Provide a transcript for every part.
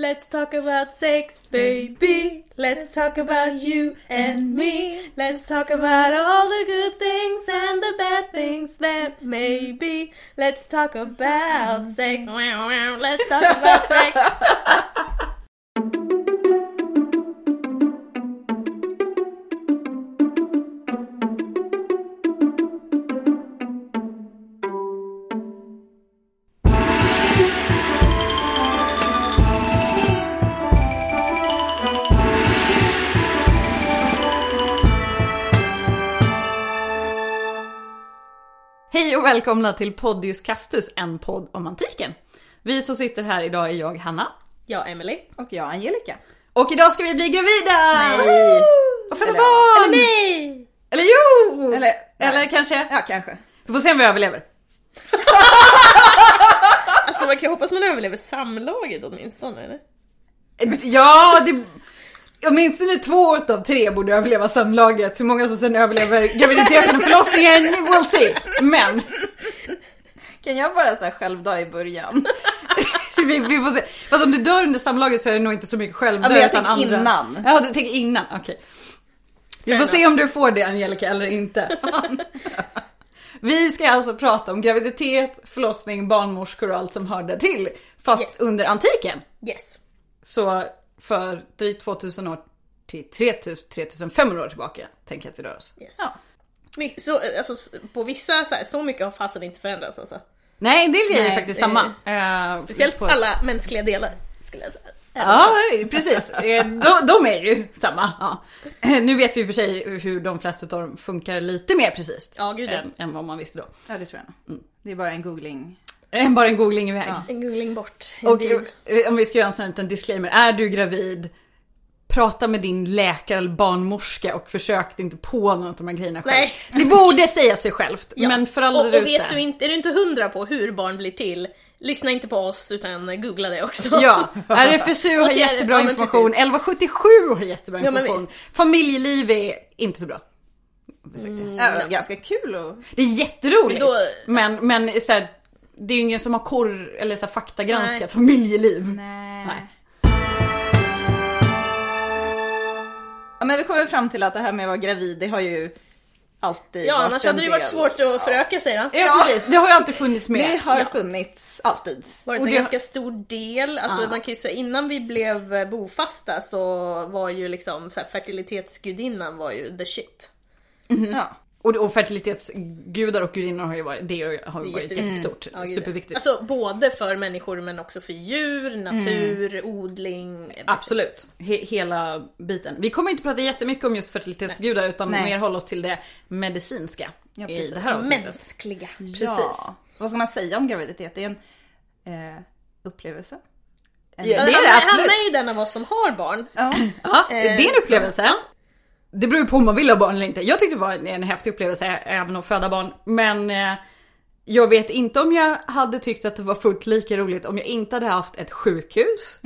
Let's talk about sex, baby. Let's talk about you and me. Let's talk about all the good things and the bad things that may be. Let's talk about sex. Let's talk about sex. välkomna till Podius Castus, en podd om antiken. Vi som sitter här idag är jag, Hanna. Ja, Emily. Och jag Angelica. Och idag ska vi bli gravida! Nej! Och föda Eller- barn! Eller nej! Eller jo! Eller, Eller kanske... Ja, kanske. Vi får se om vi överlever. Alltså man kan ju hoppas man överlever samlaget åtminstone eller? Ja, det... Åtminstone två av tre borde överleva samlaget. Hur många som sen överlever graviditeten och förlossningen, we'll see. Men Kan jag bara så här självdö i början? vi, vi får se. Fast om du dör under samlaget så är det nog inte så mycket självdö Ja, men jag utan tänker andra. innan. Ja, du tänker innan, okej. Vi får se om du får det Angelica eller inte. Vi ska alltså prata om graviditet, förlossning, barnmorskor och allt som hör där till. Fast Yes. under antiken. Yes. Så för drygt 2000 år till 3000, 3500 år tillbaka tänker jag att vi rör oss. yes. Ja. Så, alltså, på vissa, så, här, så mycket har fasen inte förändrats alltså. Nej, grejer är Nej, faktiskt det- samma. Eh, Speciellt på ett- alla mänskliga delar skulle jag säga. Ja, precis. Eh, De, de är ju samma. Ja. Eh, Nu vet vi i och för sig hur de flesta av dem funkar lite mer precis. Ja, gud, ja. än, än vad man visste då. Ja, det tror jag nog. Det är bara en googling. Eh, Bara en googling iväg. Ja. En googling bort. Och eh, om vi ska göra en sån här liten disclaimer. Är du gravid, prata med din läkare eller barnmorska och försök inte på någon av de här grejerna själv. Nej. Det borde säga sig självt. Ja. Men för alla och, och vet du inte, är du inte hundra på hur barn blir till, lyssna inte på oss utan googla det också. Ja, RFSU har jättebra ja, information, precis. 1177 har jättebra information. Familjeliv är inte så bra. Ursäkta. Ja, Ganska kul och... Det är jätteroligt. Men då- men, men så här, det är ju ingen som har korr eller så här, faktagranska Nej. familjeliv. Nej. Nej. Ja, men vi kommer fram till att det här med att vara gravid, det har ju alltid Ja, varit annars hade det ju varit svårt att föröka sig va? Ja, precis, det har ju alltid funnits med. Det har Ja. funnits alltid. varit Och en det- ganska stor del. Alltså Ja. man kan ju säga innan vi blev bofasta så var ju liksom så här, fertilitetsgudinnan var ju the shit. Ja. Och, och fertilitetsgudar och gudinnor har ju varit, det har ju varit jättestort. Ja. Superviktigt. Alltså både för människor men också för djur, natur, odling. Absolut, He- hela biten. Vi kommer inte prata jättemycket om just fertilitetsgudar utan Nej. mer hålla oss till det medicinska Ja, i det här avsnittet. Mänskliga. Precis. Ja. Vad ska man säga om graviditet? Det är en eh, upplevelse. Ja, det är det absolut. Hanna är ju den av oss som har barn. Ja. Ja, det är Eh, en upplevelse. Det beror ju på om man vill ha barn eller inte. Jag tyckte det var en, en häftig upplevelse även att föda barn. Men eh, jag vet inte om jag hade tyckt att det var fullt lika roligt om jag inte hade haft ett sjukhus,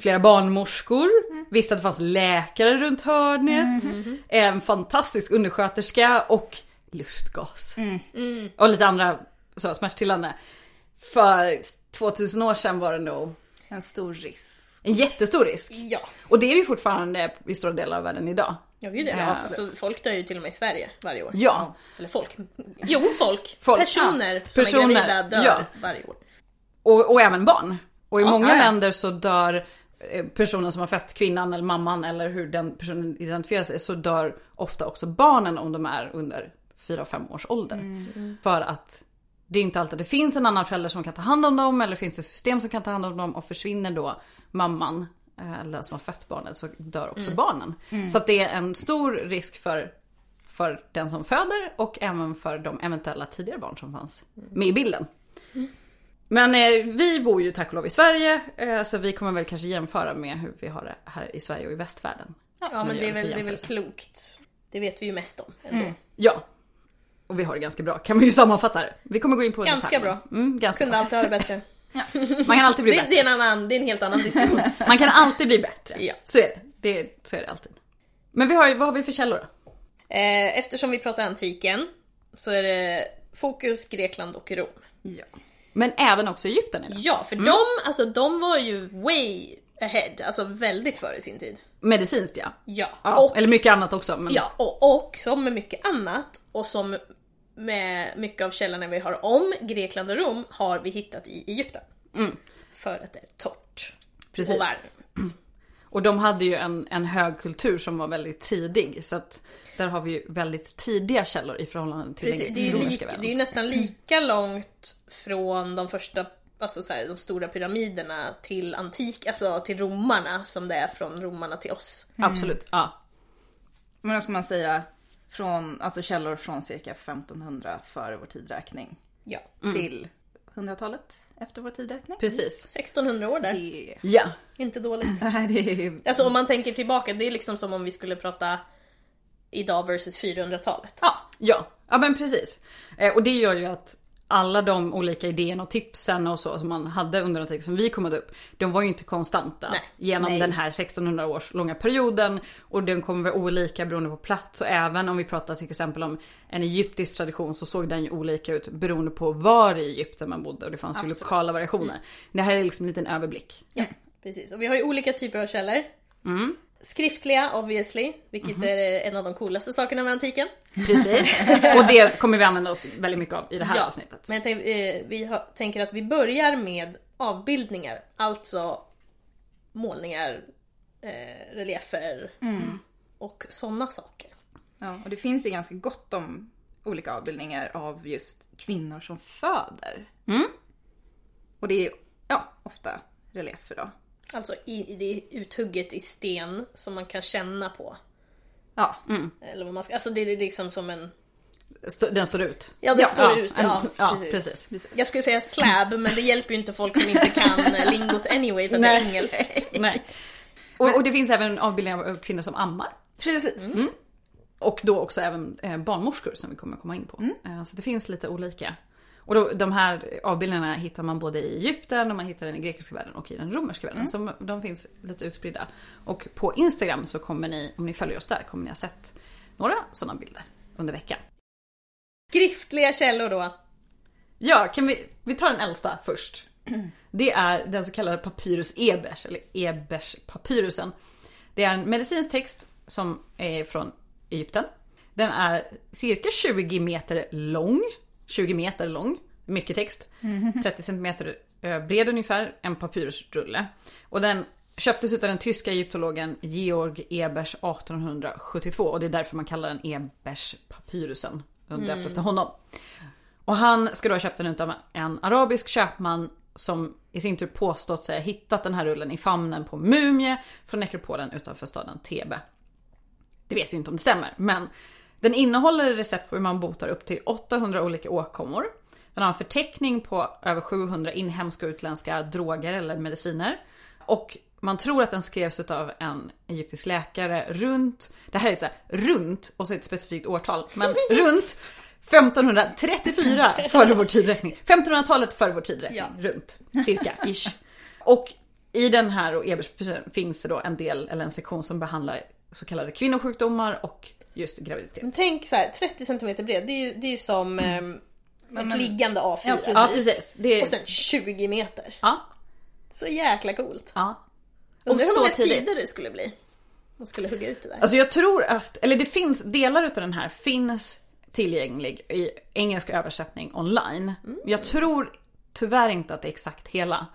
flera barnmorskor, visste att det fanns läkare runt hörnet, en fantastisk undersköterska och lustgas. Och lite andra så, smärtstillande. För 2000 år sedan var det nog En stor risk. en jättestor risk. Ja. Och det är det ju fortfarande i stora delar av världen idag. Ja gud ja, alltså, folk dör ju till och med i Sverige varje år. Ja, Eller folk. Jo, folk. Folk, Personer ja. som Personer, är gravida dör ja. varje år. och, och även barn. Och i Ja, många länder så dör eh, personen som har fött kvinnan eller mamman eller hur den personen identifierar sig så dör ofta också barnen om de är under 4-5 års ålder. Mm. För att det är inte alltid det finns en annan förälder som kan ta hand om dem eller finns det system som kan ta hand om dem och försvinner då mamman eller den som har fött barnet så dör också Mm. barnen. Så att det är en stor risk för, för den som föder och även för de eventuella tidigare barn som fanns med i bilden. Men eh, vi bor ju tack och lov i Sverige eh, så vi kommer väl kanske jämföra med hur vi har det här i Sverige och i västvärlden. Ja men det är väl, det är väl klokt. Det vet vi ju mest om ändå. Ja. Och vi har det ganska bra kan man ju sammanfatta det. Vi kommer gå in på Ganska detaljerna. Mm, ganska Kunde bra. alltid ha det bättre. Man kan alltid bli Det, bättre. det, är en annan, det är en helt annan diskussion. Man kan alltid bli bättre. Ja. Så är det. det. Så är det alltid. Men vi har, vad har vi för källor då? Eh, Eftersom vi pratar antiken så är det fokus Grekland och Rom. Ja. Men även också Egypten idag. Ja, för de, alltså, de var ju way ahead, alltså väldigt före sin tid. Medicinskt ja. Ja, ja och, eller mycket annat också. Men... ja och, och som med mycket annat och som med mycket av källorna vi har om Grekland och Rom har vi hittat i Egypten. För att det är torrt. Och Precis. varmt. Och de hade ju en, en hög kultur som var väldigt tidig. Så att där har vi ju väldigt tidiga källor i förhållande till Precis, den det, är ju romerska världen. det är ju nästan lika långt från de första, alltså så här, de stora pyramiderna till antik, alltså till romarna som det är från romarna till oss. Absolut, ja. Men då ska man säga från, alltså källor från cirka 1500 före vår tidräkning Ja. till 100-talet efter vår tidräkning. Precis. 1600 år där. Det, Ja. Inte dåligt. nej, det är Alltså om man tänker tillbaka, det är liksom som om vi skulle prata idag versus 400-talet. Ja, ja, ja men precis. Eh, och det gör ju att alla de olika idéerna och tipsen och så som man hade under den tid som vi kommade upp, de var ju inte konstanta Nej. genom Nej. den här 1600 års långa perioden och den kommer vara olika beroende på plats och även om vi pratar till exempel om en egyptisk tradition så såg den ju olika ut beroende på var i Egypten man bodde och det fanns ju Absolut. lokala variationer. Det här är liksom en liten överblick. Ja, precis. Och vi har ju olika typer av källor. Mm. Skriftliga obviously, vilket Mhm. är en av de coolaste sakerna med antiken. Precis. och det kommer vi använda oss väldigt mycket av i det här Ja, avsnittet. Men tänk, eh, vi har, tänker att vi börjar med avbildningar, alltså målningar, eh, reliefer och sådana saker. Ja, och det finns ju ganska gott om olika avbildningar av just kvinnor som föder. Mm. Och det är ja, ofta reliefer då. Alltså i, i, det är uthugget i sten som man kan känna på. Ja, Eller vad man ska, alltså det är liksom som en... St- Den står ut. Ja, det står ut. en- Ja, ja precis. precis. Jag skulle säga slab, men det hjälper ju inte folk som inte kan eh, lingot anyway för att det är engelskt. Nej. Och, och det finns även avbildningar av kvinnor som ammar. precis. Mm. Och då också även eh, barnmorskor som vi kommer komma in på. Mm. Eh, Så det finns lite olika. Och då, de här avbildningarna hittar man både i Egypten och man hittar den i grekiska världen och i den romerska Mm. världen. Så de finns lite utspridda. Och på Instagram så kommer ni, om ni följer oss där, kommer ni ha sett några sådana bilder under veckan. Skriftliga källor då. Ja, kan vi, vi tar den äldsta först. Det är den så kallade papyrus Ebers, eller Ebers papyrusen. Det är en medicinsk text som är från Egypten. Den är cirka 20 meter lång. 20 meter lång. Mycket text. 30 centimeter eh, bred ungefär. En papyrusrulle. Och den köptes av den tyska egyptologen Georg Ebers 1872 och det är därför man kallar den Ebers papyrusen. Döpt efter honom. Och han ska då ha köpt den utav en arabisk köpman som i sin tur påstått sig ha hittat den här rullen i famnen på mumie från nekropolen utanför staden Thebe. Det vet vi inte om det stämmer, men den innehåller recept på hur man botar upp till 800 olika åkommor. Den har en förteckning på över 700 inhemska och utländska droger eller mediciner. Och man tror att den skrevs av en egyptisk läkare runt, det här är ett så här, runt och så ett specifikt årtal, men runt 1534 före vår tidräkning. 1500-talet före vår tidräkning, Ja. runt cirka ish. Och i den här och Ebers finns det då en del eller en sektion som behandlar så kallade kvinnosjukdomar och just graviditet. Men tänk så här, 30 cm bred, det är ju, det är ju som eh, ett men- liggande A4. Ja, precis. Ja precis. Det är, Och sen 20 meter. ja, Så jäkla coolt. ja. Och Undrar hur många tidigt. sidor det skulle bli. De skulle hugga ut det där. Alltså jag tror att, eller det finns, delar utav den här finns tillgänglig i engelsk översättning online. Jag tror tyvärr inte att det är exakt hela.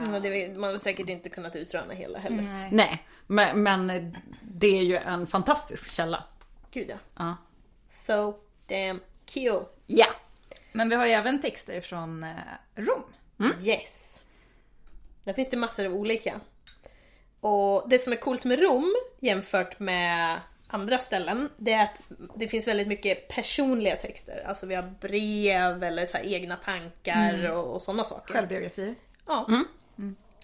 Men det, man har säkert inte kunnat utröna hela heller. Nej, men, men det är ju en fantastisk källa. Gud ja. Ja. So damn cool. Ja. Men vi har ju även texter från eh, Rom. Yes. Där finns det massor av olika. Och det som är coolt med Rom jämfört med andra ställen, det är att det finns väldigt mycket personliga texter. Alltså vi har brev eller så egna tankar och, och sådana saker. Självbiografier. Ja.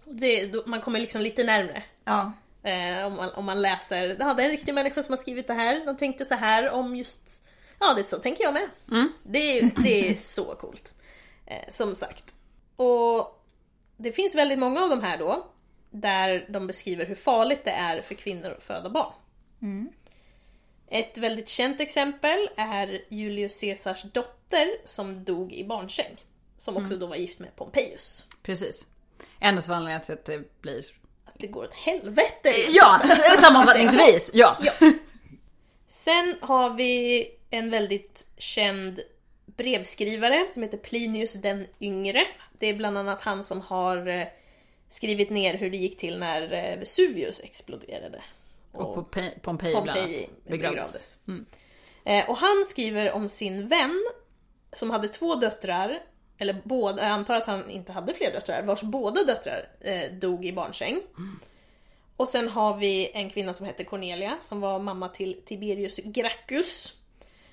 Och det, då, man kommer liksom lite närmre. Ja. Eh, om, man, om man läser, ja det är en riktig människa som har skrivit det här, de tänkte så här om just, ja det är så tänker jag med. Det, är, det är så coolt. Eh, som sagt. Och det finns väldigt många av de här då, där de beskriver hur farligt det är för kvinnor att föda barn. Ett väldigt känt exempel är Julius Caesars dotter som dog i barnsäng. Som också då var gift med Pompejus. Precis. En av anledningarna till att det blir det går åt helvete. Ja, sammanfattningsvis. Ja. Sen har vi en väldigt känd brevskrivare som heter Plinius den yngre. Det är bland annat han som har eh, skrivit ner hur det gick till när eh, Vesuvius exploderade. Och Pompeji, Pompeji bland annat begravdes. begravdes. Eh, Och han skriver om sin vän som hade två döttrar, eller båda, jag antar att han inte hade fler döttrar, vars båda döttrar eh, dog i barnsäng. Och sen har vi en kvinna som hette Cornelia som var mamma till Tiberius Gracchus.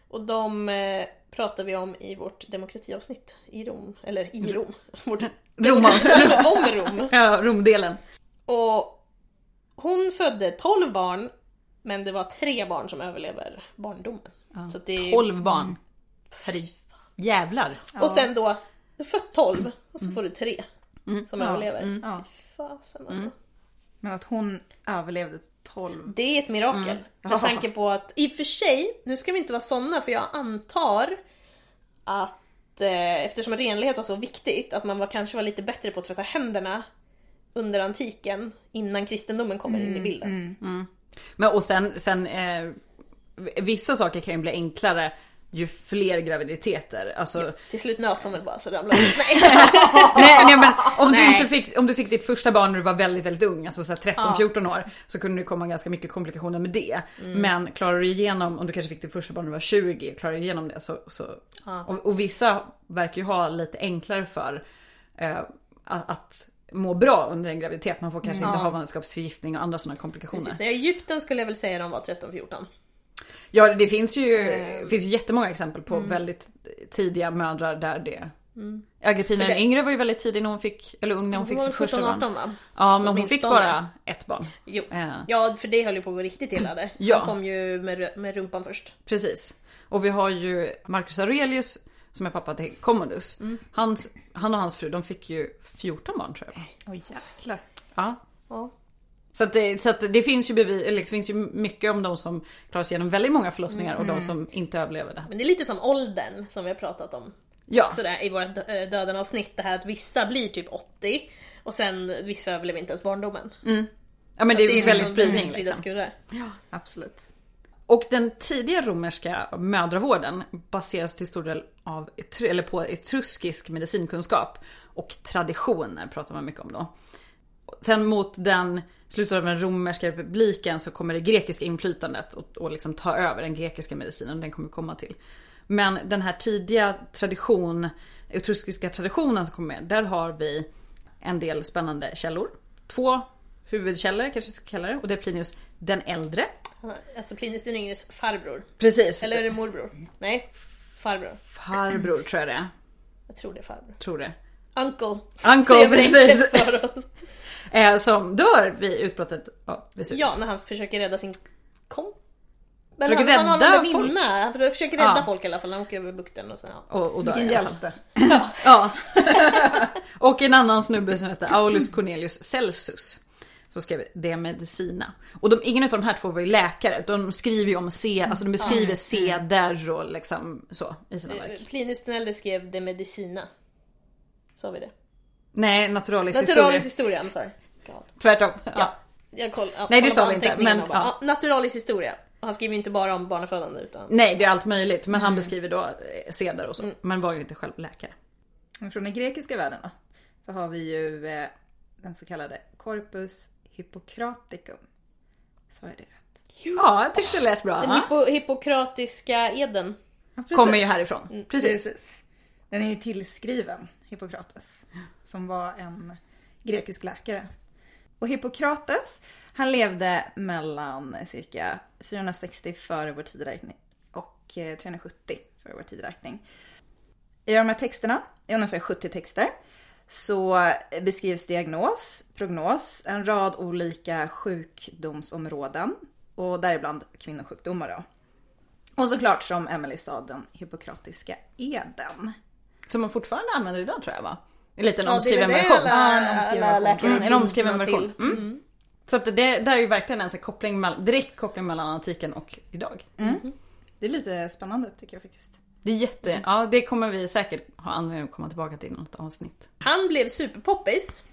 Och de eh, pratar vi om i vårt demokratiavsnitt i Rom, eller i Rom. Vårt, Rom. om Rom. Ja, Romdelen. Och hon födde 12 barn, men det var tre barn som överlever barndomen. Så att det är, 12 barn. Herre jävlar. Och sen då, du har fött 12 och så får du tre som Ja, överlever. mm, ja. Fy fasen alltså. Men att hon överlevde 12. Det är ett mirakel. Med tanke på att, i och för sig, nu ska vi inte vara såna för jag antar att eh, eftersom renlighet var så viktigt, att man var, kanske var lite bättre på att tvätta händerna under antiken innan kristendomen kommer in i bilden. Men och sen, sen eh, vissa saker kan ju bli enklare ju fler graviditeter. Alltså, Till slut nös hon väl bara så ramlade. Nej. nej, nej men om du Nej. inte fick, om du fick ditt första barn när du var väldigt, väldigt ung, alltså så här 13-14 år, så kunde det komma ganska mycket komplikationer med det. Mm. Men klarar du igenom, om du kanske fick ditt första barn när du var 20, klarar du igenom det så, så och, och vissa verkar ju ha lite enklare för eh, att, må bra under en graviditet. Man får kanske inte havandeskapsförgiftning och andra sådana komplikationer. Precis, i Egypten skulle jag väl säga de var 13-14. Ja det finns ju, det finns ju jättemånga exempel på Mm. väldigt tidiga mödrar där det Agrippina För det- den yngre var ju väldigt tidig när hon fick, eller ung när hon fick var sitt första 17-18 barn. va? Ja men hon fick bara ett barn. Jo. Eh, Ja, för det höll ju på att gå riktigt illa där. Ja. Han kom ju med, med rumpan först. Precis. Och vi har ju Marcus Aurelius som är pappa till Commodus. Mm. Hans, han och hans fru de fick ju 14 barn tror jag. Oj jäklar. Ja. Ja. Så, att det, så att det finns ju bevis, eller det finns ju mycket om de som klarar sig igenom väldigt många förlossningar och de som inte överlever det. Men det är lite som åldern som vi har pratat om. Ja, Sådär i vårt eh, döden-avsnitt. Det här att vissa blir typ 80 och sen vissa överlever inte ens barndomen. ja men det är, liksom väldigt spridning spridda liksom. skurar. Absolut. Och den tidiga romerska mödravården baseras till stor del av, eller på etruskisk medicinkunskap och traditioner pratar man mycket om då. Sen mot den slutet av den romerska republiken så kommer det grekiska inflytandet och, och liksom ta över den grekiska medicinen, den kommer komma till. Men den här tidiga tradition, etruskiska traditionen som kommer med, där har vi en del spännande källor. Två huvudkällor kanske vi ska kalla det och det är Plinius den äldre. Alltså Plinius den yngres farbror. Precis. Eller är det morbror? Nej, farbror. Farbror tror jag det är. Jag tror det är farbror. Tror det. Uncle. Uncle, precis. Eh, som dör vid utbrottet av Vesuvius. Ja, när han försöker rädda sin kom. Men Försöker han, han har rädda någon väninna. Han försöker rädda Ja. folk i alla fall. Han åker över bukten och sen ja. och, och dör Vilken hjälte. Ja. och en annan snubbe som heter Aulus Cornelius Celsus. Som skrev De Medicina. Och de, ingen av de här två var ju läkare. De skriver ju om se, alltså de beskriver seder och liksom så i sina verk. Plinius den äldre skrev De Medicina. Sa vi det? Nej, naturalis Naturalis historia. historia, I'm sorry. God. Tvärtom. Ja. Ja. Jag koll, ja, Nej, det sa vi inte, men, bara. ja. Ja, Naturalis historia. Och han skriver ju inte bara om barnafödande utan... Nej, det är allt möjligt. Men han beskriver då eh, seder och så. Men var ju inte själv läkare. Från den grekiska världen då, så har vi ju eh, den så kallade Corpus Hippocraticum. Sa jag det rätt? Ja, jag tyckte det lät bra. Den hippo, hippokratiska eden. Ja. Kommer ju härifrån. Precis. Precis. Den är ju tillskriven Hippokrates. Som var en grekisk läkare. Och Hippokrates, han levde mellan cirka 460 före vår tideräkning och eh, 370 före vår tideräkning. I de här texterna, i ungefär 70 texter, så beskrivs diagnos, prognos, en rad olika sjukdomsområden och däribland kvinnosjukdomar då. Och såklart som Emily sa, den hippokratiska eden. Som man fortfarande använder idag tror jag va? En liten Ja, det är omskriven det version. alla, Ja, en omskriven version. Mm, en omskriven version. till. Mm. Så att det där är ju verkligen en så koppling, direkt koppling mellan antiken och idag. Det är lite spännande tycker jag faktiskt. Det är jätte, ja det kommer vi säkert ha anledning att komma tillbaka till i något avsnitt. Han blev superpoppis.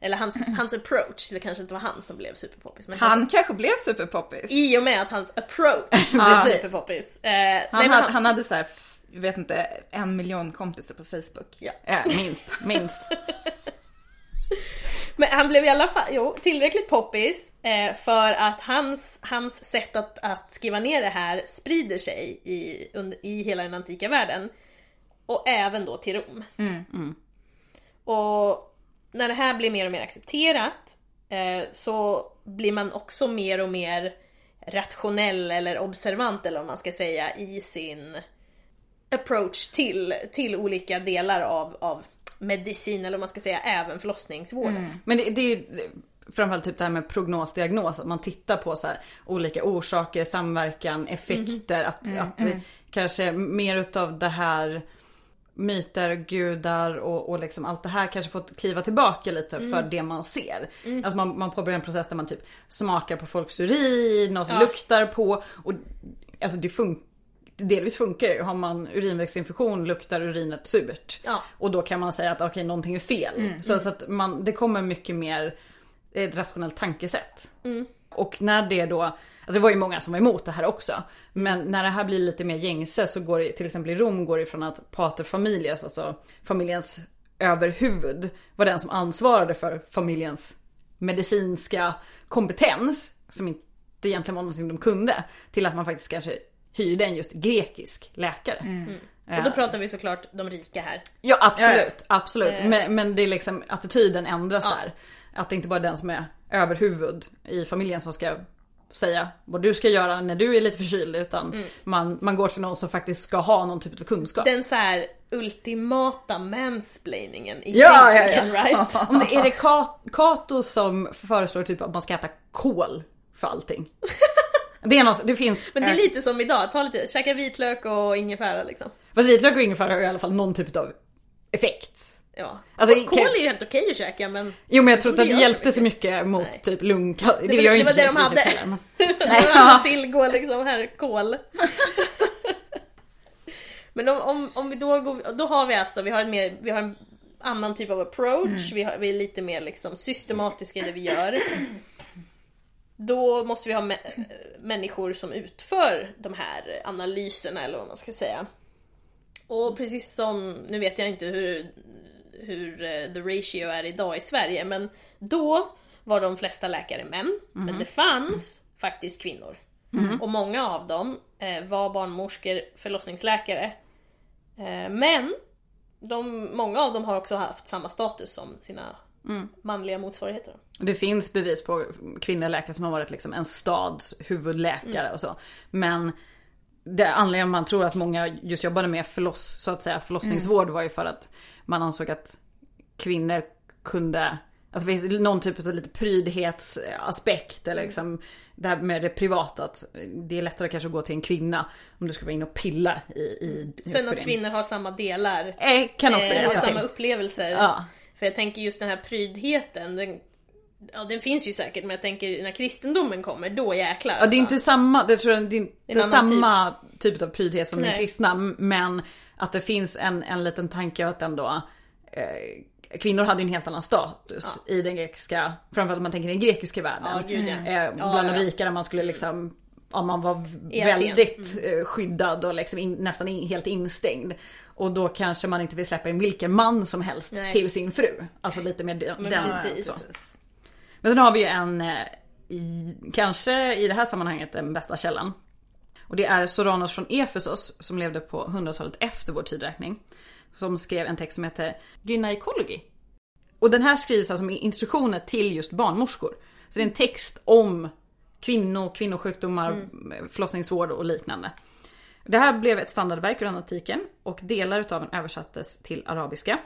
Eller hans, hans approach, det kanske inte var han som blev superpoppis. Men Han hans, kanske blev superpoppis. I och med att hans approach blev Ja. superpoppis. Eh, nej, Han, men hade, han hade så här, jag vet inte, en miljon kompisar på Facebook. Ja. Ja, minst, minst. Men han blev i alla fall jo, tillräckligt poppis eh, för att hans, hans sätt att, att skriva ner det här sprider sig i, under, i hela den antika världen. Och även då till Rom. Och när det här blir mer och mer accepterat eh, så blir man också mer och mer rationell eller observant eller vad man ska säga i sin approach till, till olika delar av, av medicin eller vad man ska säga, även förlossningsvården. Men det, det är framförallt typ det här med prognosdiagnos, att man tittar på så här olika orsaker, samverkan, effekter. Att, att vi, kanske mer utav det här myter, gudar och, och liksom allt det här kanske fått kliva tillbaka lite för det man ser. Alltså man, man påbörjar en process där man typ smakar på folks urin och Ja. luktar på. Och, alltså det funkar Delvis funkar ju. Har man urinvägsinfektion luktar urinet surt. Ja. Och då kan man säga att okej någonting är fel. Så, så att man, det kommer mycket mer ett rationellt tankesätt. Och när det då, alltså det var ju många som var emot det här också. Men när det här blir lite mer gängse så går det, till exempel i Rom går det från att pater familias, alltså familjens överhuvud, var den som ansvarade för familjens medicinska kompetens. Som inte egentligen var någonting de kunde. Till att man faktiskt kanske hyrde en just grekisk läkare. Och då pratar vi såklart de rika här. Ja absolut, absolut. Eh. Men, men det är liksom attityden ändras Ja. där. Att det inte bara är den som är överhuvud i familjen som ska säga vad du ska göra när du är lite förkyld utan Mm. man, man går till någon som faktiskt ska ha någon typ av kunskap. Den så här ultimata mansplainingen i Ja, ja, ja. right? Om det är det Ka- Kato som föreslår typ att man ska äta kål för allting. Det är något, det finns. Men det är lite som idag, ta lite, käka vitlök och ingefära liksom. Fast vitlök och ingefära har i alla fall någon typ av effekt. Ja. Alltså, kan- är ju helt okej att käka men Jo men jag tror inte att Det det hjälpte så mycket mot Nej. typ lungcancer. Det, det, var- ju det var inte det de hade. heller, men- Nej, Ja. sill går liksom här, kål. Men om, om, om vi då går, då har vi alltså, vi har, en mer, vi har en annan typ av approach, vi, har, vi är lite mer liksom systematiska i det vi gör. Då måste vi ha mä- människor som utför de här analyserna eller vad man ska säga. Och precis som, nu vet jag inte hur, hur eh, the ratio är idag i Sverige, men då var de flesta läkare män, men det fanns faktiskt kvinnor. Och många av dem eh, var barnmorskor, förlossningsläkare. Eh, men de, många av dem har också haft samma status som sina manliga motsvarigheter. Det finns bevis på kvinnliga läkare som har varit liksom en stads huvudläkare Mm. och så. Men det anledningen man tror att många just jobbade med förloss, så att säga, förlossningsvård Mm. var ju för att man ansåg att kvinnor kunde Alltså det finns någon typ av lite prydhetsaspekt eller Mm. liksom det här med det privata att det är lättare kanske att gå till en kvinna om du ska vara inne och pilla i, i Sen att kvinnor har samma delar, Eh, kan också eh, har samma upplevelser. Ja. För jag tänker just den här prydheten, den, ja den finns ju säkert men jag tänker när kristendomen kommer, då jäklar. Ja det är alltså. inte samma, det tror jag, det är inte en annan samma typ. av prydhet som den Nej. kristna. Men att det finns en, en liten tanke att ändå eh, Kvinnor hade en helt annan status i den grekiska, framförallt om man tänker den grekiska världen. Ja, gud, ja. eh, Ja, bland ja. de rika där man skulle liksom Ja, man var I väldigt eh, skyddad och liksom in, nästan in, helt instängd. Och då kanske man inte vill släppa in vilken man som helst Nej. till sin fru. Alltså lite mer den, Men precis. Men sen har vi ju en, eh, i, kanske i det här sammanhanget den bästa källan. Och det är Soranos från Efesos som levde på 100-talet efter vår tidräkning. Som skrev en text som heter Gynekologi. Och den här skrivs alltså med instruktioner till just barnmorskor. Så det är en text om kvinnor, kvinnosjukdomar, förlossningsvård och liknande. Det här blev ett standardverk ur antiken och delar utav den översattes till arabiska.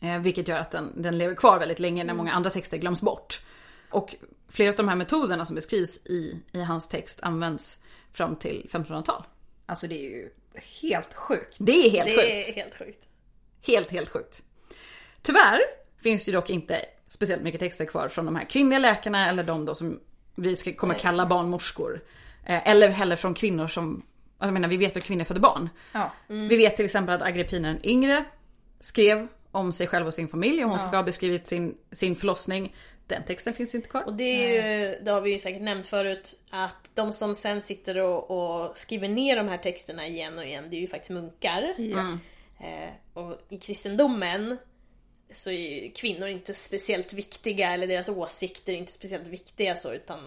Eh, vilket gör att den, den lever kvar väldigt länge när många andra texter glöms bort. Och flera av de här metoderna som beskrivs i, i hans text används fram till 1500-tal. Alltså det är ju helt sjukt. Det är helt Det sjukt. är helt sjukt. Helt, helt sjukt. Tyvärr finns det dock inte speciellt mycket texter kvar från de här kvinnliga läkarna eller de då som vi ska, kommer kalla barnmorskor. Eh, Eller heller från kvinnor som, alltså jag menar vi vet att kvinnor födde barn. Ja. Vi vet till exempel att Agrippina den yngre skrev om sig själv och sin familj och hon ska ha beskrivit sin, sin förlossning. Den texten finns inte kvar. Och det är ju, det har vi ju säkert nämnt förut, att de som sen sitter och, och skriver ner de här texterna igen och igen, det är ju faktiskt munkar. Ja. Eh, och i kristendomen så är ju kvinnor inte speciellt viktiga, eller deras åsikter är inte speciellt viktiga så, utan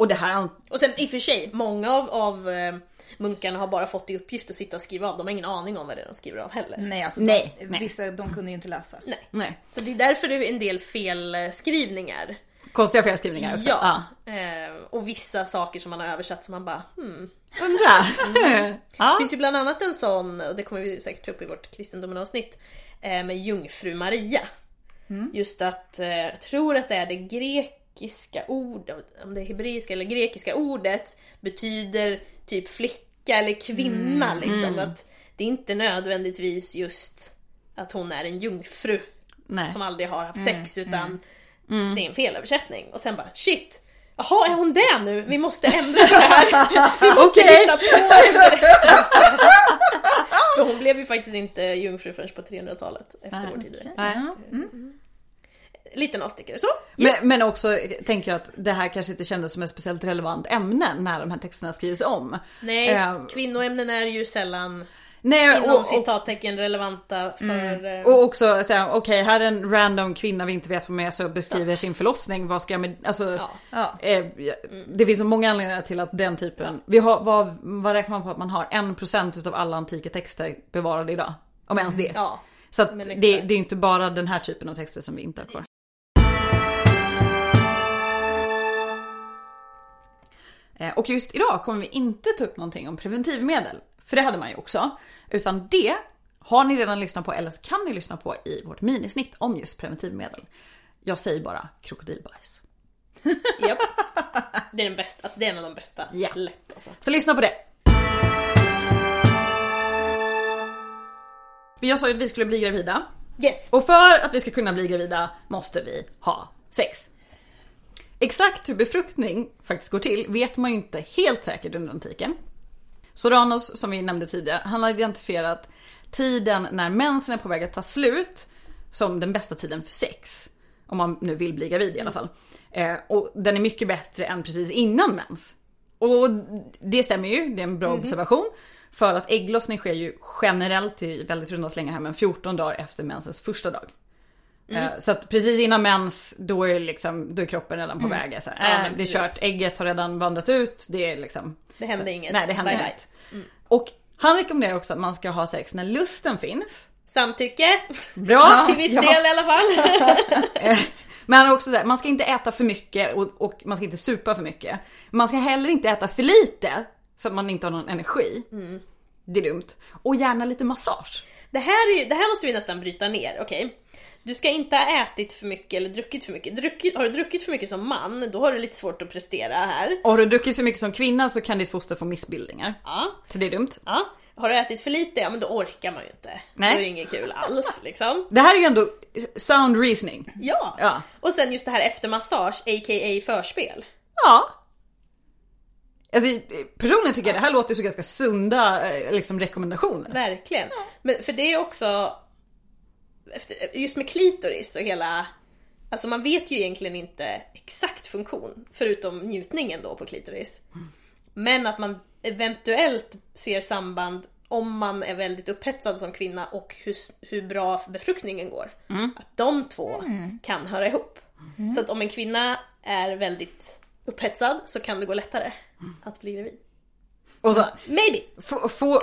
Och det här och sen i och för sig, många av, av eh, munkarna har bara fått i uppgift att sitta och skriva av. De har ingen aning om vad det är de skriver av heller. Nej, alltså Nej, de, nej. vissa de kunde ju inte läsa. Nej. Nej. Så det är därför det är en del felskrivningar. Konstiga felskrivningar också. Ja. Eh, och vissa saker som man har översatt som man bara hmm. Undra. ja. Det finns ju bland annat en sån, och det kommer vi säkert ta upp i vårt kristendomen-avsnitt, eh, med jungfru Maria. Just att, jag tror att det är det grekiska ordet, om det är hebreiska eller grekiska ordet, betyder typ flicka eller kvinna liksom. Att det är inte nödvändigtvis just att hon är en jungfru Nej. som aldrig har haft sex utan det är en felöversättning. Och sen bara shit! Jaha, är hon det nu? Vi måste ändra det här. Vi måste Okej. hitta på en berättelse. För hon blev ju faktiskt inte jungfru förrän på 300-talet efter vår tid. Nej. Liten avstickare så. Men, men också tänker jag att det här kanske inte kändes som ett speciellt relevant ämne när de här texterna skrivs om. Nej, Eh, kvinnoämnen är ju sällan Nej, inom och, och, citattecken relevanta för... eh, och också säga okej här är en random kvinna vi inte vet vem är så beskriver sin förlossning. Vad ska jag med, alltså. Ja. Ja. Eh, ja, Det finns så många anledningar till att den typen, vi har, vad, vad räknar man på att man har? 1% utav alla antika texter bevarade idag. Om ens det. ja. Så att det, det är inte bara den här typen av texter som vi inte har kvar. Och just idag kommer vi inte ta upp någonting om preventivmedel. För det hade man ju också. Utan det har ni redan lyssnat på eller så kan ni lyssna på i vårt minisnitt om just preventivmedel. Jag säger bara krokodilbajs. Japp. Det är den bästa, alltså det är en av de bästa. Ja. Lätt alltså. Så lyssna på det. Jag sa ju att vi skulle bli gravida. Yes! Och för att vi ska kunna bli gravida måste vi ha sex. Exakt hur befruktning faktiskt går till vet man ju inte helt säkert under antiken. Soranos, som vi nämnde tidigare, han har identifierat tiden när mensen är på väg att ta slut som den bästa tiden för sex. Om man nu vill bli gravid i alla fall. Eh, och den är mycket bättre än precis innan mens. Och det stämmer ju, det är en bra observation. För att ägglossning sker ju generellt i väldigt runda slängar här men 14 dagar efter mensens första dag. Eh, Så att precis innan mens, då är, liksom, då är kroppen redan på väg. Så här, Ja, det är kört, ägget har redan vandrat ut. Det är liksom... Det hände inget. Nej, det händer Bye, inget. Och han rekommenderar också att man ska ha sex när lusten finns. Samtycke. Bra! Till viss Ja. del i alla fall. Eh, Men han har också sagt, man ska inte äta för mycket och, och man ska inte supa för mycket. Man ska heller inte äta för lite så att man inte har någon energi. Mm. Det är dumt. Och gärna lite massage. Det här, är det här måste vi nästan bryta ner, okej? Du ska inte ha ätit för mycket eller druckit för mycket. Druckit, har du druckit för mycket som man, då har du lite svårt att prestera här. Och har du druckit för mycket som kvinna så kan ditt foster få missbildningar. Ja, Så det är dumt. ja. Har du ätit för lite, ja men då orkar man ju inte. Nej. Då är det inget kul alls liksom. Det här är ju ändå sound reasoning. Ja. Ja. Och sen just det här eftermassage, a.k.a. förspel. Ja. Alltså, personligen tycker jag det här låter så ganska sunda eh, liksom, rekommendationer. Verkligen. Men för det är också, efter, just med klitoris och hela, alltså man vet ju egentligen inte exakt funktion, förutom njutningen då på klitoris. Men att man eventuellt ser samband om man är väldigt upphetsad som kvinna och hur, hur bra befruktningen går. Att de två kan höra ihop. Så att om en kvinna är väldigt upphetsad så kan det gå lättare att bli gravid. Och så, Maybe!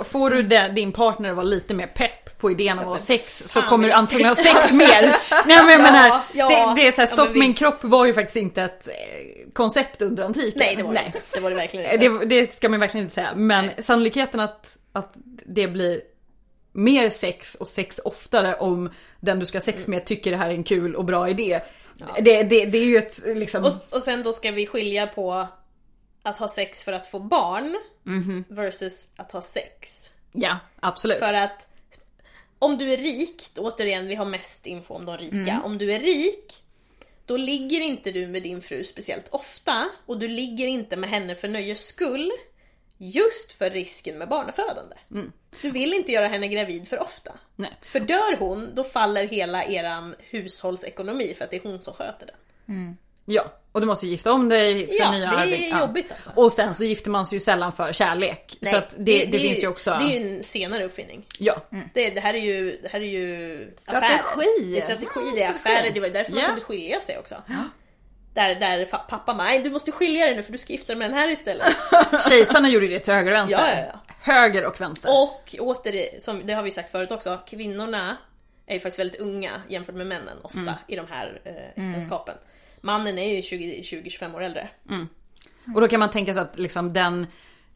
Får, du det, din partner att vara lite mer pepp på idén om att ha sex så kommer du antagligen ha sex. mer. Nej men jag menar, Ja, ja. det, det är så här, Ja, stopp min visst. kropp var ju faktiskt inte ett eh, koncept under antiken. Nej det var det inte. Det var det verkligen inte. Det, det ska man verkligen inte säga. Men sannolikheten att, att det blir mer sex och sex oftare om den du ska ha sex Mm. med tycker det här är en kul och bra idé. Det, det, det är ju ett liksom... Och, och sen då ska vi skilja på att ha sex för att få barn Mhm. versus att ha sex. Ja, absolut. För att om du är rik, återigen vi har mest info om de rika. Mm. Om du är rik, då ligger inte du med din fru speciellt ofta och du ligger inte med henne för nöjes skull. Just för risken med barnafödande. Du vill inte göra henne gravid för ofta. Nej. För dör hon, då faller hela eran hushållsekonomi för att det är hon som sköter den. Ja, och du måste gifta om dig för Ja, nya det är jobbigt alltså. Och sen så gifter man sig ju sällan för kärlek. så att det, det, är finns ju också... Det är ju en senare uppfinning. Ja. Det, det här är ju, det här är ju Strategi. affärer. Det är strategi, det är affärer. Det var därför man Ja. kunde skilja sig också. Där, där fa- pappa nej du måste skilja dig nu för du ska gifta dig med den här istället. Kejsarna gjorde det till höger och vänster. Ja, ja, ja. Höger och vänster. Och åter, som det har vi sagt förut också, kvinnorna är ju faktiskt väldigt unga jämfört med männen ofta Mm. i de här eh, äktenskapen. Mannen är ju 20 20-25 år äldre. Och då kan man tänka sig att liksom den,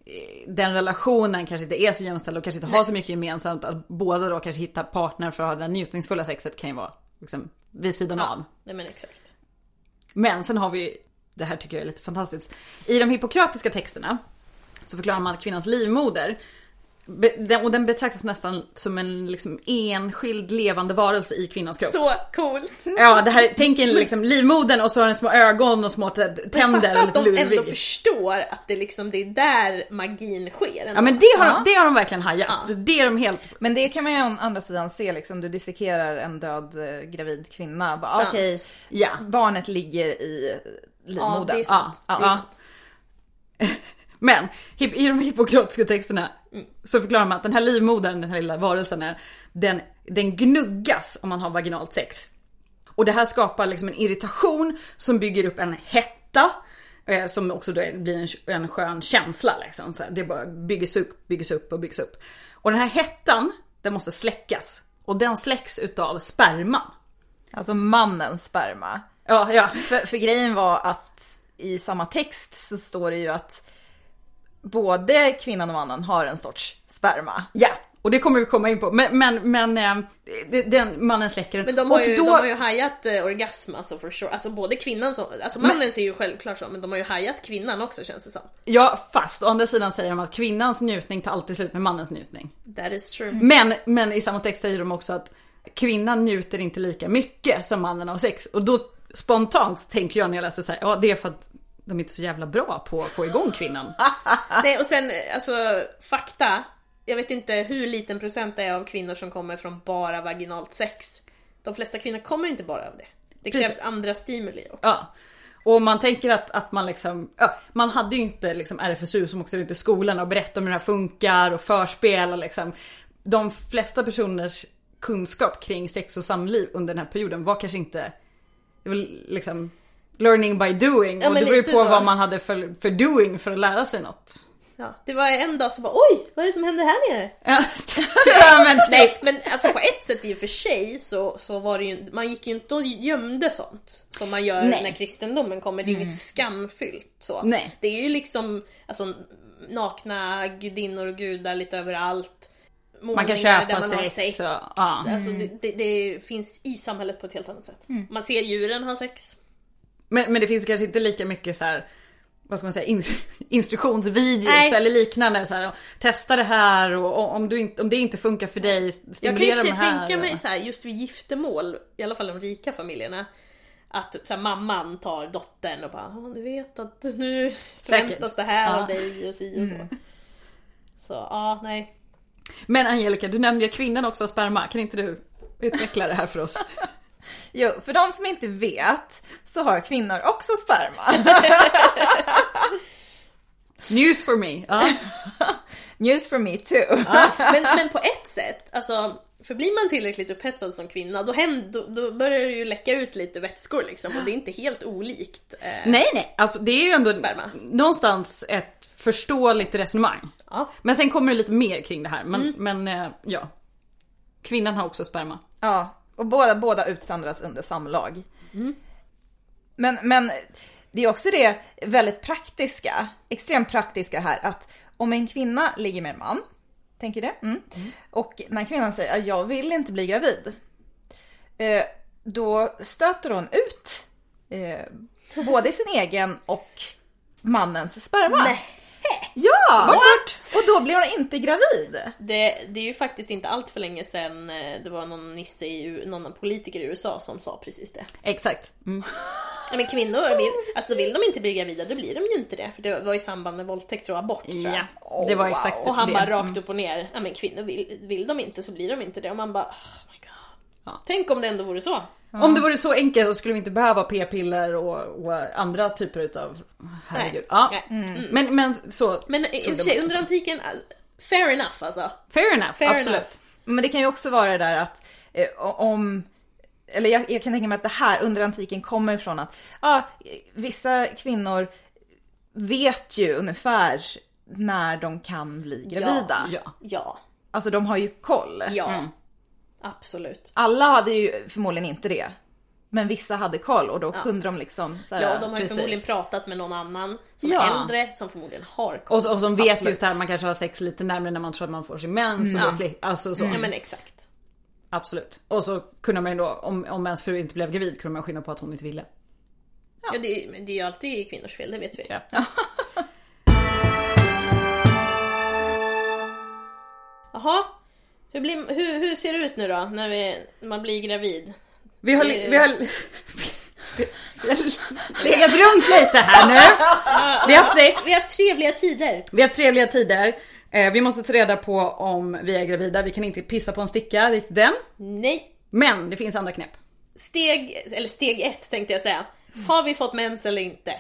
eh, den relationen kanske inte är så jämställd och kanske inte har så mycket gemensamt. Att båda då kanske hittar partner för att ha det njutningsfulla sexet kan ju vara liksom, vid sidan av. Nej men exakt. Men sen har vi, det här tycker jag är lite fantastiskt. I de hippokratiska texterna så förklarar man att kvinnans livmoder och den betraktas nästan som en liksom enskild levande varelse i kvinnans kropp. Så coolt! Ja, det här, tänk en liksom livmodern och så har den små ögon och små tänder Fatta och att de ändå förstår att det liksom det är där magin sker. ändå. Ja men det har, Ja. de, det har de verkligen hajat. Ja. Det är de helt... Men det kan man ju å andra sidan se liksom, du dissekerar en död eh, gravid kvinna. Okej, Ja. barnet ligger i eh, ja, livmodern. det är sant. Ja, det är ja. sant. Men i de hippokratiska texterna så förklarar man att den här livmodern, den här lilla varelsen är, den, den gnuggas om man har vaginalt sex. Och det här skapar liksom en irritation som bygger upp en hetta. eh, Som också då blir en, en skön känsla liksom. Så det bara byggs upp, byggs upp och byggs upp. Och den här hettan, den måste släckas. Och den släcks utav sperman. Alltså mannens sperma. Ja, ja. För, för grejen var att i samma text så står det ju att både kvinnan och mannen har en sorts sperma. Ja, och det kommer vi komma in på. Men, men, men eh, den mannen släcker den. Men de har, och ju, då, de har ju hajat eh, orgasm alltså for sure. Alltså både kvinnan som, alltså mannen ser ju självklart så men de har ju hajat kvinnan också känns det som. Ja, fast å andra sidan säger de att kvinnans njutning tar alltid slut med mannens njutning. That is true. Men, men i samma text säger de också att kvinnan njuter inte lika mycket som mannen av sex. Och då spontant tänker jag när jag läser så här, ja det är för att de är inte så jävla bra på att få igång kvinnan. Nej och sen alltså fakta. Jag vet inte hur liten procent det är av kvinnor som kommer från bara vaginalt sex. De flesta kvinnor kommer inte bara av det. Det krävs Precis. andra stimuli också. Ja. Och man tänker att, att man liksom, ja, man hade ju inte liksom RFSU som åkte runt i skolan och berättade om hur det här funkar och förspel och liksom. De flesta personers kunskap kring sex och samliv under den här perioden var kanske inte, det var liksom learning by doing Ja, och det beror ju på så. vad man hade för, för doing för att lära sig något. Ja, det var en dag så bara oj, vad är det som händer här nere? Ja, men Nej typ. men alltså på ett sätt i och för sig så, så var det ju, man gick ju inte och gömde sånt som man gör Nej. när kristendomen kommer, det är ju inget skamfyllt så. Nej. Det är ju liksom alltså, nakna gudinnor och gudar lite överallt. Man kan köpa där man har sex och, ja. Alltså, det, det, det finns i samhället på ett helt annat sätt. Man ser djuren ha sex. Men, men det finns kanske inte lika mycket så här. Vad ska man säga, in, instruktionsvideos Nej. eller liknande. Så här, testa det här och, och om, du inte, om det inte funkar för dig, Jag kan ju stimulera i och för de sig här. tänka mig och- så här, just vid giftermål, i alla fall de rika familjerna. Att så här, mamman tar dottern och bara "Ja, du vet att nu förväntas det här Ja. av dig och si och så. Så ja, nej. Men Angelica, du nämnde ju kvinnan också har sperma. Kan inte du utveckla det här för oss? Jo, för de som inte vet så har kvinnor också sperma. News for me. Ja. News for me too. Men, men på ett sätt, alltså för blir man tillräckligt upphetsad som kvinna då, händer, då, då börjar det ju läcka ut lite vätskor liksom och det är inte helt olikt. Eh, Nej nej, det är ju ändå Sperma. någonstans ett förståeligt resonemang. Ja. Men sen kommer det lite mer kring det här. Men, men eh, ja. Kvinnan har också sperma. Ja, och båda, båda utsöndras under samlag. Men, men det är också det väldigt praktiska, extremt praktiska här att om en kvinna ligger med en man, tänker det? Mm. Och när kvinnan säger att jag vill inte bli gravid, eh, då stöter hon ut eh, både sin egen och mannens sperma. Nej. Ja! What? Och då blir hon inte gravid. Det, det är ju faktiskt inte allt för länge sedan eh, det var någon nisse i, någon politiker i USA som sa precis det. Exakt. Mm. Ja, men kvinnor vill, alltså vill de inte bli gravida då blir de ju inte det. För det var i samband med våldtäkt och abort tror jag. Ja, det var wow. exakt Och han bara rakt upp och ner, ja men kvinnor vill, vill de inte så blir de inte det. Och man bara. Ja. Tänk om det ändå vore så. Om det vore så enkelt så skulle vi inte behöva p-piller och, och andra typer utav... Herregud. Ja. Nej. Mm. Men, men så... Men i och för sig under antiken, fair enough alltså. Fair enough, Fair absolut. enough. Men det kan ju också vara det där att eh, om eller jag, jag kan tänka mig att det här under antiken kommer ifrån att ja, vissa kvinnor vet ju ungefär när de kan bli gravida. Ja. Ja, Alltså de har ju koll. ja. Absolut. Alla hade ju förmodligen inte det. Men vissa hade koll och då kunde de liksom så här, Ja, de har ju förmodligen pratat med någon annan som Ja. är äldre, som förmodligen har koll. Och, och som vet Absolut. just det här man kanske har sex lite närmare när man tror att man får sin mens. Och Ja. det alltså så. Ja men exakt. Absolut. Och så kunde man ju då, om, om ens fru inte blev gravid kunde man skylla på att hon inte ville. Ja. det, är- men det är ju alltid kvinnors fel, det vet vi. Ja. Jaha, hur, blir, hur, hur ser det ut nu då när, vi, när man blir gravid? Vi har, vi har, vi har legat runt lite här nu. Vi har haft sex. Vi har haft trevliga tider. Vi har haft trevliga tider. Eh, Vi måste ta reda på om vi är gravida. Vi kan inte pissa på en sticka, riktigt den. Nej. Men det finns andra knep. Steg, eller steg ett tänkte jag säga. Har vi fått mens eller inte?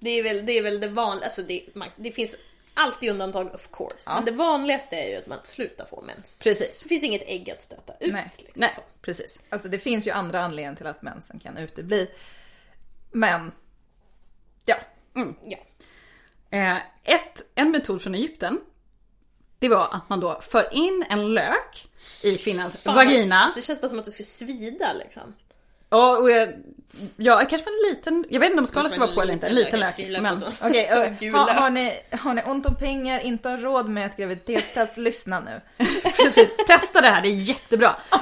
Det är väl det, är väl det vanliga, alltså det, man, det finns alltid undantag of course. Men det vanligaste är ju att man slutar få mens. Precis. Det finns inget ägg att stöta ut. Nej. Liksom, Nej, precis. Alltså det finns ju andra anledningar till att mensen kan utebli. Men, ja. Ja. Eh, ett, en metod från Egypten. Det var att man då för in en lök i kvinnans Fan, vagina. Det känns bara som att det skulle svida liksom. Ja, och jag, ja, kanske en liten, jag vet inte om skalet ska vara på eller inte, en liten lök. Men, Okej, gul har, har, ni, har ni ont om pengar, inte har råd med ett graviditetstest, lyssna nu. precis, testa det här, det är jättebra.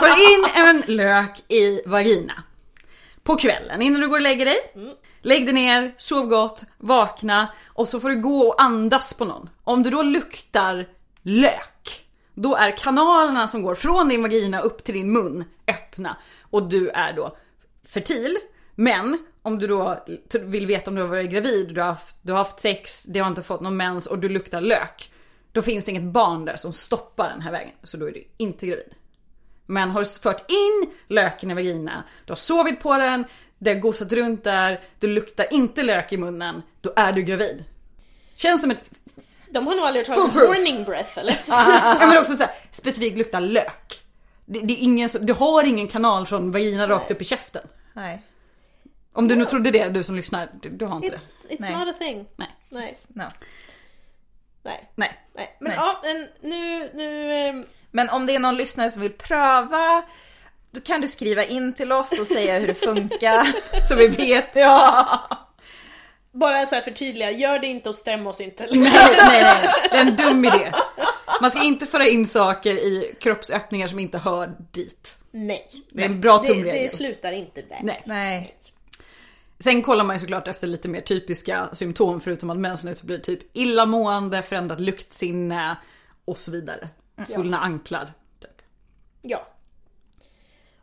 För in en lök i vagina. På kvällen innan du går och lägger dig. Lägg dig ner, sov gott, vakna och så får du gå och andas på någon. Om du då luktar lök, då är kanalerna som går från din vagina upp till din mun öppna och du är då fertil. Men om du då vill veta om du har varit gravid, du har haft, du har haft sex, du har inte fått någon mens och du luktar lök. Då finns det inget barn där som stoppar den här vägen, så då är du inte gravid. Men har du fört in löken i vagina, du har sovit på den, det har gosat runt där, du luktar inte lök i munnen, då är du gravid. Känns som ett, de har nog aldrig tagit Foolproof. warning breath eller? ja men också så här, specifikt luktar lök. Det, det är ingen, du har ingen kanal från vagina rakt upp i käften. Nej, Om du nu trodde det, du som lyssnar, du, du har inte It's, det. it's Nej. not a thing. Nej. Nej. no. Nej. Nej. Nej. Men Nej. ja, men nu, nu ehm, Men om det är någon lyssnare som vill pröva, då kan du skriva in till oss och säga hur det funkar. Så vi vet. Ja. Bara så här förtydliga, gör det inte och stäm oss inte. Nej, nej, nej, det är en dum idé. Man ska inte föra in saker i kroppsöppningar som inte hör dit. Nej. Det är en bra Det, tumregel. det slutar inte där. Nej. Nej. Sen kollar man ju såklart efter lite mer typiska symptom förutom att mensen blir typ illamående, förändrat luktsinne och så vidare. Svullna anklar. Typ. Ja.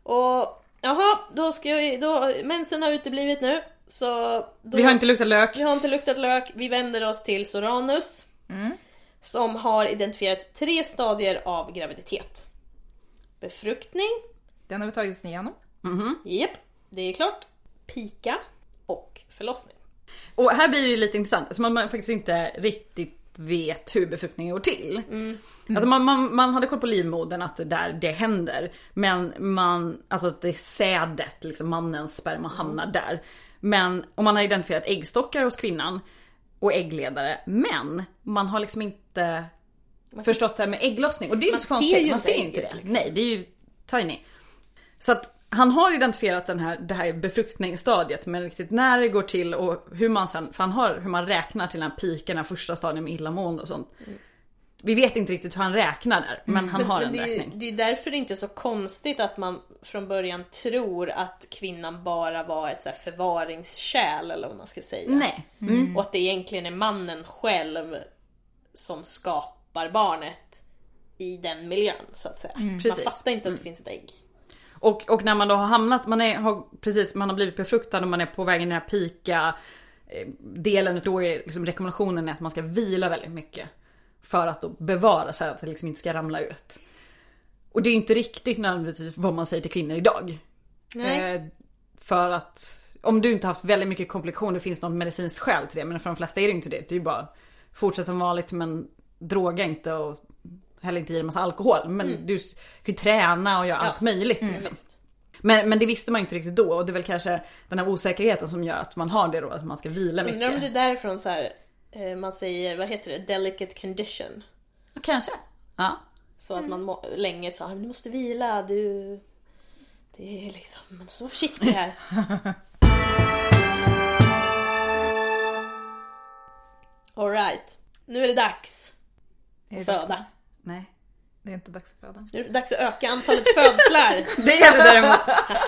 Och jaha, då ska jag, då, mensen har uteblivit nu. Så då, Vi har inte luktat lök. vi har inte luktat lök. Vi vänder oss till Soranus. Som har identifierat tre stadier av graviditet. Befruktning. Den har vi tagit oss igenom. Japp, det är klart. Pika. Och förlossning. Och här blir det ju lite intressant, som att man faktiskt inte riktigt vet hur befruktningen går till. Alltså man, man, man hade koll på livmodern att det där det händer. Men man, alltså att det är sädet, liksom mannens sperma hamnar där. Men, och man har identifierat äggstockar hos kvinnan och äggledare. Men man har liksom inte förstått det här med ägglossning. Och det är ju Man så ser konstigt, man inte ser ju inte det. liksom. Nej, det är ju tiny. Så att han har identifierat den här, det här befruktningsstadiet men riktigt när det går till och hur man sen, för han har hur man räknar till den här piken, första stadien med illamående och sånt. Vi vet inte riktigt hur han räknar där men han har en det, är, ju- räkning. det är därför det inte är så konstigt att man från början tror att kvinnan bara var ett så här förvaringskärl eller vad man ska säga. Nej. Mm. Och att det egentligen är mannen själv som skapar barnet i den miljön så att säga. Man Mm, Precis. Mm. fattar inte att det finns ett ägg. Och, och när man då har hamnat, man är, har precis, man har blivit befruktad och man är på väg in i den här pika eh, delen, då är liksom rekommendationen är att man ska vila väldigt mycket. För att då bevara sig, att det liksom inte ska ramla ut. Och det är inte riktigt nödvändigtvis vad man säger till kvinnor idag. Eh, för att om du inte haft väldigt mycket komplikationer, finns något medicinskt skäl till det. Men för de flesta är det inte det. Det är ju bara fortsätta som vanligt men droga inte och häll inte i dig massa alkohol. Men du kan ju träna och göra Ja. allt möjligt. Liksom. Men, men det visste man inte riktigt då och det är väl kanske den här osäkerheten som gör att man har det då, att man ska vila mycket. Undrar om det är därifrån så här, man säger, vad heter det, delicate condition. Kanske. Ja. Så att man må, länge sa, du måste vila, du... Det är liksom, man måste vara försiktig här. Alright, nu är det dags Är det att dags? föda. Nej, det är inte dags att föda. Nu är det dags att öka antalet födslar. Det är det däremot.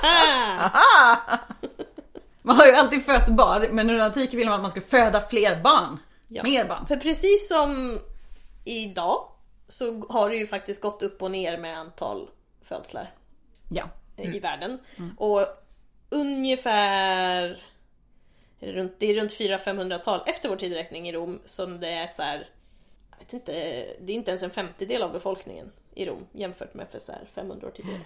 Ah! Man har ju alltid fött barn men under antiken vill man att man ska föda fler barn. Ja. Mer barn. För precis som idag så har det ju faktiskt gått upp och ner med antal födslar Ja. eh, i världen. Och ungefär runt, det är runt 400-500-tal efter vår tideräkning i Rom som det är så här, jag vet inte, det är inte ens en femtedel av befolkningen i Rom jämfört med för så här 500 år tidigare.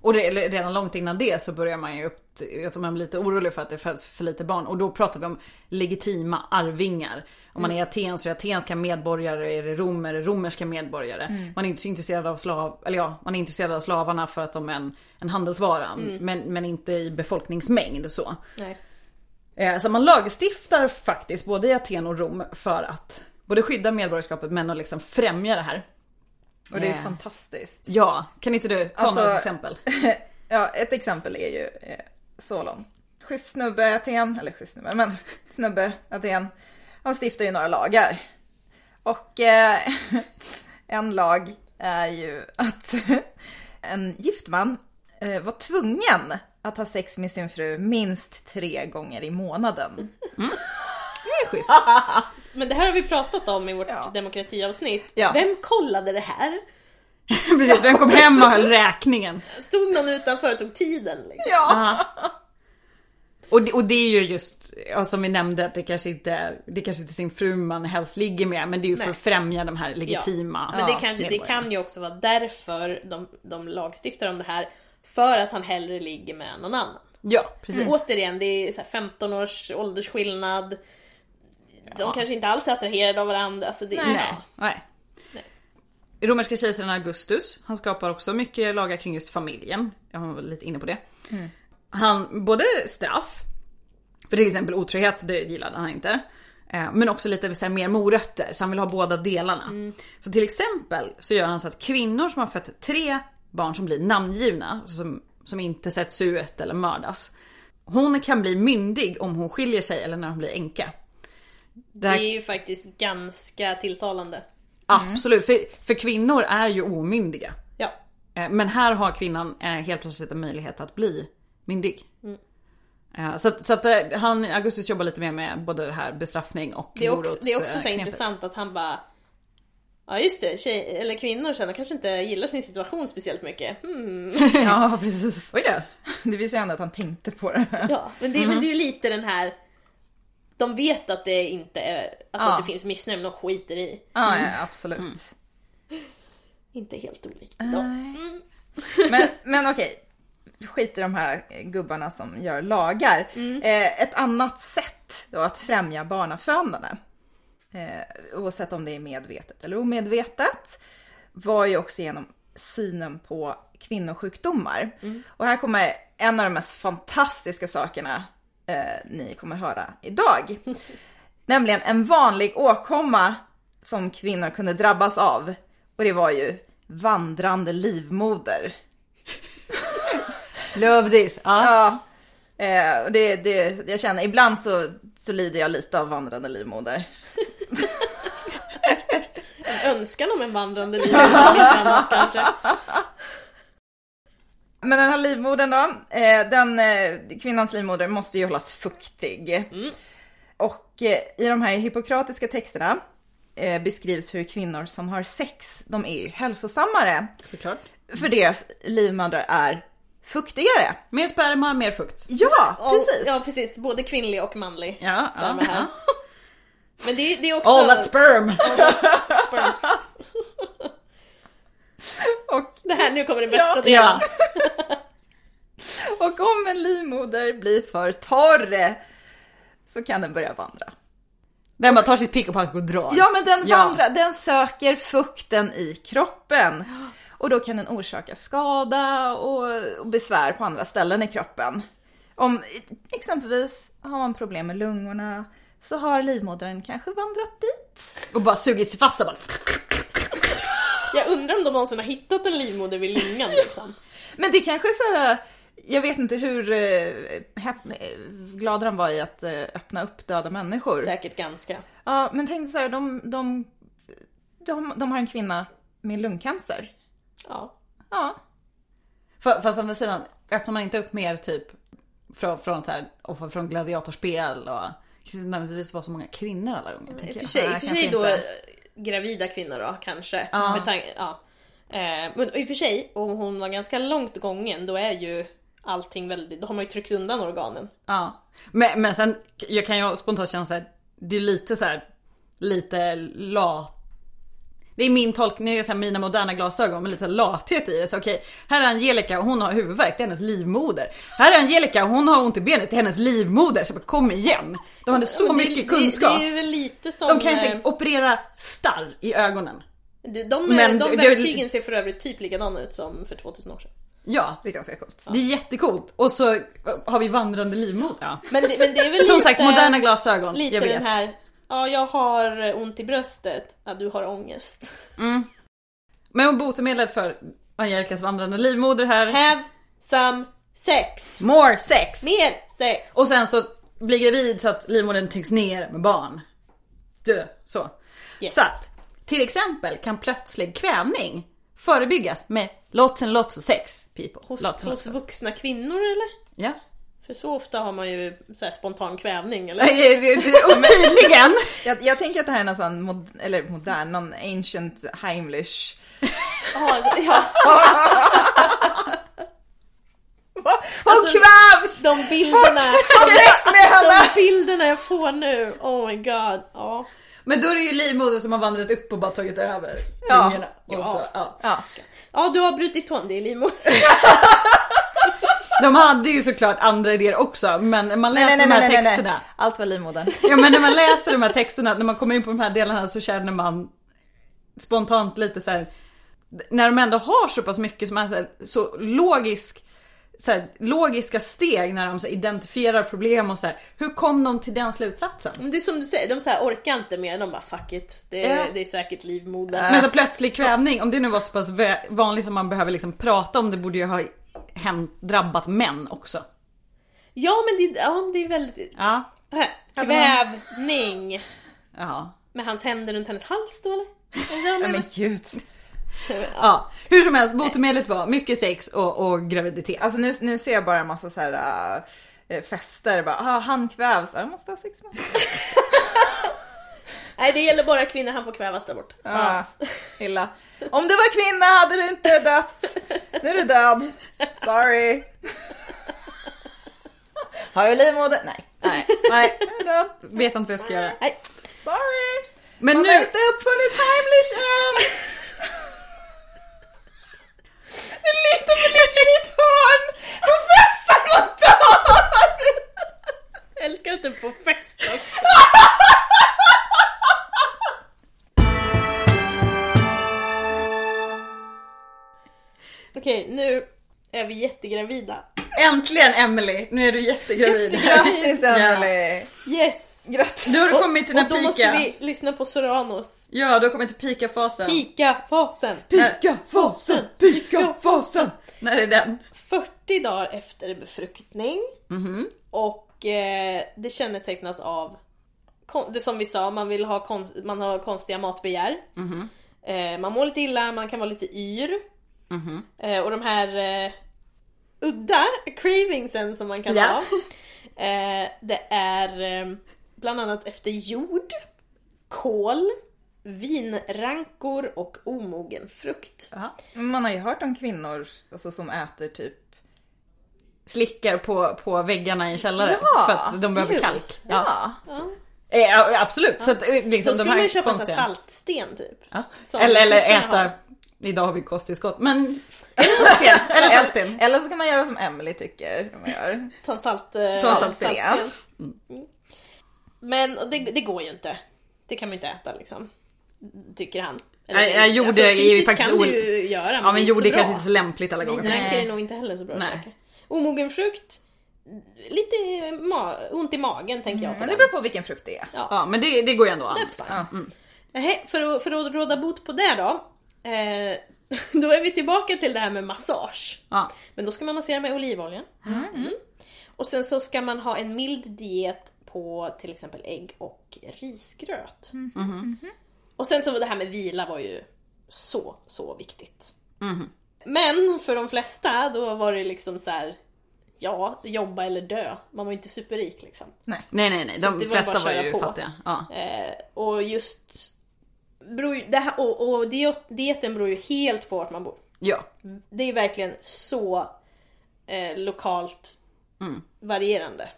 Och det, redan långt innan det så börjar man ju upp, alltså man blir lite orolig för att det föds för lite barn. Och då pratar vi om legitima arvingar. Om man är i Aten så är atenska medborgare, är det Rom är det romerska medborgare. Man är inte så intresserad av slav, eller ja, man är intresserad av slavarna för att de är en, en handelsvara. Men, men inte i befolkningsmängd så. Nej. Eh, Så man lagstiftar faktiskt både i Aten och Rom för att både skydda medborgarskapet men att liksom främja det här. Och det är Eh. fantastiskt. Ja, kan inte du ta Alltså- några exempel? Ja, ett exempel är ju eh, Solon. Schysst snubbe Aten, eller schysst snubbe, men snubbe Aten. Han stiftar ju några lagar. Och eh, en lag är ju att en gift man eh, var tvungen att ha sex med sin fru minst tre gånger i månaden. Det är schysst. Men det här har vi pratat om i vårt Ja. demokratiavsnitt. Ja. Vem kollade det här? Precis, vem kom hem och höll räkningen? Stod någon utanför och tog tiden? Liksom? Ja! Och det, och det är ju just, ja, som vi nämnde, att det kanske inte det kanske inte är sin fru man helst ligger med, men det är ju för Nej. att främja de här legitima Men det, ja, kanske, det kan ju också vara därför de, de lagstiftar om det här. För att han hellre ligger med någon annan. Ja, precis. Återigen, det är så här 15 års åldersskillnad. De Ja. kanske inte alls är attraherade av varandra. Alltså det, Nej. ja. Nej. Nej. Romerska kejsaren Augustus, han skapar också mycket lagar kring just familjen. Jag var lite inne på det. Han, både straff, för till exempel otrohet, det gillade han inte. Eh, Men också lite så här, mer morötter, så han vill ha båda delarna. Så till exempel så gör han så att kvinnor som har fött tre barn som blir namngivna, som, som inte sätts ut eller mördas. Hon kan bli myndig om hon skiljer sig eller när hon blir änka. Det det här- är ju faktiskt ganska tilltalande. Absolut, för, för kvinnor är ju omyndiga. Ja. Eh, Men här har kvinnan eh, helt plötsligt en möjlighet att bli myndig. Eh, Så att, så att eh, han, Augustus jobbar lite mer med både det här bestraffning och Det är också, det är också så morotsknepet. intressant att han bara Ja just det, tjej, eller kvinnor sen kanske inte gillar sin situation speciellt mycket. Hmm. ja, precis. Oj då. Det visar ju ändå att han tänkte på det. Ja, men det, men det är ju lite den här De vet att det inte är, alltså Ja. att det finns missnöje men de skiter i. Ja, ja absolut. Inte helt olikt idag. Men, men okej, skit i de här gubbarna som gör lagar. Eh, ett annat sätt då att främja barnafödande, eh, oavsett om det är medvetet eller omedvetet, var ju också genom synen på kvinnosjukdomar. Och här kommer en av de mest fantastiska sakerna eh, ni kommer höra idag. Nämligen en vanlig åkomma som kvinnor kunde drabbas av. Och det var ju vandrande livmoder. Love this. Ja. Ja, eh, och det, det, jag känner ibland så, så lider jag lite av vandrande livmoder. En önskan om en vandrande liv eller något annat kanske. Men den här livmodern då, eh, den, eh, kvinnans livmoder måste ju hållas fuktig. Och eh, i de här hippokratiska texterna beskrivs hur kvinnor som har sex, de är ju hälsosammare. Såklart. För deras livmödrar är fuktigare. Mer sperma, mer fukt. Ja, Och- precis. Ja precis, både kvinnlig och manlig Ja, sperma ja, här. Men det, är- det är också... All that sperm! sperm. Och, Det här, nu kommer den bästa Ja. delen. Ja. och om en livmoder blir för torr så kan den börja vandra. Den bara tar sitt pick och pack och drar. Ja, men den Ja. vandrar, den söker fukten i kroppen. Och då kan den orsaka skada och, och besvär på andra ställen i kroppen. Om exempelvis har man problem med lungorna så har livmodern kanske vandrat dit. Och bara sugit sig fast och bara... Jag undrar om de någonsin har hittat en livmoder vid lungan liksom. Men det kanske är så här, jag vet inte hur eh, häp- eh, glada de var i att eh, öppna upp döda människor. Säkert ganska. Ja, men tänk så här, de, de, de, de har en kvinna med lungcancer. Ja. Ja, Fa- Fast å andra sidan, öppnar man inte upp mer typ från, från, så här, från gladiatorspel och det nödvändigtvis vara så många kvinnor alla gånger. Och för sig, för sig då inte. gravida kvinnor då kanske. Ja. Tanke, ja. Eh, men i och för sig, om hon var ganska långt gången då är ju allting väldigt, då har man ju tryckt undan organen. Ja. Men, men sen, jag kan ju spontant känna så här, det är lite så här, lite lat. Det är min tolkning, det är så här mina moderna glasögon med lite lathet i det. Så okej, här är Angelica och hon har huvudvärk, det är hennes livmoder. Här är Angelica och hon har ont i benet, det är hennes livmoder. Så bara, kom igen. De hade så det- mycket kunskap. Det, det är väl lite som... De kan ju eh, operera starr i ögonen. de, de, Men de det- verktygen ser för övrigt typ likadana ut som för 2000 år sedan. Ja, det är ganska coolt. det är jättecoolt. Och så har vi vandrande livmoder. Ja. Men det, men det är väl Som lite, sagt, moderna glasögon. Lite jag vet. den här, ja jag har ont i bröstet, ja du har ångest. Men botemedlet för Angelicas vandrande livmoder här. Have some sex. More sex! Mer sex. Och sen så blir gravid så att livmodern tyngs ner med barn. Dö, så. Yes. Så att, till exempel kan plötslig kvävning förebyggas med lots and lots of sex people. Hos, lots hos lots vuxna kvinnor eller? Ja. För så ofta har man ju så spontan kvävning eller? Tydligen! Jag, jag tänker att det här är någon sån, mod, eller modern, någon ancient Heimlich. Ja, ja. Hon Alltså, kvävs! De bilderna, henne! de bilderna jag får nu, oh my god. Ja. Men då är det ju livmodern som har vandrat upp och bara tagit över Ja. Och Ja. Så, ja. Ja. ja du har brutit tån, det är livmoder. De hade ju såklart andra idéer också men när man läser Nej, nej, de här nej, nej, texterna. nej. Allt var livmodern. Ja men när man läser de här texterna, när man kommer in på de här delarna så känner man spontant lite så här. När de ändå har så pass mycket som är så, här, så logisk så här, logiska steg när de så här, identifierar problem och så här. Hur kom de till den slutsatsen? Men det är som du säger, de så här orkar inte mer, de bara fuck it. Det är, Ja. det är säkert livmoder. Men så plötslig kvävning, om det nu var så pass vanligt att man behöver liksom prata om det borde ju ha hänt, drabbat män också. Ja men det, ja, det är väldigt... Ja. Kvävning. Jaha. Med hans händer runt hennes hals då eller? Menar? men gud. Ja, hur som helst, botemedlet var mycket sex och, och graviditet. Alltså nu, nu ser jag bara en massa så här äh, fester. Bara, ah, han kvävs. Ja, Jag måste ha sex med honom. Nej det gäller bara kvinnor, han får kvävas där borta. Ah, illa. Om du var kvinna hade du inte dött. Nu är du död. Sorry. Har du livmoder? Nej. Nej, nej, Jag vet inte vad jag ska göra. Nej. Sorry. Men Man nu, har inte uppfunnit Heimlich än. Det är lite för vi jättegravida. äntligen Emily, nu är du jättegravid. Grattis Emelie. Yes! Grattis. Du har kommit till och den då här måste pika. vi lyssna på Soranos. Ja, du har kommit till pika-fasen. Pika-fasen! Pika-fasen, pika-fasen. När är den? 40 dagar efter befruktning. Och eh, det kännetecknas av, det som vi sa, man vill ha kon- man har konstiga matbegär. Eh, man mår lite illa, man kan vara lite yr. Eh, och de här eh, udda cravingsen som man kan Ja. ha. Eh, det är eh, bland annat efter jord, kål, vinrankor och omogen frukt. Ja. Man har ju hört om kvinnor alltså, som äter typ slickar på, på väggarna i en källare Ja, för att de behöver kul. kalk. Ja. Ja. Eh, absolut. Så att, eh, liksom, Då skulle de här man ju köpa konstiga- saltsten typ. Eller, eller äta, har. Idag har vi kosttillskott men eller saltsten. Eller. Eller, eller så kan man göra som Emily tycker man gör. Ta en salt, eh, Ta en saltsten. Mm. Men och det, det går ju inte. Det kan man ju inte äta liksom. Tycker han. Nej, jag gjorde alltså, det fysiskt faktiskt kan du ju göra men, det men inte jord så är kanske inte så lämpligt alla gånger. Nej. är nog inte heller så bra Nej. saker. Omogen frukt, lite ma- ont i magen tänker jag på Men det beror på vilken frukt det är. Ja. Ja men det, det går ju ändå an. That's fine. Ja. Nej, för, att, för att råda bot på det då. Eh, då är vi tillbaka till det här med massage. Ja. Men då ska man massera med olivolja. Mm. Och sen så ska man ha en mild diet på till exempel ägg och risgröt. Och sen så det här med vila var ju så, så viktigt. Men för de flesta då var det liksom så här. Ja, jobba eller dö. Man var ju inte superrik liksom. Nej. Nej nej nej, de var flesta var ju på. fattiga. Ja. Eh, och just beror det här, och, och diet, dieten beror ju helt på vart man bor. ja. Det är verkligen så eh, lokalt Mm. varierande.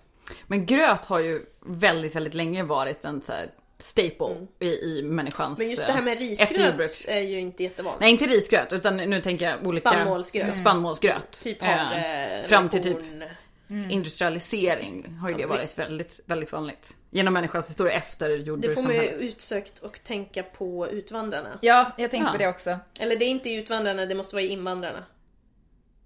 Men gröt har ju väldigt väldigt länge varit en så här staple i, i människans Mm. Men just det här med eh, risgröt är ju inte jättevanligt. Nej inte risgröt utan nu tänker jag olika Spannmålsgröt. spannmålsgröt. Typ Eh, havre, fram till typ korn. industrialisering har ju Ja, det varit visst. väldigt, väldigt vanligt. Genom människans historia efter Det får man ju jordbrukssamhället. utsökt och tänka på utvandrarna. Ja, jag tänkte Ja. på det också. Eller det är inte utvandrarna, det måste vara invandrarna.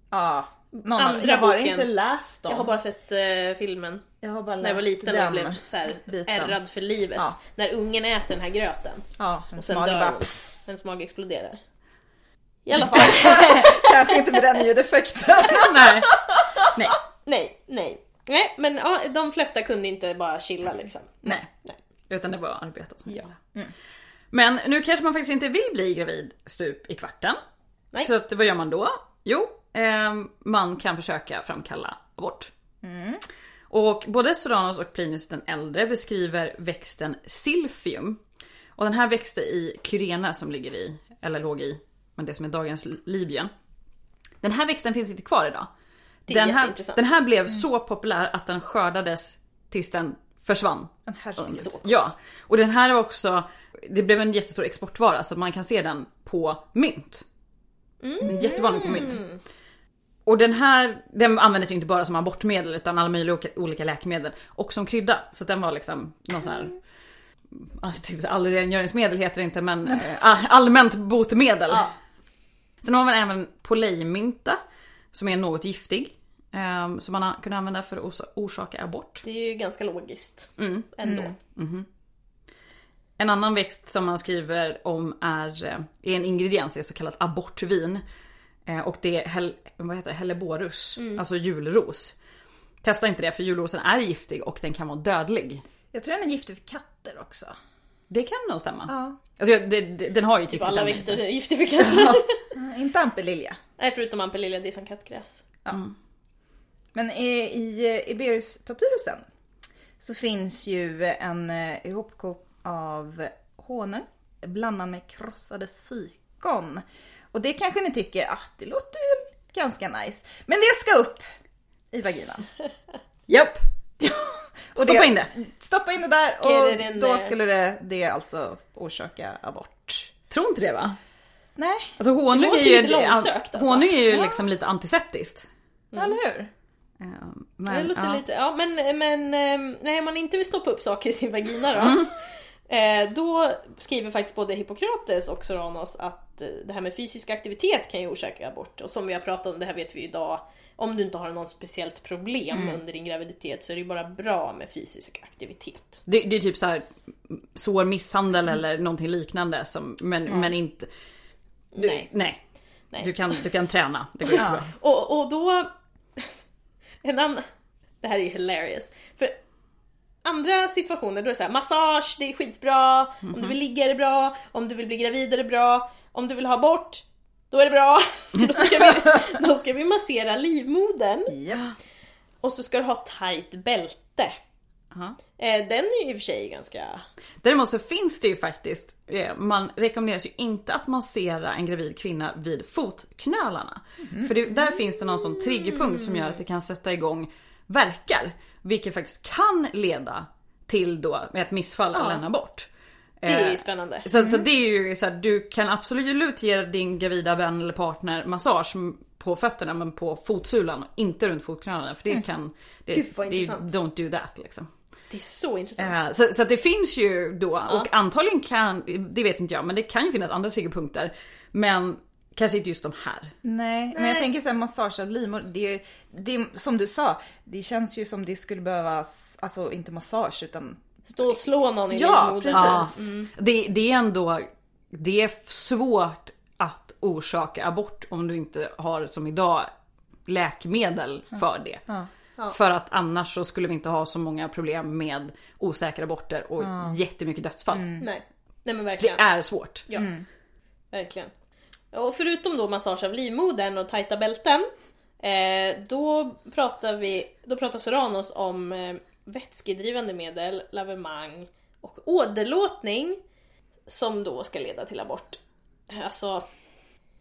Ja. Någon Andra jag har boken. inte läst dem. Jag har bara sett eh, filmen jag har bara läst när jag var liten och blev så här ärrad för livet. Ja. När ungen äter den här gröten. Ja, en Och sen dör bara... hon. Hennes mage exploderar. I alla fall. Kanske inte med den ljudeffekten. Nej. Nej. Nej, nej. Nej, men ja, de flesta kunde inte bara chilla liksom. Nej. nej. Utan det var arbeta som Ja. gällde. Men nu kanske man faktiskt inte vill bli gravid stup i kvarten. Nej. Så att, vad gör man då? Jo, ehm, man kan försöka framkalla abort. Och både Soranos och Plinius den äldre beskriver växten silfium. Och den här växte i Kyrene som ligger i, eller låg i, men det som är dagens Libyen. Den här växten finns inte kvar idag. Det är den, här, jätteintressant. den här blev så populär att den skördades tills den försvann. Men herregud. Så coolt. Ja, och den här var också, det blev en jättestor exportvara så att man kan se den på mynt. Mm. Jättevanlig på mynt. Och den här, den användes ju inte bara som abortmedel utan alla möjliga olika, läkemedel. Och som krydda. Så den var liksom någon sån här tänkte säga allrengöringsmedel heter det inte men eh, all- allmänt botemedel. Ja. Sen har man även polejmynta som är något giftig. Um, som man kunde använda för att orsa- orsaka abort. Det är ju ganska logiskt Mm. ändå. En annan växt som man skriver om är, eh, är en ingrediens i så kallat abortvin. Eh, Och det är hel, vad heter det? helleborus, alltså julros. Testa inte det för julrosen är giftig och den kan vara dödlig. Jag tror den är giftig för katter också. Det kan nog stämma. Ja. Alltså, det, det, den har ju ett Typ giftigt alla växter är giftiga för katter. Mm, Inte ampelilja. Nej, förutom ampelilja, det är som kattgräs. Men i, i Iberius-papyrusen så finns ju en eh, ihopkok av honung blandad med krossade fikon. Och det kanske ni tycker, ah, det låter ju ganska nice. Men det ska upp i vaginan. Japp! Och Stoppa in det. Stoppa in det där och då there. skulle det, det alltså orsaka abort. Tror inte det va? Nej, Alltså honung Det är ju, alltså. honung är ju liksom lite antiseptiskt. eller hur? Eh, det Men, låter ja. lite, ja men, men ehm, nej, om man inte vill stoppa upp saker i sin vagina då. Mm. Eh, då skriver faktiskt både Hippokrates och Soranos att eh, det här med fysisk aktivitet kan ju orsaka abort. Och som vi har pratat om, det här vet vi idag. Om du inte har något speciellt problem Mm. under din graviditet så är det ju bara bra med fysisk aktivitet. Det, det är typ så här svår misshandel eller någonting liknande som, men, men inte... Du, Nej. nej. Nej. Du, kan, du kan träna. Det går jättebra. Och, och då... En annan... Det här är ju hilarious. För andra situationer då är det så här, massage, det är skitbra. Om du vill ligga är det bra. Om du vill bli gravid är det bra. Om du vill ha bort, då är det bra. då, ska vi, då ska vi massera livmodern. Ja. Och så ska du ha tight bälte. Aha. Eh, den är ju i och för sig ganska... Däremot så finns det ju faktiskt, eh, man rekommenderas ju inte att massera en gravid kvinna vid fotknölarna. För det, där finns det någon sån triggerpunkt som gör att det kan sätta igång verkar. Vilket faktiskt kan leda till då ett missfall eller en abort. Det är ju Eh, spännande. Så, så det är ju så här, du kan absolut ge din gravida vän eller partner massage på fötterna men på fotsulan och inte runt fotknölarna för det kan... Det, Gud, vad det intressant. don't do that liksom. Det är så intressant. Eh, Så, så att det finns ju då, och antagligen kan, det vet inte jag, men det kan ju finnas andra triggerpunkter. Men kanske inte just de här. Nej, men jag tänker så här massage av livmodern. Det, är det som du sa, det känns ju som det skulle behövas, alltså inte massage utan Stå och slå någon i Ja, precis. Det, det är ändå, det är svårt att orsaka abort om du inte har som idag läkemedel för det. Ja. För att annars så skulle vi inte ha så många problem med osäkra aborter och jättemycket dödsfall. Nej. Nej men Det verkligen. är svårt. Ja, verkligen. Och förutom då massage av livmodern och tajta bälten. Eh, då pratar vi, då pratar Soranos om eh, vätskedrivande medel, lavemang och åderlåtning. Som då ska leda till abort. Alltså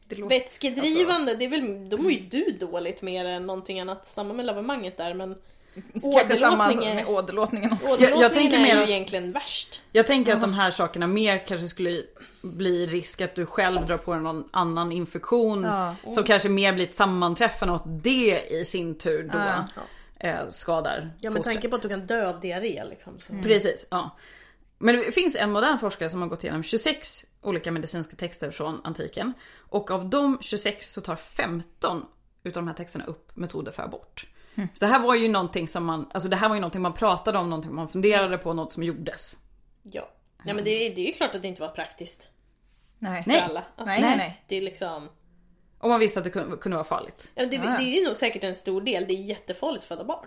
det låter... vätskedrivande, det är väl, då mår ju du dåligt mer än någonting annat. Samma med lavemanget där men Kanske samma är- med åderlåtningen också. åderlåtningen jag tänker är mer ju att- egentligen värst. Jag tänker att de här sakerna mer kanske skulle bli risk att du själv drar på dig någon annan infektion. Ja. Som kanske mer blir ett sammanträffande och att det i sin tur då Ja. eh, skadar Ja fostret. tanke på att du kan dö av diarré liksom. Så. Precis, ja. Men det finns en modern forskare som har gått igenom 26 olika medicinska texter från antiken. Och av de 26 så tar 15 utav de här texterna upp metoder för abort. Så det här var ju någonting som man, alltså det här var ju någonting man pratade om, någonting man funderade på, något som gjordes. Ja. ja men det, är- det är ju klart att det inte var praktiskt Nej. för Nej. alla. Alltså, Nej, nej, nej. Det är liksom... Och man visste att det kunde, kunde vara farligt. Ja, det, Ja, ja. det är ju nog säkert en stor del. Det är jättefarligt att föda barn.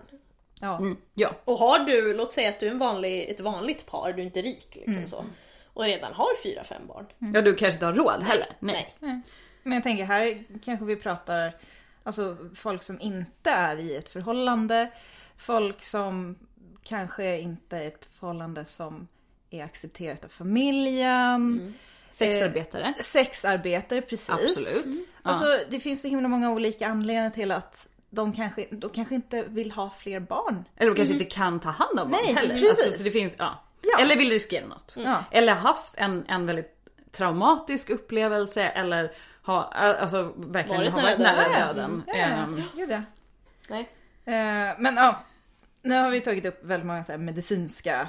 Ja. Ja. Och har du, låt säga att du är en vanlig, ett vanligt par, du är inte rik liksom Mm. så. Och redan har fyra, fem barn. Ja du kanske inte har råd heller. Nej. Nej. Men jag tänker här kanske vi pratar alltså folk som inte är i ett förhållande. Folk som kanske inte är ett förhållande som är accepterat av familjen. Sexarbetare. Sexarbetare, precis. Absolut. Alltså det finns så himla många olika anledningar till att de kanske, de kanske inte vill ha fler barn. Eller de kanske inte kan ta hand om barn Nej, heller. precis. Alltså, så det finns, ja. Ja. Eller vill riskera något. Ja. Eller haft en, en väldigt traumatisk upplevelse eller ha, alltså verkligen Varit ha varit nära nära döden. Ja, Ehm, gör det. Nej. Eh, men ja, nu har vi tagit upp väldigt många så här medicinska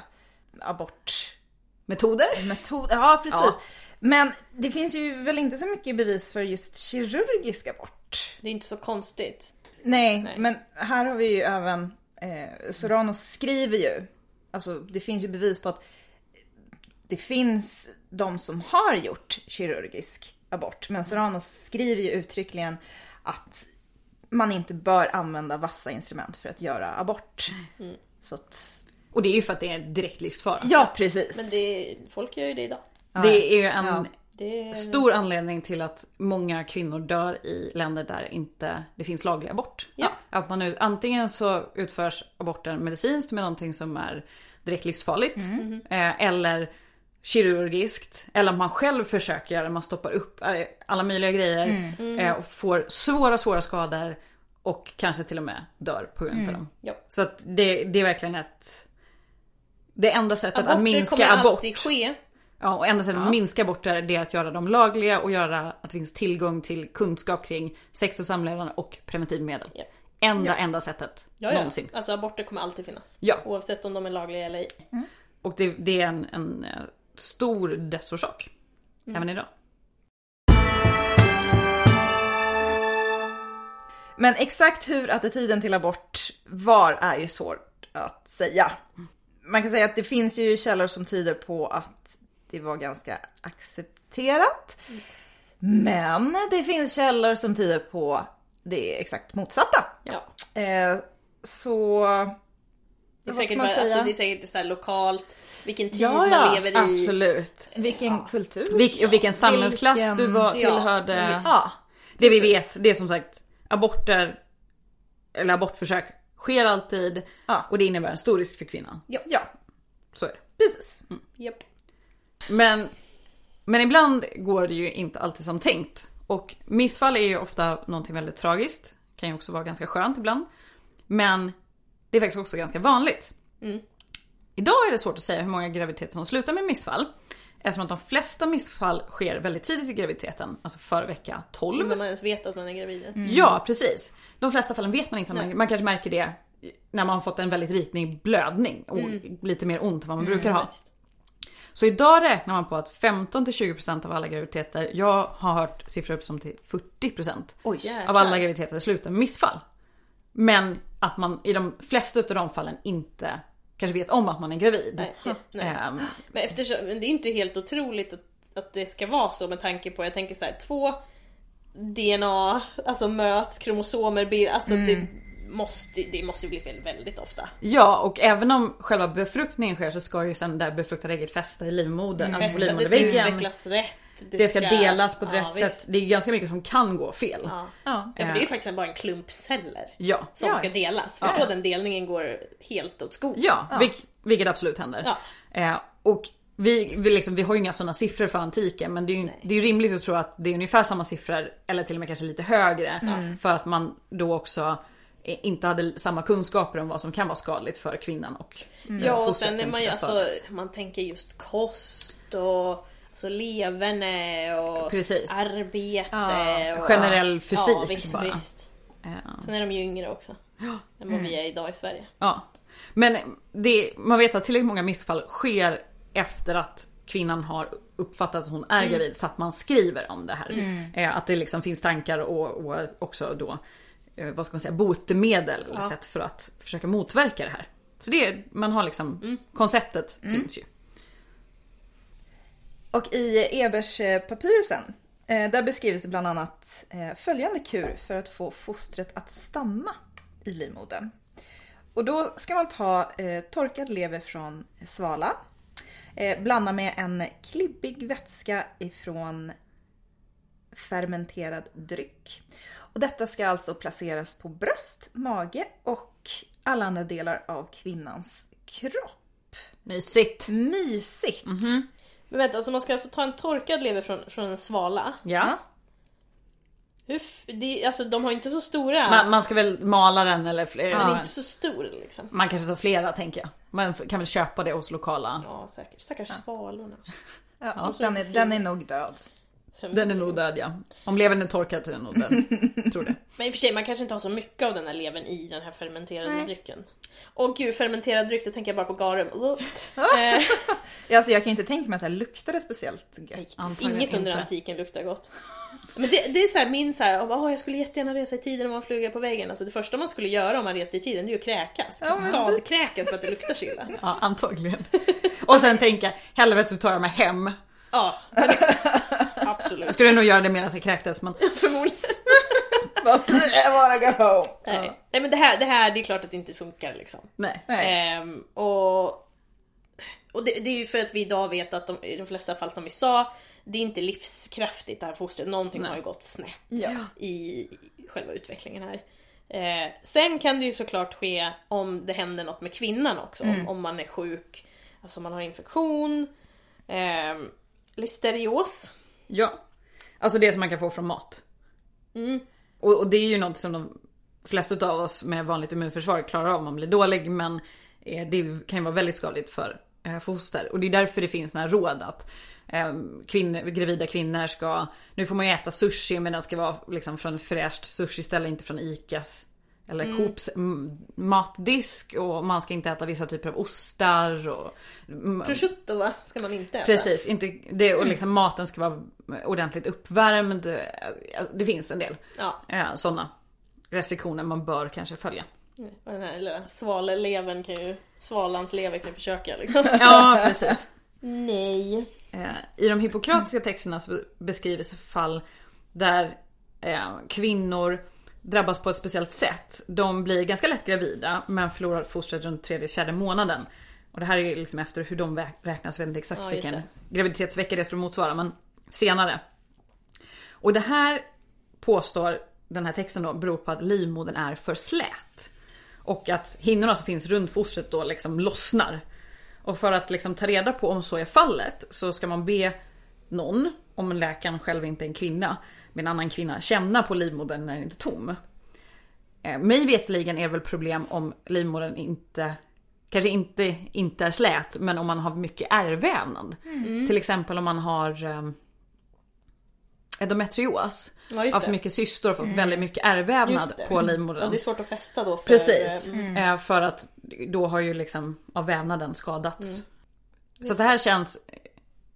abortmetoder. Metoder. Ja, precis. Ja. Men det finns ju väl inte så mycket bevis för just kirurgisk abort. Det är inte så konstigt. Nej, Nej. men här har vi ju även, eh, Sorano skriver ju, alltså det finns ju bevis på att det finns de som har gjort kirurgisk abort. Men Sorano skriver ju uttryckligen att man inte bör använda vassa instrument för att göra abort. Så att, Och det är ju för att det är direkt livsfara. ja, precis. Men det, folk gör ju det idag. Det är ju en Ja. Det är... stor anledning till att många kvinnor dör i länder där inte det finns laglig abort. Ja. Att man nu, antingen så utförs aborten medicinskt med någonting som är direkt livsfarligt. Eh, eller kirurgiskt. Eller man själv försöker göra man stoppar upp eh, alla möjliga grejer. Eh, och får svåra, svåra skador. Och kanske till och med dör på grund av dem. Ja. Så att det, det är verkligen ett... Det enda sättet Aborter att minska kommer abort. alltid ske. Ja, och enda sättet att minska aborter det är att göra dem lagliga och göra att det finns tillgång till kunskap kring sex och samlevnad och preventivmedel. Ja. Enda, enda sättet Ja, ja. någonsin. Alltså aborter kommer alltid finnas. Ja. Oavsett om de är lagliga eller ej. Och det, det är en, en eh, stor dödsorsak. Även idag. Men exakt hur attityden till abort var är ju svårt att säga. Man kan säga att det finns ju källor som tyder på att det var ganska accepterat. Men det finns källor som tyder på det exakt motsatta. Ja. Eh, så... Det är säkert, man bara, säga? alltså, det är säkert så här lokalt, vilken tid Ja, man ja, lever i. Absolut. Vilken kultur. Vilk, och vilken samhällsklass Vilken- du var, Ja, tillhörde. visst. Ja, det vi vet, det är som sagt aborter eller abortförsök sker alltid Ja. och det innebär en stor risk för kvinnan. Ja, Så är det. precis. Japp. Men, men ibland går det ju inte alltid som tänkt. Och missfall är ju ofta någonting väldigt tragiskt. Kan ju också vara ganska skönt ibland. Men det är faktiskt också ganska vanligt. Mm. Idag är det svårt att säga hur många graviditeter som slutar med missfall. Eftersom att de flesta missfall sker väldigt tidigt i graviditeten, alltså före vecka 12. Innan man ens vet att man är gravid. Ja precis. De flesta fallen vet man inte. Man, man kanske märker det när man har fått en väldigt riklig blödning och lite mer ont än vad man brukar ha. Visst. Så idag räknar man på att 15-20% av alla graviditeter, jag har hört siffror upp som till 40% Oj. Jäklar. av alla graviditeter slutar med missfall. Men att man i de flesta av de fallen inte kanske vet om att man är gravid. Nej, nej. Ehm, Men eftersom, det är inte helt otroligt att, att det ska vara så med tanke på, jag tänker så här, två DNA, alltså möts, kromosomer, alltså det måste, det måste ju bli fel väldigt ofta. ja och även om själva befruktningen sker så ska ju sen det befruktade ägget fästa i livmodern, alltså på Fästa, det ska livmoderväggen. utvecklas rätt. Det ska delas på ett ja, rätt visst. sätt. Det är ganska mycket som kan gå fel. Ja. Ja. ja, för det är ju faktiskt bara en klump celler Ja. som Ja. ska delas. Förstå den delningen går helt åt skogen. Ja, Vilk, vilket absolut händer. Ja. Eh, och vi, vi, liksom, vi har ju inga sådana siffror för antiken men det är ju det är ju rimligt att tro att det är ungefär samma siffror eller till och med kanske lite högre. För att man då också eh, inte hade samma kunskaper om vad som kan vara skadligt för kvinnan och eh, Ja och sen är man ju alltså, man tänker just kost och alltså leverne och Precis. arbete. Ja, och, generell fysik Ja visst, bara. visst. Eh, Sen är de ju yngre också. Än vad vi är idag i Sverige. Ja. Men det, man vet att tillräckligt många missfall sker efter att kvinnan har uppfattat att hon är gravid så att man skriver om det här. Eh, Att det liksom finns tankar och, och också då eh, vad ska man säga, botemedel eller sätt för att försöka motverka det här. Så det man har liksom, konceptet finns ju. Och i Ebers-papyrusen, eh, där beskrivs bland annat eh, följande kur för att få fostret att stanna i livmodern. Och då ska man ta eh, torkad lever från svala, eh, blanda med en klibbig vätska ifrån fermenterad dryck. Och detta ska alltså placeras på bröst, mage och alla andra delar av kvinnans kropp. Mysigt. Mysigt! Men vänta, så man ska alltså ta en torkad lever från, från en svala? Ja. Hur, f- det, alltså de har inte så stora. Man, man ska väl mala den eller fler, Den är inte så stor liksom. man kanske tar flera tänker jag. Man kan väl köpa det hos lokala. Ja säkert. Stackars svalorna. Ja, Ja. den, är, den är nog död. Den är nog död ja. Om levern är torkad så är den nog död. Tror det. Men i och för sig, man kanske inte har så mycket av den här levern i den här fermenterade Nej. drycken. Åh gud, fermenterad dryck, då tänker jag bara på garum. Eh, Ja, alltså jag kan inte tänka mig att det här luktade speciellt gött. Antagligen inget under inte. antiken luktar gott. Men det, det är så här, min så här, åh jag skulle jättegärna resa i tiden om man flyger på väggen. Alltså det första man skulle göra om man reste i tiden det är ju att kräkas. Ja, men Kaskadkräkas för att det luktar så illa. Ja, antagligen. Och sen tänka, helvete tar jag mig hem. Ja, men det, absolut. Jag skulle nog göra det medan jag kräktes men Förmodligen. I wanna go home. Nej. Nej men det här, det här, det är klart att det inte funkar liksom. nej. Nej. Ehm, och och det, det är ju för att vi idag vet att de, i de flesta fall som vi sa, det är inte livskraftigt det här fostret. Någonting har ju gått snett Ja. i, i själva utvecklingen här. Eh, sen kan det ju såklart ske om det händer något med kvinnan också. Om, om man är sjuk, alltså om man har infektion, eh, listerios. Ja. Alltså det som man kan få från mat. Mm. Och, och det är ju något som de flesta av oss med vanligt immunförsvar klarar av om man blir dålig men eh, det kan ju vara väldigt skadligt för eh, foster. Och det är därför det finns några råd att eh, kvinnor, gravida kvinnor ska, nu får man ju äta sushi men den ska vara liksom från ett fräscht sushi-ställe, inte från ICAs eller Coops mm, matdisk och man ska inte äta vissa typer av ostar och mm, Prosciutto va? Ska man inte äta? Precis, inte det, och liksom maten ska vara ordentligt uppvärmd. Det finns en del Ja. eh, sådana restriktioner man bör kanske följa. Och den här lilla svalelevern kan ju, svalans lever kan ju försöka liksom. Ja, precis. Nej. Eh, I de hippokratiska texterna så beskrivs fall där eh, kvinnor drabbas på ett speciellt sätt. De blir ganska lätt gravida men förlorar fostret runt tredje, fjärde månaden. Och det här är liksom efter hur de räknas, jag vet inte exakt Ja, vilken det. graviditetsvecka det skulle motsvara men senare. Och det här påstår den här texten då beror på att livmodern är för slät. Och att hinnorna som finns runt fostret då liksom lossnar. Och för att liksom ta reda på om så är fallet så ska man be någon, om läkaren själv inte är en kvinna, med en annan kvinna, känna på livmodern när den inte är tom. Eh, Mig veteligen är det väl problem om livmodern inte Kanske inte, inte är slät men om man har mycket ärrvävnad. Till exempel om man har eh, endometrios. Ja, Har för mycket cystor och fått väldigt mycket ärrvävnad på livmodern. Ja, det är svårt att fästa då. För, Precis. eh, Eh, För att då har ju liksom av vävnaden skadats. Så det här känns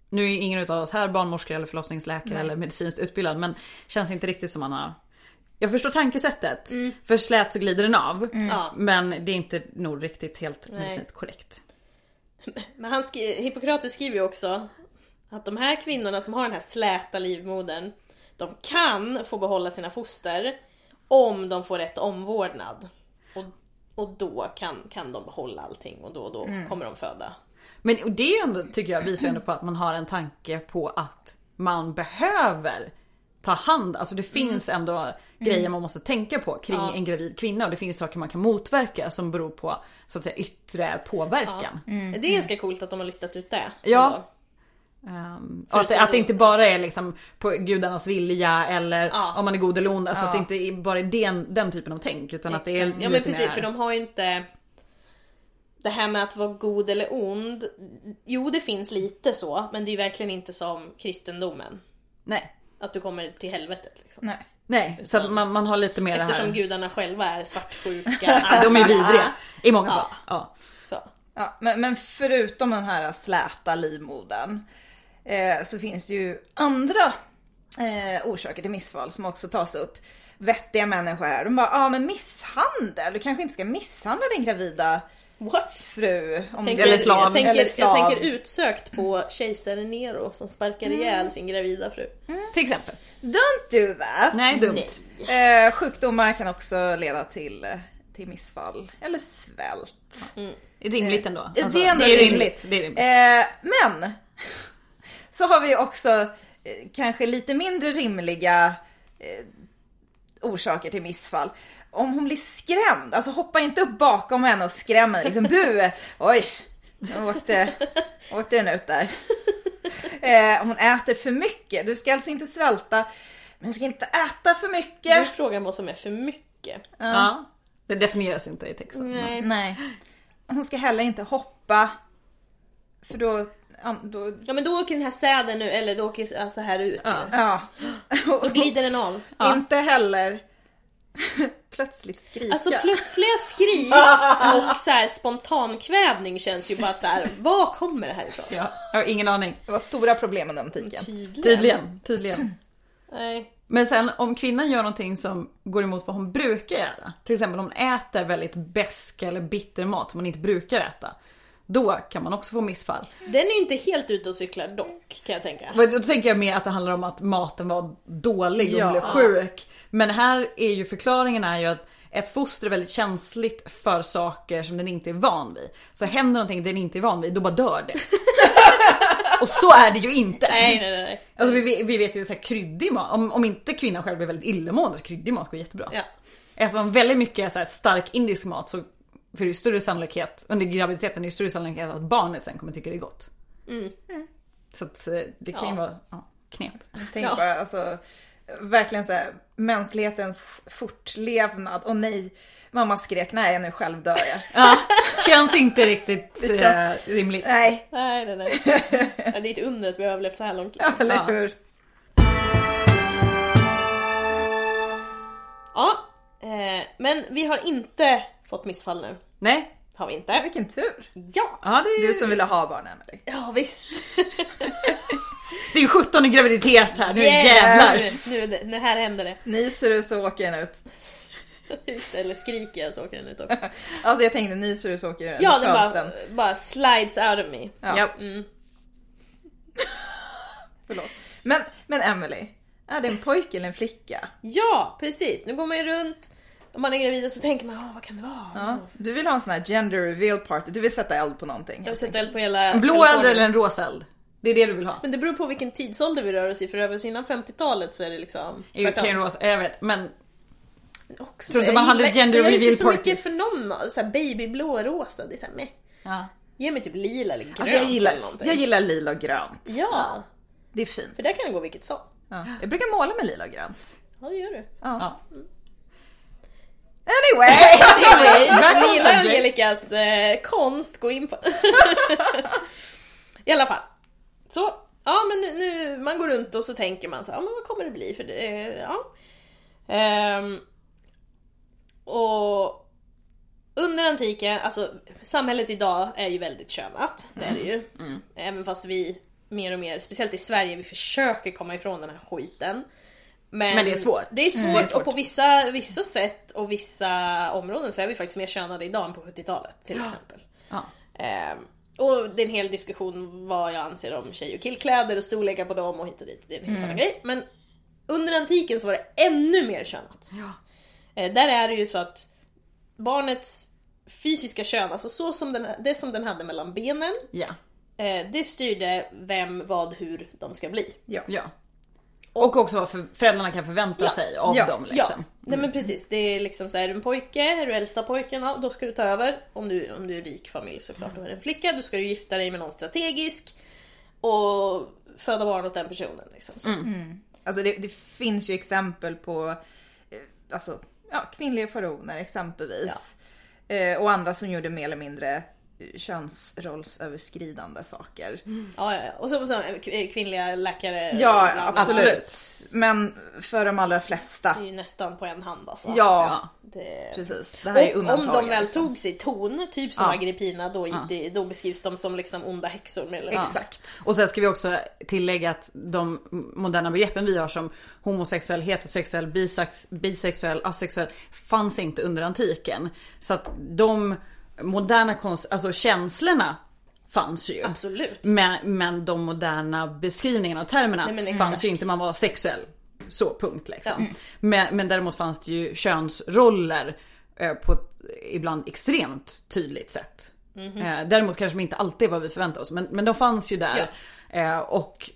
nu är ingen utav oss här barnmorskor eller förlossningsläkare eller medicinskt utbildad men känns inte riktigt som man har Jag förstår tankesättet. För slät så glider den av. Ja. Men det är inte nog riktigt helt Nej. medicinskt korrekt. Men han skri- Hippokrates skriver ju också att de här kvinnorna som har den här släta livmodern, de kan få behålla sina foster om de får rätt omvårdnad. Och, och då kan, kan de behålla allting och då och då kommer de föda. Men och det ändå, tycker jag, visar ändå på att man har en tanke på att man behöver ta hand, alltså det finns ändå grejer man måste tänka på kring Ja. en gravid kvinna och det finns saker man kan motverka som beror på så att säga yttre påverkan. Det är ganska coolt att de har listat ut det. Ja. Um, och att, det- att det inte bara är liksom på gudarnas vilja eller Ja. om man är god eller ond. Alltså Ja. att det inte är bara är den, den typen av tänk utan att det är Exakt. Ja men precis, mer... för de har ju inte det här med att vara god eller ond. Jo det finns lite så, men det är verkligen inte som kristendomen. Nej. Att du kommer till helvetet liksom. Nej. Nej, så att man, man har lite mer det Eftersom här. gudarna själva är svartsjuka. Ja, de är vidriga i många Ja. fall. Ja. Så. Ja, men, men förutom den här släta livmodern eh, så finns det ju andra eh, orsaker till missfall som också tas upp. Vettiga människor här, de bara, ja ah, men misshandel, du kanske inte ska misshandla din gravida What? fru. Om Tänker, Eller slav. Jag tänker, Eller slav. jag tänker utsökt på kejsare Nero som sparkar ihjäl sin gravida fru. Till exempel. Don't do that! Nej, dumt. Nej. Eh, sjukdomar kan också leda till, eh, till missfall eller svält. Rimligt ändå. Eh, Alltså, det är ändå rimligt. rimligt. Det är rimligt. Eh, men så har vi också eh, kanske lite mindre rimliga eh, orsaker till missfall. Om hon blir skrämd, alltså hoppa inte upp bakom henne och skräm henne. Liksom bu! Oj, nu åkte, åkte den ut där. Eh, om hon äter för mycket, du ska alltså inte svälta, men du ska inte äta för Nu är mycket. frågan vad som är för mycket. Ja. Det definieras inte i texten. Nej. Nej. Hon ska heller inte hoppa, för då, ja, då Ja men då åker den här säden nu, eller då åker alltså här ut Ja. Ja. Då glider den av. Inte heller plötsligt skrika. Alltså plötsliga skrik och så här spontankvävning känns ju bara så här. var kommer det här ifrån? Ja, jag har ingen aning. det var stora problem under antiken. Tydligen, tydligen. Nej. Men sen om kvinnan gör någonting som går emot vad hon brukar göra. Till exempel om hon äter väldigt besk eller bitter mat som hon inte brukar äta. Då kan man också få missfall. Den är inte helt ute och cyklar dock kan jag tänka. Då tänker jag mer att det handlar om att maten var dålig och Ja. hon blev sjuk. Men här är ju förklaringen är ju att ett foster är väldigt känsligt för saker som den inte är van vid. Så händer någonting den inte är van vid, då bara dör det. och så är det ju inte. Nej nej nej. Alltså vi, vi vet ju så här kryddig mat, om, om inte kvinnan själv är väldigt illamående så kryddig mat går jättebra. Ja. Äter man väldigt mycket så här stark indisk mat så för det är större sannolikhet, under graviditeten är det större sannolikhet att barnet sen kommer tycka det är gott. Mm. Så att eh, det kan ju Ja. vara ja, knep. Tänk Ja. bara alltså, verkligen så här, mänsklighetens fortlevnad. Och nej, mamma skrek nej nu själv dör jag. Ja, känns inte riktigt Det eh, rimligt. nej, Nej nej nej. Det är ett under att vi har överlevt så här långt. eller Ja. hur? Ja. Eh, men vi har inte fått missfall nu. Nej, Har vi inte. Vilken tur. Ja. ja det är Du som ville ha barn Emily. Ja visst. det är 17 i graviditet här, nu jävlar. Nu, nu, nu här händer det. Nyser du så åker den ut. Just det, eller skriker jag så åker den ut också. Alltså jag tänkte nyser du så åker den Ja, ut. den bara, bara slides out of me. Ja. Ja. Mm. Förlåt. Men, men Emily, är det en pojke eller en flicka? Ja, precis. Nu går man ju runt, om man är gravid och så tänker man, Åh, vad kan det vara? Ja. Du vill ha en sån här gender reveal party, du vill sätta eld på någonting. Jag vill sätta eld på hela En blå eld eller en rosa eld? Det är det du vill ha? Men det beror på vilken tidsålder vi rör oss i, för över innan 50-talet så är det liksom tvärtom. jag vet men också, Tror inte man hade gender så jag är reveal inte så mycket parties. för någon av så här babyblå, rosa, det är såhär meh. Ja. Ge mig typ lila eller grönt Alltså jag eller gillar, någonting. jag gillar lila och grönt. Ja, Det är fint. för där kan det gå vilket som. Ja. Jag brukar måla med lila och grönt. Ja, det gör du. Ja. Anyway! Anyway, on Gillar. Angelicas eh, konst, gå in på I alla fall. Så, ja men nu, nu, man går runt och så tänker man så ja men vad kommer det bli för det? Ja. Ehm, och under antiken, alltså samhället idag är ju väldigt könat, det är det ju. Även fast vi mer och mer, speciellt i Sverige, vi försöker komma ifrån den här skiten. Men, Men det är svårt. Det är svårt, det är svårt. och på vissa, vissa sätt och vissa områden så är vi faktiskt mer könade idag än på 70-talet till exempel. Ja. Ehm, och det är en hel diskussion vad jag anser om tjej och killkläder och storlekar på dem och hit och dit. Det är en helt annan grej. Men under antiken så var det ännu mer könat. Ja. Eh, där är det ju så att barnets fysiska kön, alltså så som den, det som den hade mellan benen, Ja. eh, det styrde vem, vad, hur de ska bli. Ja. Ja. Och också vad för föräldrarna kan förvänta Ja. sig av Ja. dem Ja, liksom. nej men precis. Det är liksom så här, är du en pojke, är du äldsta pojken, ja, då ska du ta över. Om du, om du är rik familj såklart, då är det en flicka. Då ska du gifta dig med någon strategisk. Och föda barn åt den personen. Liksom. Så. Alltså det, det finns ju exempel på eh, alltså, ja, kvinnliga faraoner exempelvis. Eh, och andra som gjorde mer eller mindre könsrollsöverskridande saker. Ja, ja, ja. Och så, så eh, kvinnliga läkare. Ja, bla. absolut. Men för de allra flesta. Det är ju nästan på en hand alltså. Ja, Det... precis. Det här är Och om undantagen. de väl liksom. tog sig ton, typ som Ja. Agrippina, då, gick det, då beskrivs de som liksom onda häxor. Med, Exakt. Och sen ska vi också tillägga att de moderna begreppen vi har som homosexuell, heterosexuell, bisex, bisexuell, asexuell fanns inte under antiken. Så att de moderna konst, alltså känslorna fanns ju. Absolut. Men, men de moderna beskrivningarna och termerna Nej, fanns ju inte, man var sexuell. Så punkt liksom. Ja. Men, men däremot fanns det ju könsroller eh, på ett ibland extremt tydligt sätt. Mhm. Eh, däremot kanske de inte alltid vad vi förväntar oss men, men de fanns ju där. Eh, och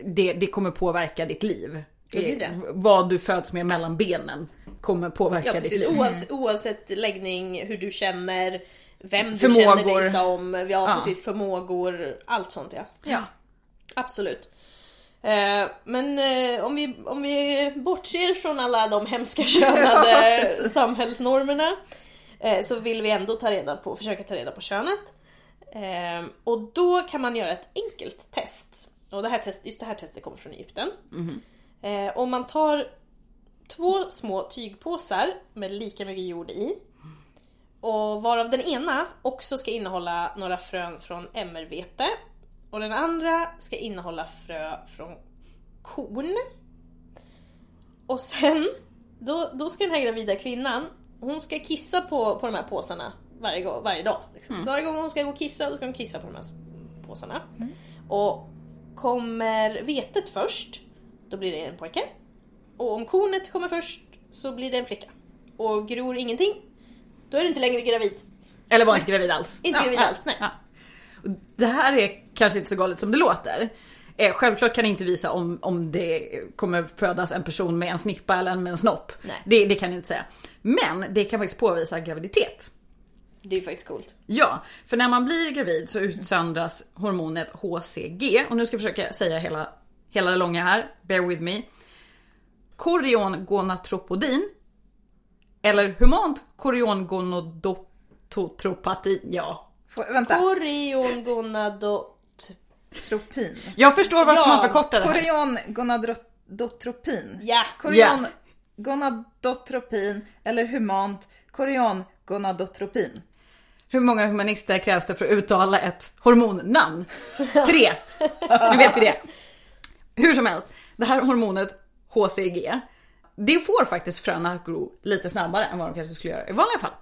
det, det kommer påverka ditt liv. Ja, det är det. Eh, Vad du föds med mellan benen kommer påverka Ja ditt liv. oavsett, oavsett läggning, hur du känner, vem du Förmågor. känner dig som, ja, Ja. precis, förmågor, allt sånt ja. Ja. Absolut. Eh, men eh, om, vi, om vi bortser från alla de hemska könade samhällsnormerna eh, så vill vi ändå ta reda på, försöka ta reda på könet. Eh, och då kan man göra ett enkelt test. Och det här test, just det här testet kommer från Egypten. Eh, om man tar två små tygpåsar med lika mycket jord i. Och varav den ena också ska innehålla några frön från emmervete. Och den andra ska innehålla frö från korn. Och sen, då, då ska den här gravida kvinnan, hon ska kissa på, på de här påsarna varje, gång, varje dag. Liksom. Så varje gång hon ska gå och kissa, då ska hon kissa på de här påsarna. Och kommer vetet först, då blir det en pojke. Och om kornet kommer först så blir det en flicka. Och gror ingenting, då är du inte längre gravid. Eller var inte gravid alls. Inte gravid alls, nej. Ja. Det här är kanske inte så galet som det låter. Eh, självklart kan det inte visa om, om det kommer födas en person med en snippa eller en med en snopp. Nej. Det, det kan jag inte säga. Men det kan faktiskt påvisa graviditet. Det är faktiskt coolt. Ja, för när man blir gravid så utsöndras hormonet HCG. Och nu ska jag försöka säga hela, hela det långa här. Bear with me. Koriongonatropodin. Eller humant koriongonodototropatin. Ja. Får, vänta, Koriongonadot... tropin. Jag förstår varför Ja, man förkortar det här. Korean gonadotropin. Ja! Korean gonadotropin eller humant korean gonadotropin. Hur många humanister krävs det för att uttala ett hormonnamn? Tre! Nu vet vi det. Hur som helst, det här hormonet HCG, det får faktiskt fröna att gro lite snabbare än vad de kanske skulle göra i vanliga fall.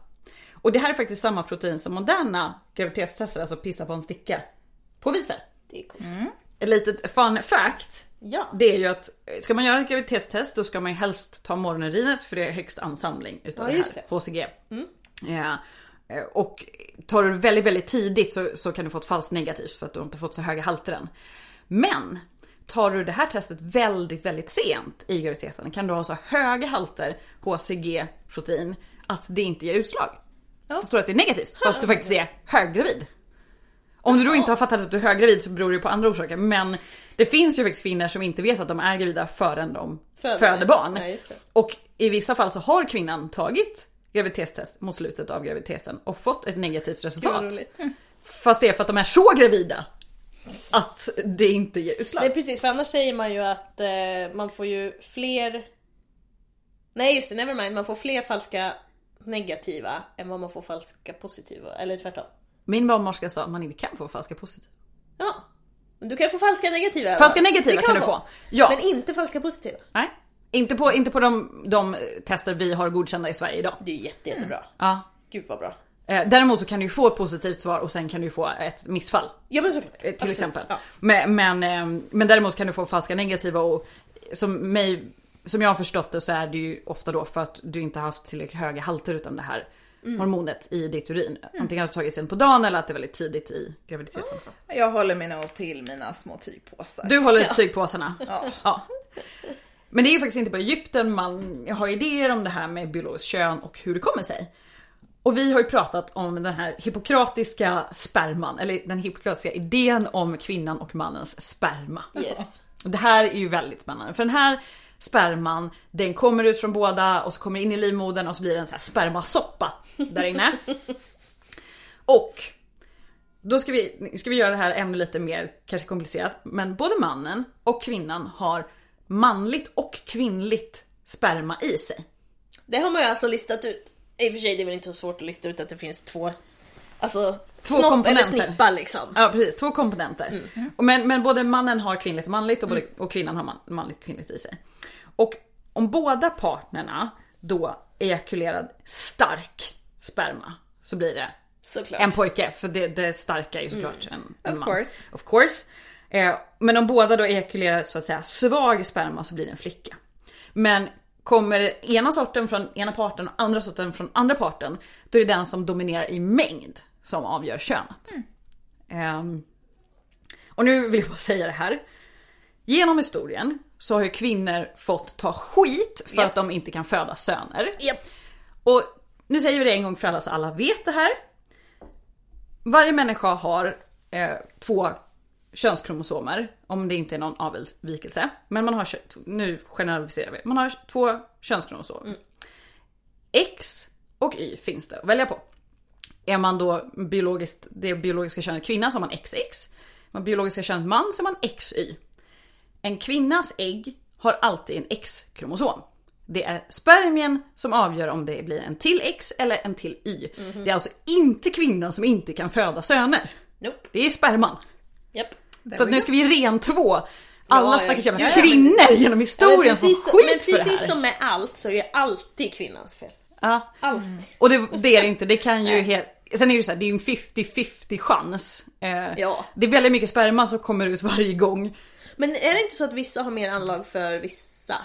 Och det här är faktiskt samma protein som moderna graviditetstester, alltså pissa på en sticka, påvisar. Det är coolt. Ett litet fun fact, Ja. det är ju att ska man göra ett graviditetstest då ska man ju helst ta morgonurinet för det är högst ansamling utav Ja, det här. HCG. Ja. Eh, Och tar du det väldigt, väldigt tidigt så, så kan du få ett falskt negativt för att du inte fått så höga halter än. Men tar du det här testet väldigt, väldigt sent i graviditeten kan du ha så höga halter HCG-protein att det inte ger utslag. Ja. Det står att det är negativt fast du faktiskt är höggravid. Om du då inte har fattat att du är höggravid så beror det på andra orsaker men det finns ju faktiskt kvinnor som inte vet att de är gravida förrän de Föder. föder, barn. Ja. Och i vissa fall så har kvinnan tagit graviditetstest mot slutet av graviditeten och fått ett negativt resultat. Fast det är för att de är så gravida att det inte ger utslag. Nej precis, för annars säger man ju att eh, man får ju fler... Nej just det, nevermind. Man får fler falska negativa än vad man får falska positiva. Eller tvärtom. Min barnmorska sa att man inte kan få falska positiva. Ja. Men du kan få falska negativa. Falska va? negativa Det kan du få. Ja. Men inte falska positiva. Nej. Inte på, inte på de, de tester vi har godkända i Sverige idag. Det är ju jätte, jättebra. Ja. Gud vad bra. Eh, Däremot så kan du ju få ett positivt svar och sen kan du få ett missfall. Ja men såklart. eh, Till Absolut. exempel. Ja. Men, men, eh, men däremot kan du få falska negativa och som, mig, som jag har förstått det så är det ju ofta då för att du inte har haft tillräckligt höga halter utan det här Mm. hormonet i ditt urin. Antingen att du tagit sen på dagen eller att det är väldigt tidigt i graviditeten. Jag håller mig nog till mina små tygpåsar. Du håller i tygpåsarna. Ja. Ja. Men det är ju faktiskt inte bara Egypten man har idéer om det här med biologiskt kön och hur det kommer sig. Och vi har ju pratat om den här hippokratiska sperman, eller den hippokratiska idén om kvinnan och mannens sperma. Yes. Och Det här är ju väldigt spännande för den här sperman, den kommer ut från båda och så kommer in i livmodern och så blir det en sån här spermasoppa där inne. Och då ska vi, ska vi göra det här ännu lite mer kanske komplicerat. Men både mannen och kvinnan har manligt och kvinnligt sperma i sig. Det har man ju alltså listat ut. I och för sig det är väl inte så svårt att lista ut att det finns två Alltså Två snopp komponenter. eller snippa liksom. Ja precis, två komponenter. Och Men, men både mannen har kvinnligt och manligt och, både, och kvinnan har man, manligt och kvinnligt i sig. Och om båda partnerna då ejakulerar stark sperma så blir det Såklart. en pojke, för det, det starka är ju såklart en, en Of man. course. Of course. Eh, men om båda då ejakulerar så att säga svag sperma så blir det en flicka. Men kommer ena sorten från ena parten och andra sorten från andra parten, då är det den som dominerar i mängd som avgör könet. Ehm, och nu vill jag bara säga det här. Genom historien så har ju kvinnor fått ta skit för Japp. att de inte kan föda söner. Japp. Och nu säger vi det en gång för alla så alla vet det här. Varje människa har eh, två könskromosomer, om det inte är någon avvikelse. Men man har, nu generaliserar vi, man har två könskromosomer. X och Y finns det att välja på. Är man då biologiskt, det biologiska könet kvinna så har man XX. Är man biologiska könet man så har man XY. En kvinnas ägg har alltid en X-kromosom. Det är spermien som avgör om det blir en till X eller en till Y. Det är alltså inte kvinnan som inte kan föda söner. Nope. Det är sperman. Japp. Så nu ska vi rentvå alla stackars jävla men- kvinnor genom men historien som precis, har skit men för det precis här. som med allt så är det alltid kvinnans fel. Ja. Alltid. Och det, det är det inte, det kan ju helt... Sen är det ju så här, det är en 50-50 chans. Eh, Ja. Det är väldigt mycket sperma som kommer ut varje gång. Men är det inte så att vissa har mer anlag för vissa?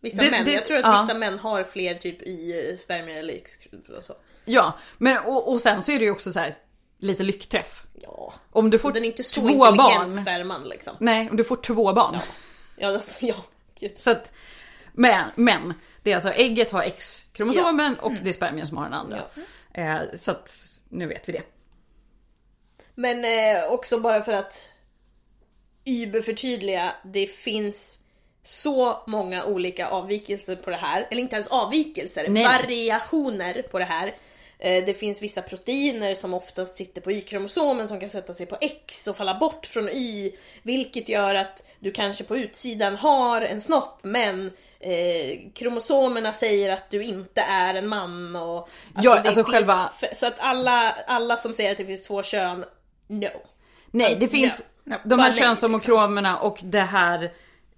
Vissa Det- män. det- jag tror att ja. vissa män har fler typ i spermier eller X och så. Ja, men och, och sen så är det ju också så här lite lyckträff. Ja. Om du får den är inte så två barn. sperman liksom. Nej, om du får två barn. Ja, alltså, ja. Gud. Så att, men, men det är alltså ägget har X-kromosomen och det är spermien som har den andra. Eh, så att nu vet vi det. Men eh, också bara för att überförtydliga, det finns så många olika avvikelser på det här. Eller inte ens avvikelser, Nej. variationer på det här. Eh, Det finns vissa proteiner som oftast sitter på Y-kromosomen som kan sätta sig på X och falla bort från Y. Vilket gör att du kanske på utsidan har en snopp men eh, kromosomerna säger att du inte är en man. Och, Ja, det alltså finns- själva- Så att alla, alla som säger att det finns två kön, no. Nej, det finns Ja. de här könshomokromerna och det här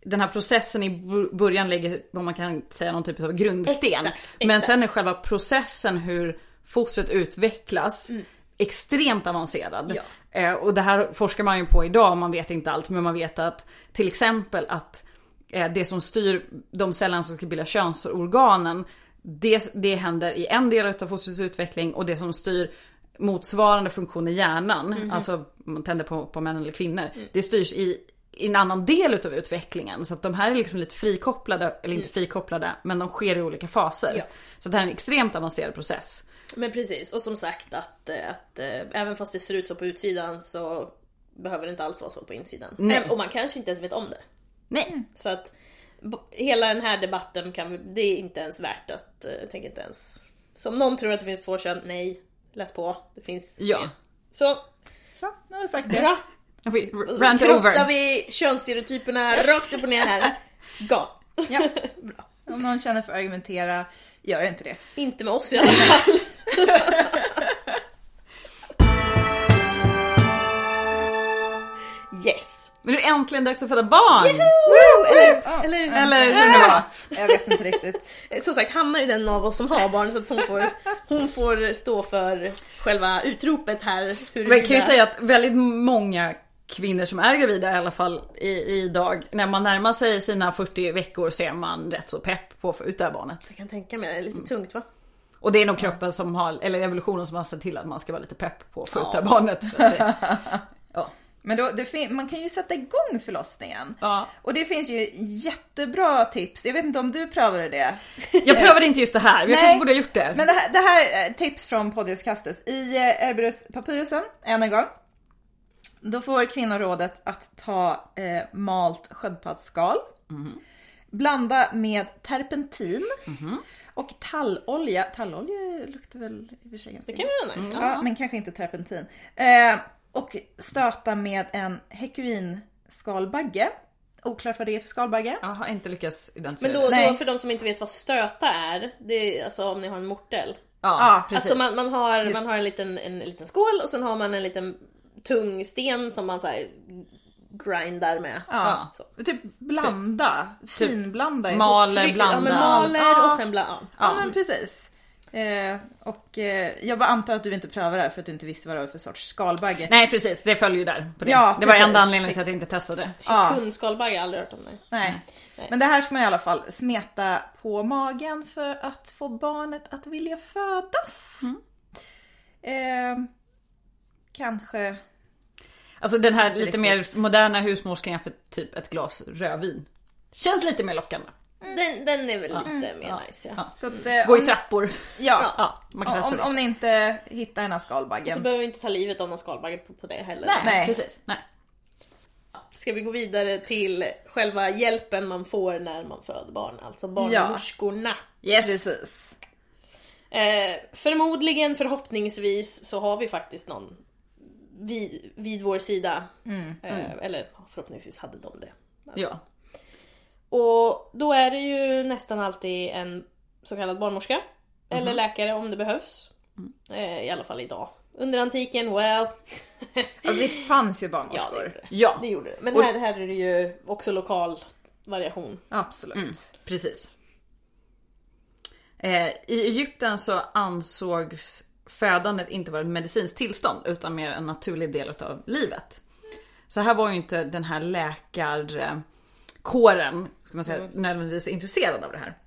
den här processen i början lägger vad man kan säga någon typ av grundsten. Exakt, Men exakt. sen är själva processen hur fostret utvecklas extremt avancerad. Mm. Ja. Eh, och det här forskar man ju på idag, man vet inte allt men man vet att till exempel att eh, det som styr de cellerna som ska bilda könsorganen det, det händer i en del av fostrets utveckling och det som styr motsvarande funktion i hjärnan, Mhm. alltså man tänder på, på män eller kvinnor, det styrs i i en annan del utav utvecklingen. Så att de här är liksom lite frikopplade, eller inte frikopplade, men de sker i olika faser. Mm. Ja. Så det här är en extremt avancerad process. Men precis, och som sagt att, eh, att eh, även fast det ser ut så på utsidan så behöver det inte alls vara så på insidan. Nej. Och man kanske inte ens vet om det. Nej, Så att hela den här debatten kan vi, det är inte ens värt att, eh, tänker inte ens. Så om någon tror att det finns två kön, nej, läs på. Det finns Ja. tre. Så, Så, nu har jag sagt det. bra! får rant Krossar over. vi könsstereotyperna rakt upp och ner här. Ga. Ja. Om någon känner för att argumentera, gör inte det. Inte med oss i alla fall. yes. Men nu är det äntligen dags att föda barn! Eller, eller, Eller hur det var. Jag vet inte riktigt. Som sagt, Hanna är den av oss som har barn så att hon får, hon får stå för själva utropet här. Men jag kan ju säga att väldigt många kvinnor som är gravida i alla fall i, idag, när man närmar sig sina 40 veckor så är man rätt så pepp på att få ut det här barnet. Jag kan tänka mig, det är lite tungt va? Och det är nog kroppen som har, eller evolutionen som har sett till att man ska vara lite pepp på att här Ja. barnet. Det- Ja. Men då, man kan ju sätta igång förlossningen. Ja. Och det finns ju jättebra tips. Jag vet inte om du prövade det. Jag prövade inte just det här, men jag kanske borde ha gjort det. Men det här, det här är tips från Podius Castus. I eh, Erbirus papyrusen, än en gång. Då får kvinnor rådet att ta eh, malt sköldpaddsskal. Blanda med terpentin. Och tallolja. Tallolja luktar väl i och för sig ganska Det kan vara nice. Ja, men kanske inte terpentin. Eh, och stöta med en hekuinskalbagge. Oklart vad det är för skalbagge. Jag har inte lyckats identifiera Men då, det. Då för de som inte vet vad stöta är, det är alltså om ni har en mortel. Ja, Ja, precis. Alltså man, man, har, Just- man har en liten, en liten skål och sen har man en liten tung sten som man så här grindar med. Ja. Så. Typ blanda, finblanda. ihop. Maler, blanda. Ja, men maler Ja. och sen bland... Ja. Ja, men precis. Eh, och eh, jag bara antar att du inte prövar det här för att du inte visste vad det var för sorts skalbagge. Nej precis, det följer ju där. På det. Ja, det var enda anledningen till att jag inte testade. Ja. Kundskalbagge aldrig hört om det. Nej. Men det här ska man i alla fall smeta på magen för att få barnet att vilja födas. Eh, kanske... Alltså den här lite mer moderna husmorsknepet, typ ett glas rödvin. Känns lite mer lockande. Den, den är väl lite mer Ja. nice ja. Ja. Så att, eh, Gå i trappor. Ja. Ja, man kan Om, om ni inte hittar den här Så skalbaggen. behöver vi inte ta livet av någon skalbagge på, på det heller. Nej, Nej. precis. Nej. Ska vi gå vidare till själva hjälpen man får när man föder barn, alltså barnmorskorna. Yes. Precis. Eh, förmodligen, förhoppningsvis, så har vi faktiskt någon vid, vid vår sida. Eh, eller förhoppningsvis hade de det. Ja. Och då är det ju nästan alltid en så kallad barnmorska. Eller läkare om det behövs. Eh, I alla fall idag. Under antiken, well. Alltså det fanns ju ja, barnmorskor. gjorde det. Ja, det gjorde det. Men här, här är det ju också lokal variation. Absolut. precis. Eh, I Egypten så ansågs födandet inte vara ett medicinskt tillstånd utan mer en naturlig del av livet. Så här var ju inte den här läkarkåren, ska man säga, nödvändigtvis intresserad av det här.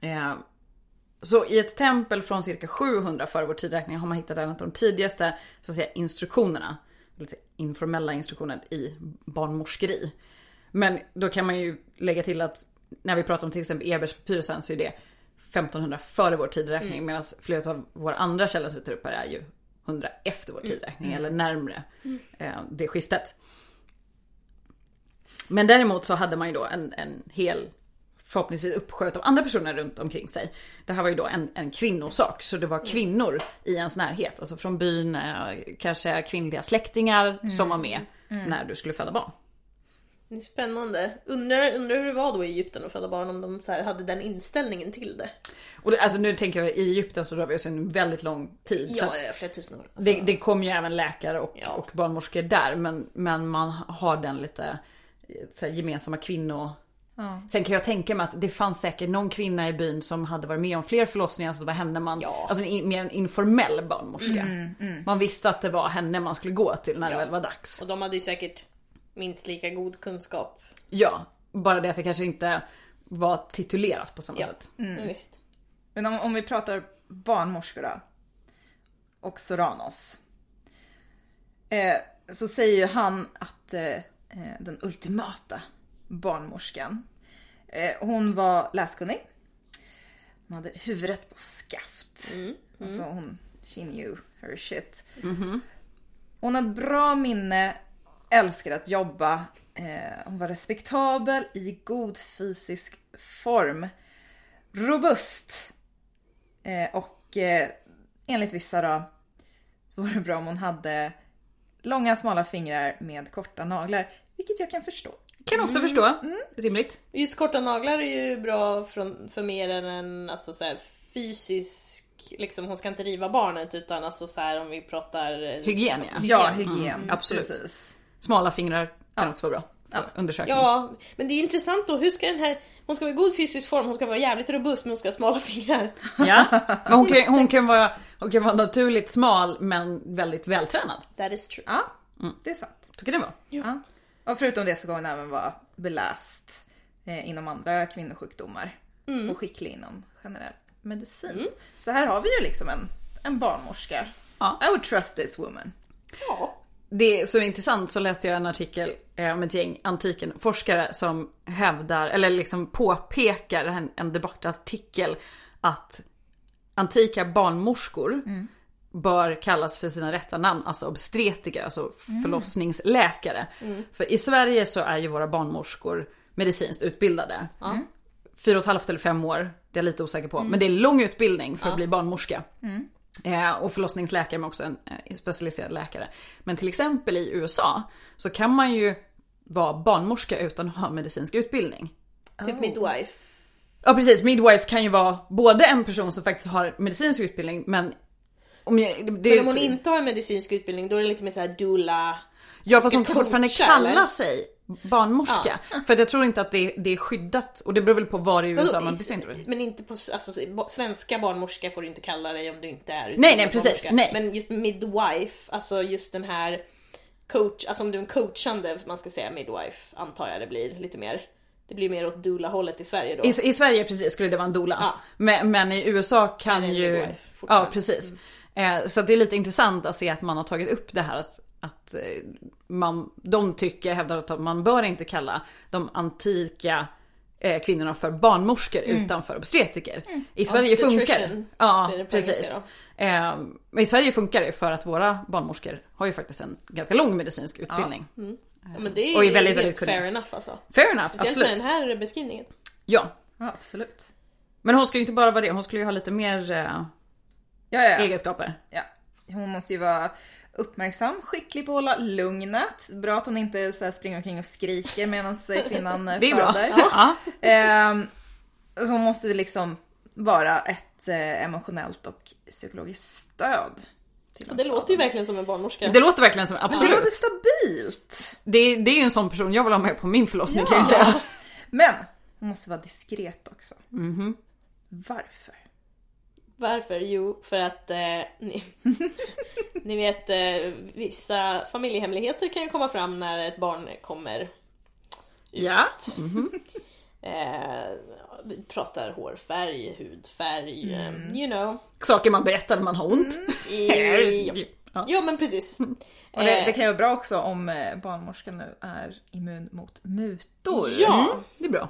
Eh, så i ett tempel från cirka 700 före vår tidräkning har man hittat en av de tidigaste så att säga, instruktionerna, lite informella instruktioner i barnmorskeri. Men då kan man ju lägga till att när vi pratar om till exempel Eberspapyrusen så är det 1500 före vår tidräkning Mm. medan flera av våra andra källor som vi tar upp här är ju 100 efter vår Mm. tidräkning eller närmre eh, det skiftet. Men däremot så hade man ju då en, en hel förhoppningsvis uppsköt av andra personer runt omkring sig. Det här var ju då en, en kvinnosak så det var kvinnor i ens närhet, alltså från byn, eh, kanske kvinnliga släktingar som var med när du skulle föda barn. Det är spännande. Undrar, undrar hur det var då i Egypten att föda barn om de så här hade den inställningen till det. Och det, alltså nu tänker jag i Egypten så rör vi oss en väldigt lång tid. Ja, flera tusen år. Alltså, det, det kom ju även läkare och, Ja. och barnmorskor där men, men man har den lite så här, gemensamma kvinno... Ja. Sen kan jag tänka mig att det fanns säkert någon kvinna i byn som hade varit med om fler förlossningar så det var henne man, Ja. alltså en, mer en informell barnmorska. Man visste att det var henne man skulle gå till när det Ja. väl var dags. Och de hade ju säkert minst lika god kunskap. Ja, bara det att det kanske inte var titulerat på samma Ja. sätt. Men visst. Men om, om vi pratar barnmorskor då. Och Soranos. Eh, så säger ju han att eh, eh, den ultimata barnmorskan. Eh, hon var läskunnig. Hon hade huvudet på skaft. Alltså hon, she knew her shit. Hon hade bra minne, älskade att jobba. Eh, hon var respektabel, i god fysisk form. Robust. Eh, och eh, enligt vissa då, så var det bra om hon hade långa smala fingrar med korta naglar. Vilket jag kan förstå. Kan också förstå. Rimligt. Just korta naglar är ju bra för, för mer än en alltså, så här, fysisk, liksom hon ska inte riva barnet utan alltså så här, om vi pratar eh, Hygien ja. Ja, hygien. absolut. Precis. Smala fingrar kan också vara bra. För undersökning. Ja, men det är intressant då, hur ska den här, hon ska vara i god fysisk form, hon ska vara jävligt robust men hon ska ha smala fingrar. Ja, men hon kan, hon, kan vara, hon kan vara naturligt smal men väldigt vältränad. That is true. Ja, det är sant. Tycker det var. Ja. Och förutom det så ska hon även vara beläst eh, inom andra kvinnosjukdomar. Och skicklig inom generell medicin. Så här har vi ju liksom en, en barnmorska. Ja. I would trust this woman. Ja. Det som är intressant så läste jag en artikel eh, om ett gäng antiken forskare som hävdar, eller liksom påpekar en, en debattartikel att antika barnmorskor bör kallas för sina rätta namn, alltså obstetriker, alltså förlossningsläkare. För i Sverige så är ju våra barnmorskor medicinskt utbildade. Fyra och ett halvt eller fem år, det är jag lite osäker på. Men det är lång utbildning för att bli barnmorska. Eh, och förlossningsläkare men också en eh, specialiserad läkare. Men till exempel i USA så kan man ju vara barnmorska utan att ha medicinsk utbildning. Typ midwife. Ja precis, midwife kan ju vara både en person som faktiskt har medicinsk utbildning men om jag, det, Men om hon inte har en medicinsk utbildning då är det lite mer såhär doula. Ja fast hon kan fortfarande kalla sig barnmorska. För att jag tror inte att det, det är skyddat och det beror väl på var i USA man befinner sig. Men inte på alltså, svenska barnmorska får du inte kalla dig om du inte är Nej, nej, precis, nej. Men just midwife, alltså just den här coach, alltså om du är en coachande, man ska säga midwife, antar jag det blir lite mer. Det blir mer åt doula-hållet i Sverige då. I, I Sverige precis skulle det vara en doula. Ja. Men, men i USA kan ju... midwife Ja precis. Eh, så det är lite intressant att se att man har tagit upp det här att, att eh, man, de tycker, hävdar att man bör inte kalla de antika eh, kvinnorna för barnmorskor utan för obstetriker. I Sverige funkar Ja det engelska precis. Eh, men i Sverige funkar det för att våra barnmorskor har ju faktiskt en ganska lång medicinsk utbildning. Ja, men det är, Och är ju väldigt, helt väldigt kunnig. fair enough alltså. Fair enough, Speciellt med absolut. den här beskrivningen. Ja. Ja, absolut. Men hon ska ju inte bara vara det, hon skulle ju ha lite mer eh, Ja, ja, ja. egenskaper. ja. Hon måste ju vara uppmärksam, skicklig på att hålla lugnet. Bra att hon inte så här springer omkring och skriker medan kvinnan eh, Det är bra. föder. Ja. Ehm, så hon måste liksom vara ett eh, emotionellt och psykologiskt stöd. Till Ja, det låter ju verkligen som en barnmorska. Det låter verkligen som, Men det absolut. låter stabilt. Det, det är ju en sån person jag vill ha med på min förlossning Ja. kan jag ju säga. Men hon måste vara diskret också. Mhm. Varför? Varför? Jo, för att eh, ni, ni vet eh, vissa familjehemligheter kan ju komma fram när ett barn kommer ut. Ja. Eh, vi pratar hårfärg, hudfärg, eh, you know. Saker man berättar när man har ont. I, Ja. ja men precis. Och det, Eh, det kan ju vara bra också om eh, barnmorskan nu är immun mot mutor. Ja, Mm, det är bra.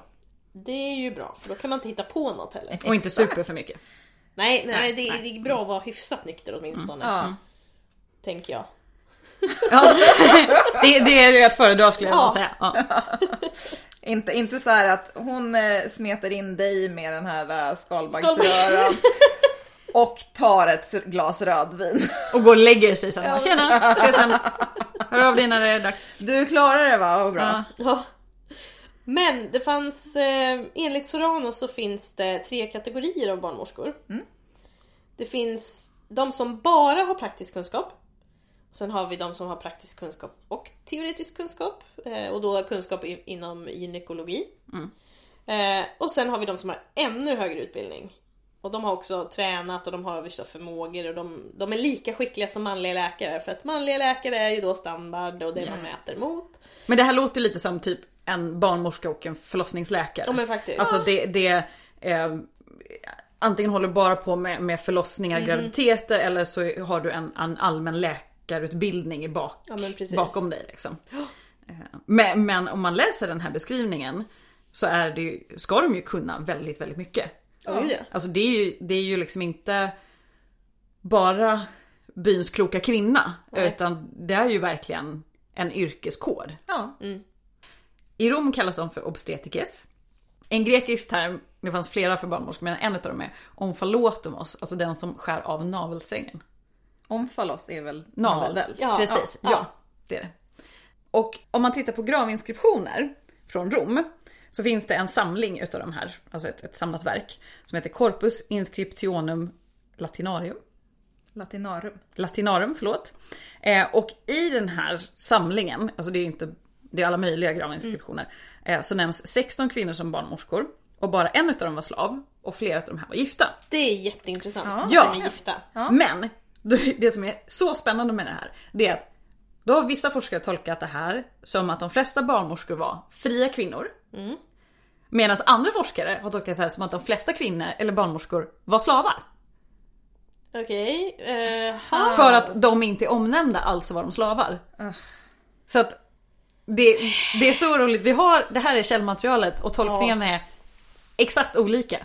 det är ju bra för då kan man inte hitta på något heller. Och inte super för mycket. Nej, nej, Nej, det, nej. det är bra att vara hyfsat nykter åtminstone. Ja. Tänker jag. Ja. Det, det är att föredra skulle jag Ja. säga. Ja. Inte, inte så här att hon eh, smetar in dig med den här eh, skalbaggsröran och tar ett glas rödvin. Och går och lägger sig sen. Tjena, ses sen. Hör av dig när det är dags. Du klarar det va? Vad bra. Ja. Men det fanns, eh, enligt Sorano så finns det tre kategorier av barnmorskor. Det finns de som bara har praktisk kunskap. Sen har vi de som har praktisk kunskap och teoretisk kunskap. Eh, och då kunskap i, inom gynekologi. Eh, och sen har vi de som har ännu högre utbildning. Och de har också tränat och de har vissa förmågor och de, de är lika skickliga som manliga läkare. För att manliga läkare är ju då standard och det man mäter mot. Men det här låter lite som typ en barnmorska och en förlossningsläkare. Ja men faktiskt. Alltså det, det eh, antingen håller du bara på med, med förlossningar, Mhm. graviditeter eller så har du en, en allmän läkarutbildning i bak, Ja, bakom dig. Liksom. Eh, men, men om man läser den här beskrivningen så är det, ju- ska de ju kunna väldigt, väldigt mycket. Ja. Alltså det är ju, det är ju liksom inte bara byns kloka kvinna. Nej. Utan det är ju verkligen en yrkeskår. Ja. I Rom kallas de för obstetikes. En grekisk term, det fanns flera för barnmorskor men en av dem är omfalotomos, alltså den som skär av navelsträngen. Omfalos är väl Navel. navel? Ja, Precis, ja, ja, ja. det är det. Och om man tittar på gravinskriptioner från Rom så finns det en samling utav de här, alltså ett, ett samlat verk som heter Corpus Inscriptionum Latinarium. Latinarum. Latinarum, förlåt. Eh, och i den här samlingen, alltså det är ju inte, det är alla möjliga gravinskriptioner, eh, så nämns 16 kvinnor som barnmorskor och bara en utav dem var slav och flera utav de här var gifta. Det är jätteintressant. Ja. att Ja. de är gifta. Men det- som är så spännande med det här, det är att då har vissa forskare tolkat det här som att de flesta barnmorskor var fria kvinnor. Medan andra forskare har tolkat det här som att de flesta kvinnor eller barnmorskor var slavar. Okej. eh, ha. För att de inte är omnämnda, alltså var de slavar. Ugh. Så att det, det är så roligt, vi har, det här är källmaterialet och tolkningarna är exakt olika.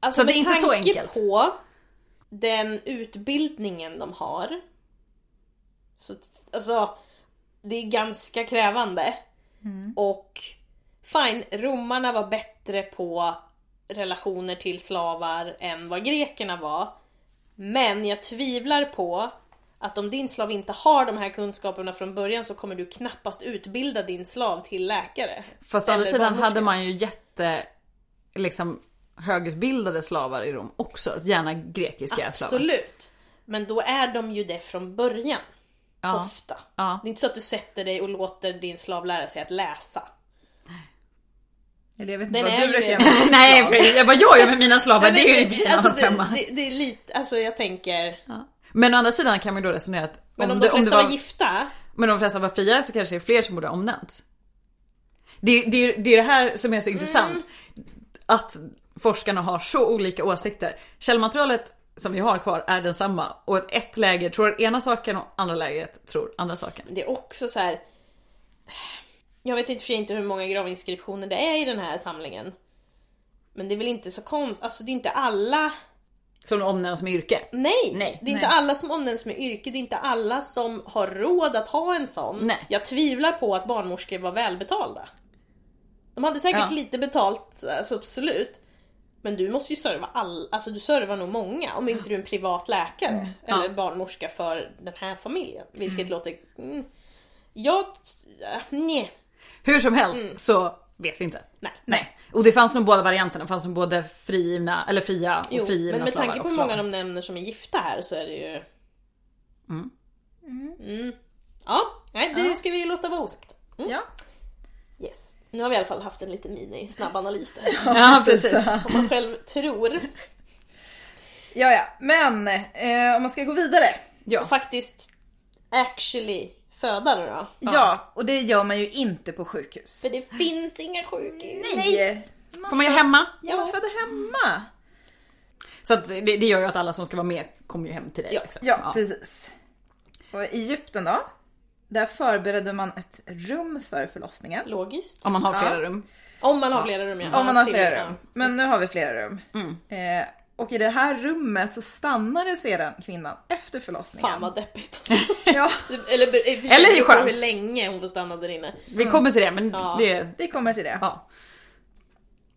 Alltså Så det med är inte så tanke enkelt. på den utbildningen de har. Så alltså, det är ganska krävande. Och fine, romarna var bättre på relationer till slavar än vad grekerna var. Men jag tvivlar på att om din slav inte har de här kunskaperna från början så kommer du knappast utbilda din slav till läkare. Fast å andra sidan barnmorska. hade man ju jätte liksom högutbildade slavar i Rom också, gärna grekiska slavar. Absolut. Men då är de ju det från början. Ja. Ofta. Ja. Det är inte så att du sätter dig och låter din slav lära sig att läsa. Eller jag vet inte Den vad du din Nej, vad jag gör med mina slavar det är ju i en alltså, annan det, femma. det, det är lite, alltså jag tänker. Ja. Men å andra sidan kan man ju då resonera att Men om, det, de flesta det var... var, gifta. men om de flesta var fria så kanske det är fler som borde ha omnämnts. Det, det, det är det här som är så intressant. Att forskarna har så olika åsikter. Källmaterialet som vi har kvar är densamma och ett, ett läger tror ena saken och andra lägret tror andra saken. Det är också så här. Jag vet inte för inte hur många gravinskriptioner det är i den här samlingen. Men det är väl inte så konstigt, alltså det är inte alla Som omnämns med yrke. Nej, Nej. det är inte Nej. alla som omnämns med yrke, det är inte alla som har råd att ha en sån. Nej. Jag tvivlar på att barnmorskor var välbetalda. De hade säkert Ja. lite betalt, alltså absolut. Men du måste ju serva all, alltså du servar nog många om inte du är en privat läkare Ja. eller barnmorska för den här familjen. Vilket låter... Mm, jag... äh, Nej. Hur som helst så vet vi inte. Nej. Nej. Och det fanns nog båda varianterna. Det fanns nog både frigivna, eller fria och Jo, frigivna men med tanke på hur många de nämner som är gifta här så är det ju... Mm. Mm. Ja, nej det Ja. ska vi låta vara osagt. Ja. Yes. Nu har vi i alla fall haft en liten mini snabb analys där. Ja precis. Om man själv tror. Ja, ja. Men eh, om man ska gå vidare. Ja. Och faktiskt actually föda nu då. Ja. och det gör man ju inte på sjukhus. För det finns inga sjukhus. Nej! Får man ju hemma. Ja, man föder hemma. Så att det, det gör ju att alla som ska vara med kommer ju hem till dig. Ja. liksom. Ja, precis. Och i Egypten då? Där förberedde man ett rum för förlossningen. Logiskt. Om man har Ja. flera rum. Om man har flera rum ja. Om man har flera ja. rum. Men nu har vi flera rum. Mm. Eh, och i det här rummet så stannade sedan kvinnan efter förlossningen. Fan vad deppigt. Ja, Eller, för sig, Eller skönt. hur länge hon får stanna där inne. Vi kommer till det men Ja. det... det kommer till det. Ja.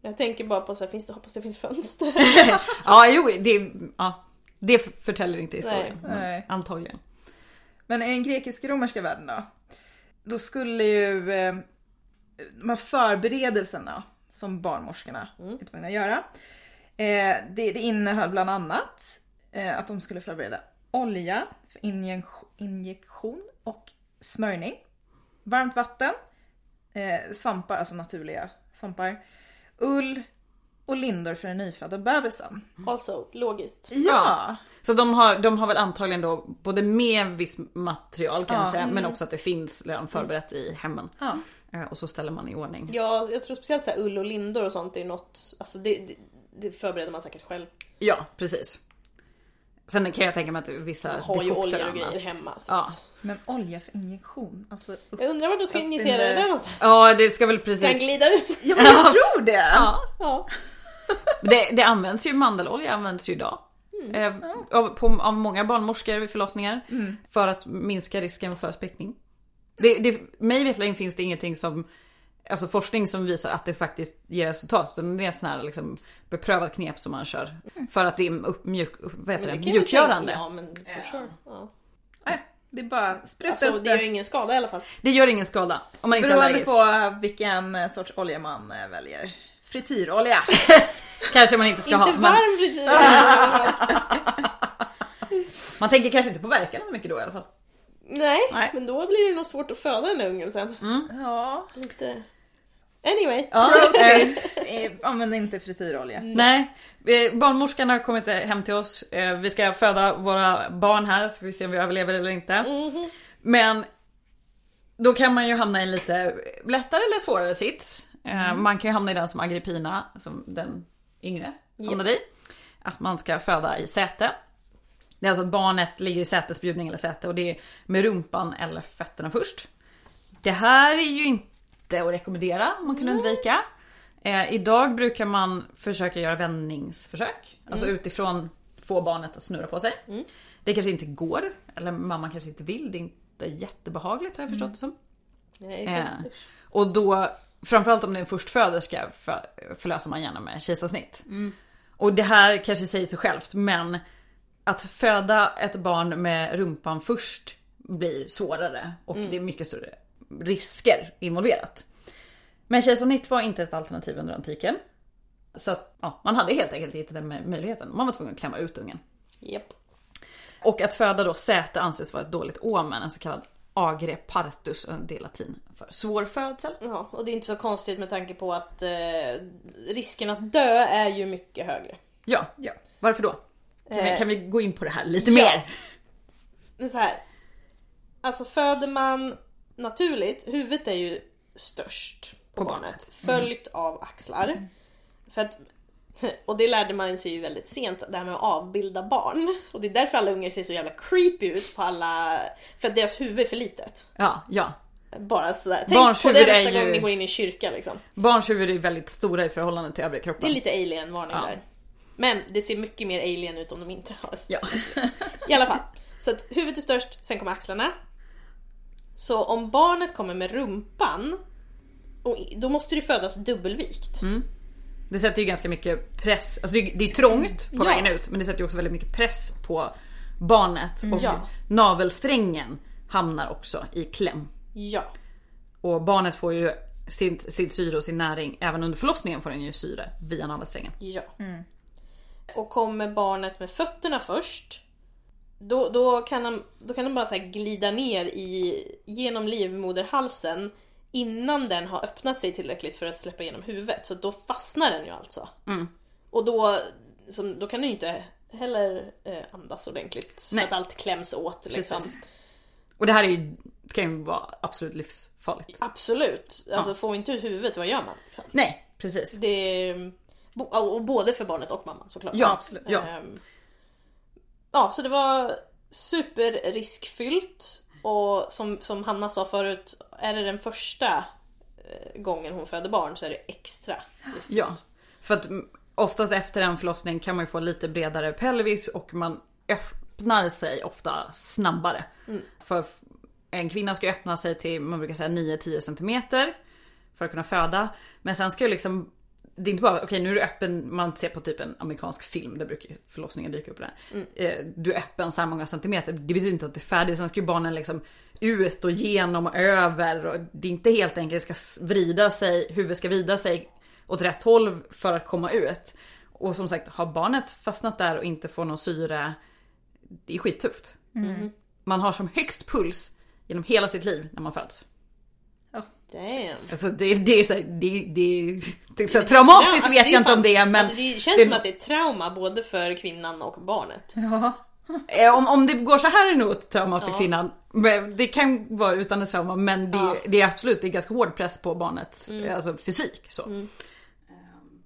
Jag tänker bara på så här, finns det, hoppas det finns fönster. ja jo det, ja, det förtäljer inte historien. Nej. men Nej. Antagligen. Men i den grekisk-romerska världen då? Då skulle ju eh, de här förberedelserna som barnmorskorna är tvungna att göra. Eh, det, det innehöll bland annat eh, att de skulle förbereda olja för injek- injektion och smörjning. Varmt vatten, eh, svampar, alltså naturliga svampar, ull och lindor för den nyfödda bebisen. also, logiskt. Ja! Så de har, de har väl antagligen då både med viss material kanske Ja. men också att det finns redan förberett i hemmen. ja. Och så ställer man i ordning. Ja, jag tror speciellt så här ull och lindor och sånt är något, alltså det, det, det förbereder man säkert själv. Ja precis. Sen kan jag tänka mig att vissa Jag har ju oljor och grejer hemma. Så Ja. Men olja för injektion, alltså upp. Jag undrar vart du ska injicera det där någonstans. Ja det ska väl Sen precis. glida ut. Ja men jag tror det! Ja. Ja. Det, det används ju, mandelolja används ju idag. Eh, av, på, av många barnmorskor vid förlossningar. För att minska risken för sprickning. Det, det, mig veterligen finns det ingenting som Alltså forskning som visar att det faktiskt ger resultat. Det är ett sån här liksom beprövat knep som man kör. För att det är upp, mjuk, vad heter det, tänka- mjukgörande. Ja men for sure. Ja. Nej, det är bara spruta Alltså upp det gör det. ingen skada i alla fall. Det gör ingen skada. Om man inte är Beroende allergisk. på vilken sorts olja man eh, väljer. Frityrolja. Kanske man inte ska Inte ha. Men varm frityr. man tänker kanske inte på verkan så mycket då i alla fall. Nej, Nej. men då blir det nog svårt att föda den ungen sen. Ja. Lite... Anyway. Ja, eh, Använd inte frityrolja. Nej, barnmorskan har kommit hem till oss. Eh, Vi ska föda våra barn här så får vi se om vi överlever eller inte. Mhm. Men då kan man ju hamna i en lite lättare eller svårare sits. Eh, Man kan ju hamna i den som Agrippina, som den yngre hamnade i. Att man ska föda i säte. Det är alltså att barnet ligger i sätesbjudning eller säte och det är med rumpan eller fötterna först. Det här är ju inte att rekommendera om man kan undvika. Eh, idag brukar man försöka göra vändningsförsök. Alltså utifrån få barnet att snurra på sig. Det kanske inte går, eller mamman kanske inte vill. Det är inte jättebehagligt har jag förstått det som. Nej, Eh, och då, framförallt om det är en förstföderska, för, förlöser man gärna med kejsarsnitt. Och det här kanske säger sig självt, men att föda ett barn med rumpan först blir svårare och det är mycket större risker involverat. Men kejsarsnitt var inte ett alternativ under antiken. Så att, ja, man hade helt enkelt inte den möjligheten. Man var tvungen att klämma ut ungen. Japp. Och att föda då säte anses vara ett dåligt omen, en så kallad agre partus, det är latin för svår födsel. Ja, och det är inte så konstigt med tanke på att eh, risken att dö är ju mycket högre. Ja, Ja. varför då? Kan, vi, Eh, kan vi gå in på det här lite ja. mer? Så här. Alltså föder man naturligt, huvudet är ju störst på, På barnet. barnet. Följt av axlar. För att, och det lärde man sig ju väldigt sent, det här med att avbilda barn. Och det är därför alla ungar ser så jävla creepy ut på alla... För att deras huvud är för litet. Ja, ja. Bara sådär. Tänk Barns på det nästa ju- gång ni går in i kyrka liksom. Barns huvud är väldigt stora i förhållande till övriga kroppen. Det är lite alien-varning Ja. där. Men det ser mycket mer alien ut om de inte har Ja. I alla fall. Så att huvudet är störst, sen kommer axlarna. Så om barnet kommer med rumpan, och då måste det födas dubbelvikt. Mm. Det sätter ju ganska mycket press, alltså det är, det är trångt på Ja. vägen ut men det sätter ju också väldigt mycket press på barnet och Ja. navelsträngen hamnar också i kläm. Ja. Och barnet får ju sitt, sitt syre och sin näring, även under förlossningen får den ju syre via navelsträngen. Ja. Och kommer barnet med fötterna först, då, då, kan, de, då kan de bara så glida ner i, genom livmoderhalsen innan den har öppnat sig tillräckligt för att släppa igenom huvudet. Så då fastnar den ju alltså. Mm. Och då, som, då kan den ju inte heller eh, andas ordentligt. Nej. För att allt kläms åt liksom. Precis. Och det här är ju, kan ju vara absolut livsfarligt. Absolut. Alltså får vi inte ut huvudet, vad gör man? Liksom? Nej, precis. Det och både för barnet och mamman såklart. Ja, absolut. Ja. Ehm, ja, så det var superriskfyllt. Och som, som Hanna sa förut, är det den första eh, gången hon föder barn så är det extra riskfyllt. Ja, för att mm, oftast efter en förlossning kan man ju få lite bredare pelvis och man öppnar sig ofta snabbare. För f- en kvinna ska öppna sig till, man brukar säga 9-10 cm för att kunna föda. Men sen ska ju liksom det är inte bara, okej nu är du öppen, man ser på typ en amerikansk film, där brukar förlossningen dyka upp där. Eh, Du är öppen så här många centimeter, det betyder inte att det är färdigt. Sen ska ju barnen liksom ut och genom och över. Och det är inte helt enkelt, det ska vrida sig, huvudet ska vrida sig åt rätt håll för att komma ut. Och som sagt, har barnet fastnat där och inte får någon syre, det är skittufft. Man har som högst puls genom hela sitt liv när man föds. Damn. Alltså det, det är så, det, det, det så traumatiskt Alltså, vet jag inte om det är men Alltså, det känns som att det är trauma både för kvinnan och barnet. Ja. Eh, Om, om det går så här är det nog ett trauma för Ja. kvinnan. Det kan vara utan ett trauma men det, Ja. det är absolut det är ganska hård press på barnets Mm. alltså, fysik. Så.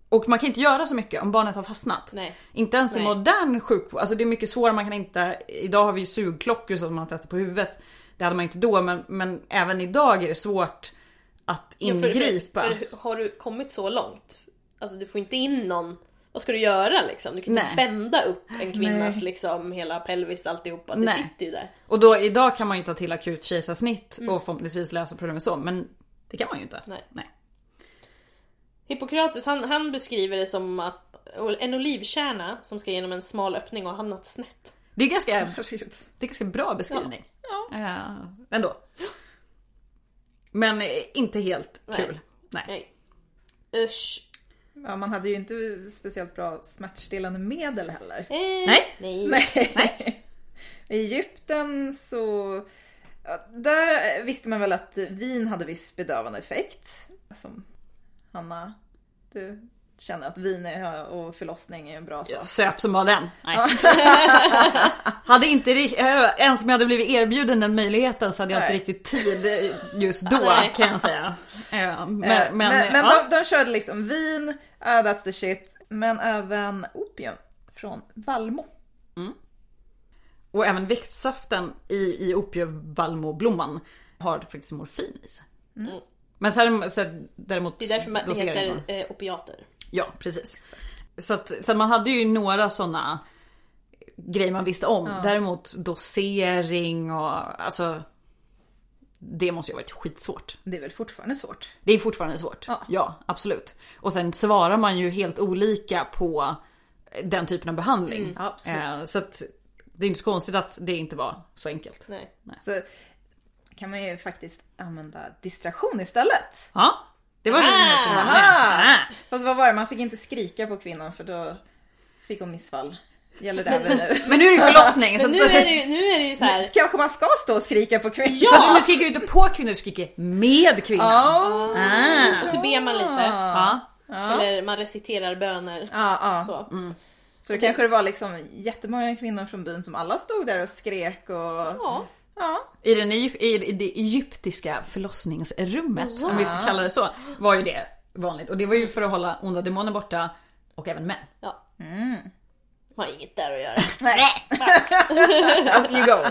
Och man kan inte göra så mycket om barnet har fastnat. Nej. Inte ens i modern sjukvård. Alltså det är mycket svårare, man kan inte... Idag har vi ju sugklockor som man fäster på huvudet. Det hade man inte då men, men även idag är det svårt att Ja, för- ingripa. För, för har du kommit så långt, alltså du får inte in någon, vad ska du göra liksom? Du kan inte bända upp en kvinnas Nej. liksom hela pelvis alltihopa, det Nej. sitter ju där. Och då idag kan man ju ta till akut kejsarsnitt Mm. och förhoppningsvis lösa problemet så. Men det kan man ju inte. Nej. Nej. Hippokrates han, han beskriver det som att en olivkärna som ska genom en smal öppning och hamnat snett. Det är ganska, det är ganska bra beskrivning. Ja. Eh, ändå. Men eh, inte helt Nej. kul. Nej. Nej. Usch. Ja, man hade ju inte speciellt bra smärtstillande medel heller. Eh, Nej. Nej. Nej. I Egypten så... Där visste man väl att vin hade viss bedövande effekt. Som Hanna, du känner att vin och förlossning är en bra sak. Söp som bara den. Nej. hade inte ri- eh, ens om jag hade blivit erbjuden den möjligheten så hade jag inte Nej. riktigt tid eh, just då Nej. kan jag säga. Eh, Men, Men, men, men, men ja. de, de körde liksom vin, uh, that's the shit, men även opium från vallmo. Och även växtsaften i, i opiumvallmoblomman har faktiskt morfin i sig. Mm. Men sen, så däremot Det är därför man, det heter eh, opiater. Ja, precis. Så, att, så att man hade ju några sådana grejer man visste om. Däremot dosering och alltså det måste ju ha varit skitsvårt. Det är väl fortfarande svårt. Det är fortfarande svårt. Ja. Ja, absolut. Och sen svarar man ju helt olika på den typen av behandling. Ja, absolut. Eh, så att det är inte så konstigt att det inte var så enkelt. Nej. Så kan man ju faktiskt använda distraktion istället. Ja, det var Ah! ah! Fast vad var det, man fick inte skrika på kvinnan för då fick hon missfall. Gäller det även nu? Men nu är det ju förlossning. så nu är det ju, nu är det ju så här. Kanske man ska stå och skrika på kvinnan? Alltså, nu skriker du inte på kvinnor, du skriker med kvinnan. Ja. Ah. Och så ber man lite. Ja. Eller man reciterar böner. Ja, ja. Så. Så det kanske det var liksom jättemånga kvinnor från byn som alla stod där och skrek och... Ja. Ja. I, den, i det egyptiska förlossningsrummet, om vi ska kalla det så, var ju det vanligt. Och det var ju för att hålla onda demoner borta och även män. ja. Har inget där att göra. Nej. Up you go.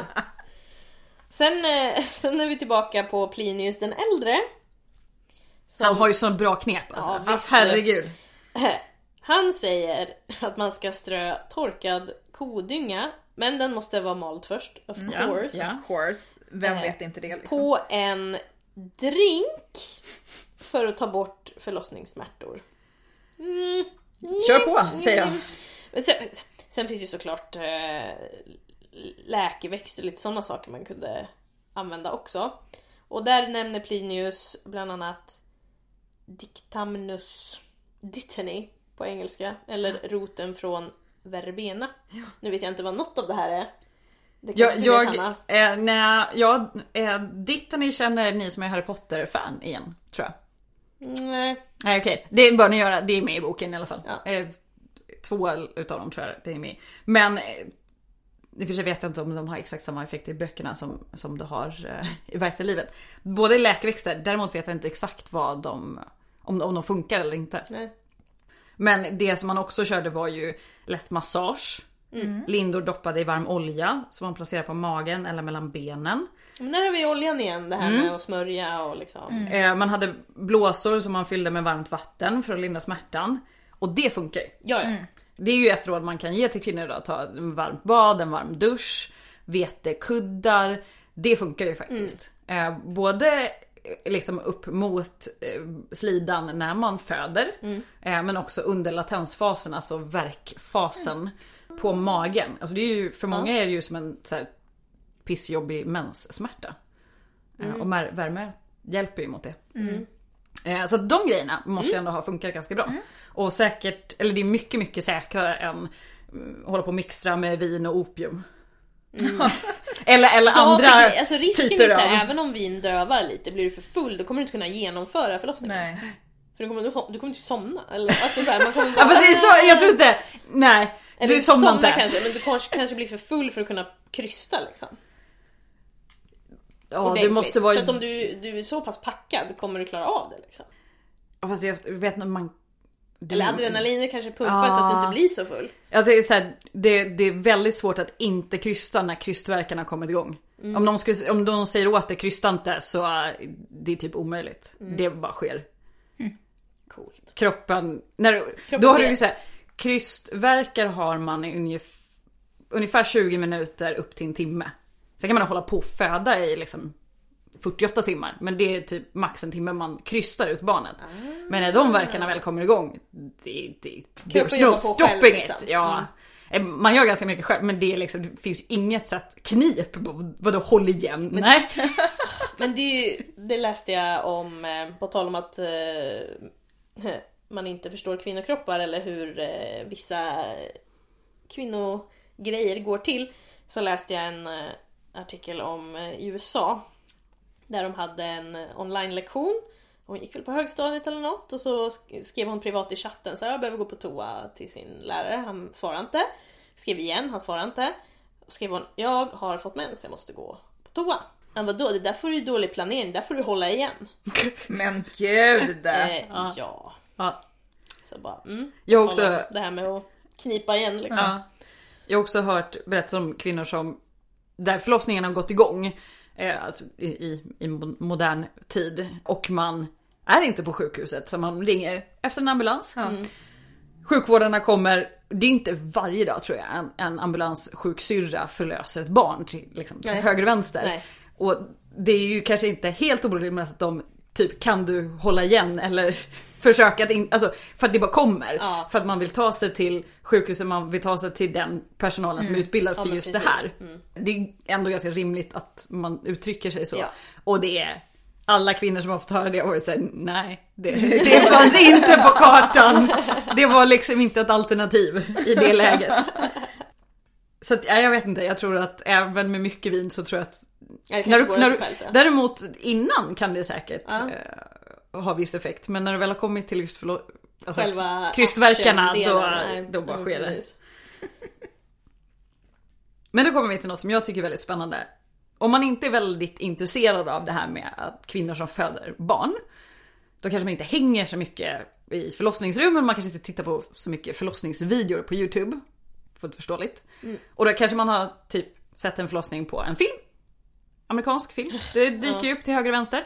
Sen, eh, sen är vi tillbaka på Plinius den äldre. Som- Han har ju sån bra knep alltså. Ja, visst. Herregud. Han säger att man ska strö torkad kodynga, men den måste vara mald först, of course. ja. Of course. Vem Eh, vet inte det liksom? På en drink för att ta bort förlossningssmärtor. Mm. Kör på, säger jag. Men sen, sen finns ju såklart eh, läkeväxter och lite sådana saker man kunde använda också. Och där nämner Plinius bland annat Dictamnus dittany på engelska, eller roten från verbena. Nu vet jag inte vad något av det här är. Det Jag, vet, jag, Hanna? eh, nej, jag, eh, Dittany känner ni som är Harry Potter-fan igen, tror jag. Nej. Nej okej, det bör ni göra, det är med i boken i alla fall. Ja. Eh, två utav dem tror jag det är med. Men eh, i och för sig vet jag inte om de har exakt samma effekter i böckerna som, som det har eh, i verkliga livet. Båda är läkeväxter, däremot vet jag inte exakt vad de, om, om de funkar eller inte. Nej. Men det som man också körde var ju lätt massage. Lindor doppade i varm olja som man placerar på magen eller mellan benen. Men där har vi oljan igen, det här med att smörja och liksom. Eh, Man hade blåsor som man fyllde med varmt vatten för att lindra smärtan. Och det funkar ju. Ja, ja. Det är ju ett råd man kan ge till kvinnor idag. Ta en varmt bad, en varm dusch, vetekuddar. Det funkar ju faktiskt. Eh, både liksom upp mot eh, slidan när man föder. Eh, men också under latensfasen, alltså verkfasen på magen. Alltså det är ju, för många är det ju som en så här, pissjobbig menssmärta. Eh, och mer- värme hjälper ju mot det. Eh, Så att de grejerna måste ändå ha funkat ganska bra. Och säkert, eller det är mycket mycket säkrare än mm, hålla på och mixtra med vin och opium. Eller eller Ja, andra för, alltså risken typer är så här, av... även om vin dövar lite, blir du för full då kommer du inte kunna genomföra förlossningen. Nej. För du kommer, du, kommer- du kommer inte somna. Eller, alltså så här, man kommer Ja men det är så, jag tror inte, nej. Eller du somnar inte. kanske, men du kanske, kanske blir för full för att kunna krysta liksom. Ja det Ordentligt. måste vara... För att om du, du är så pass packad kommer du klara av det liksom. Fast jag vet inte, man... Eller adrenalinet kanske pumpar så att du inte blir så full. Ja, det, är så här, det, det är väldigt svårt att inte krysta när krystverkarna kommer igång. Om, de skulle, om de säger åt dig krysta inte så äh, det är typ omöjligt. Det bara sker. Coolt. Kroppen, när, Kroppen då har du ju såhär, krystverkar har man i ungefär, ungefär 20 minuter upp till en timme. Sen kan man hålla på och föda i liksom 48 timmar. Men det är typ max en timme man krystar ut barnet. Men när de verkarna väl kommer igång, det, jobbar no stopping själv, it. liksom. Ja. Eh, Man gör ganska mycket själv men det, är liksom, det finns ju inget sätt knip. Vadå håll igen? Nej. Men det, är ju- det läste jag om, eh, på tal om att eh, man inte förstår kvinnokroppar eller hur eh, vissa kvinnogrejer går till. Så läste jag en eh, artikel om eh, i USA. Där de hade en online-lektion. Hon gick väl på högstadiet eller något och så sk- skrev hon privat i chatten så här, jag behöver gå på toa till sin lärare. Han svarade inte. Skrev igen, han svarade inte. Och skrev hon, jag har fått mens, jag måste gå på toa. Han vadå, det där får du ju dålig planering, där får du hålla igen. Men gud! Eh, ja. Ja. Så bara, mm. Jag har också- Det här med att knipa igen liksom. Ja. Jag har också hört berättelser om kvinnor som där förlossningen har gått igång alltså i, i, i mo- modern tid och man är inte på sjukhuset så man ringer efter en ambulans. Ja. Sjukvårdarna kommer, det är inte varje dag tror jag en, en ambulanssjuksyrra förlöser ett barn till, liksom, till höger och vänster. Nej. Och det är ju kanske inte helt orimligt att de typ kan du hålla igen eller försöka att inte, alltså för att det bara kommer. Ja. För att man vill ta sig till sjukhuset, man vill ta sig till den personalen som är utbildad Ja, för men just precis. det här. Mm. Det är ändå ganska rimligt att man uttrycker sig så. Ja. Och det är alla kvinnor som har fått höra det har varit såhär, nej det, det fanns inte på kartan. Det var liksom inte ett alternativ i det läget. Så att, ja, jag vet inte, jag tror att även med mycket vin så tror jag att Ja, när du, när du, däremot innan kan det säkert Ja. eh, ha viss effekt. Men när du väl har kommit till just förlo- alltså, Själva krystverkarna då, nej, då bara mm, sker det. Men då kommer vi till något som jag tycker är väldigt spännande. Om man inte är väldigt intresserad av det här med att kvinnor som föder barn. Då kanske man inte hänger så mycket i förlossningsrummen, man kanske inte tittar på så mycket förlossningsvideor på YouTube. Fullt förståeligt. Och då kanske man har typ sett en förlossning på en film. Amerikansk film. Det dyker ju upp till höger och vänster.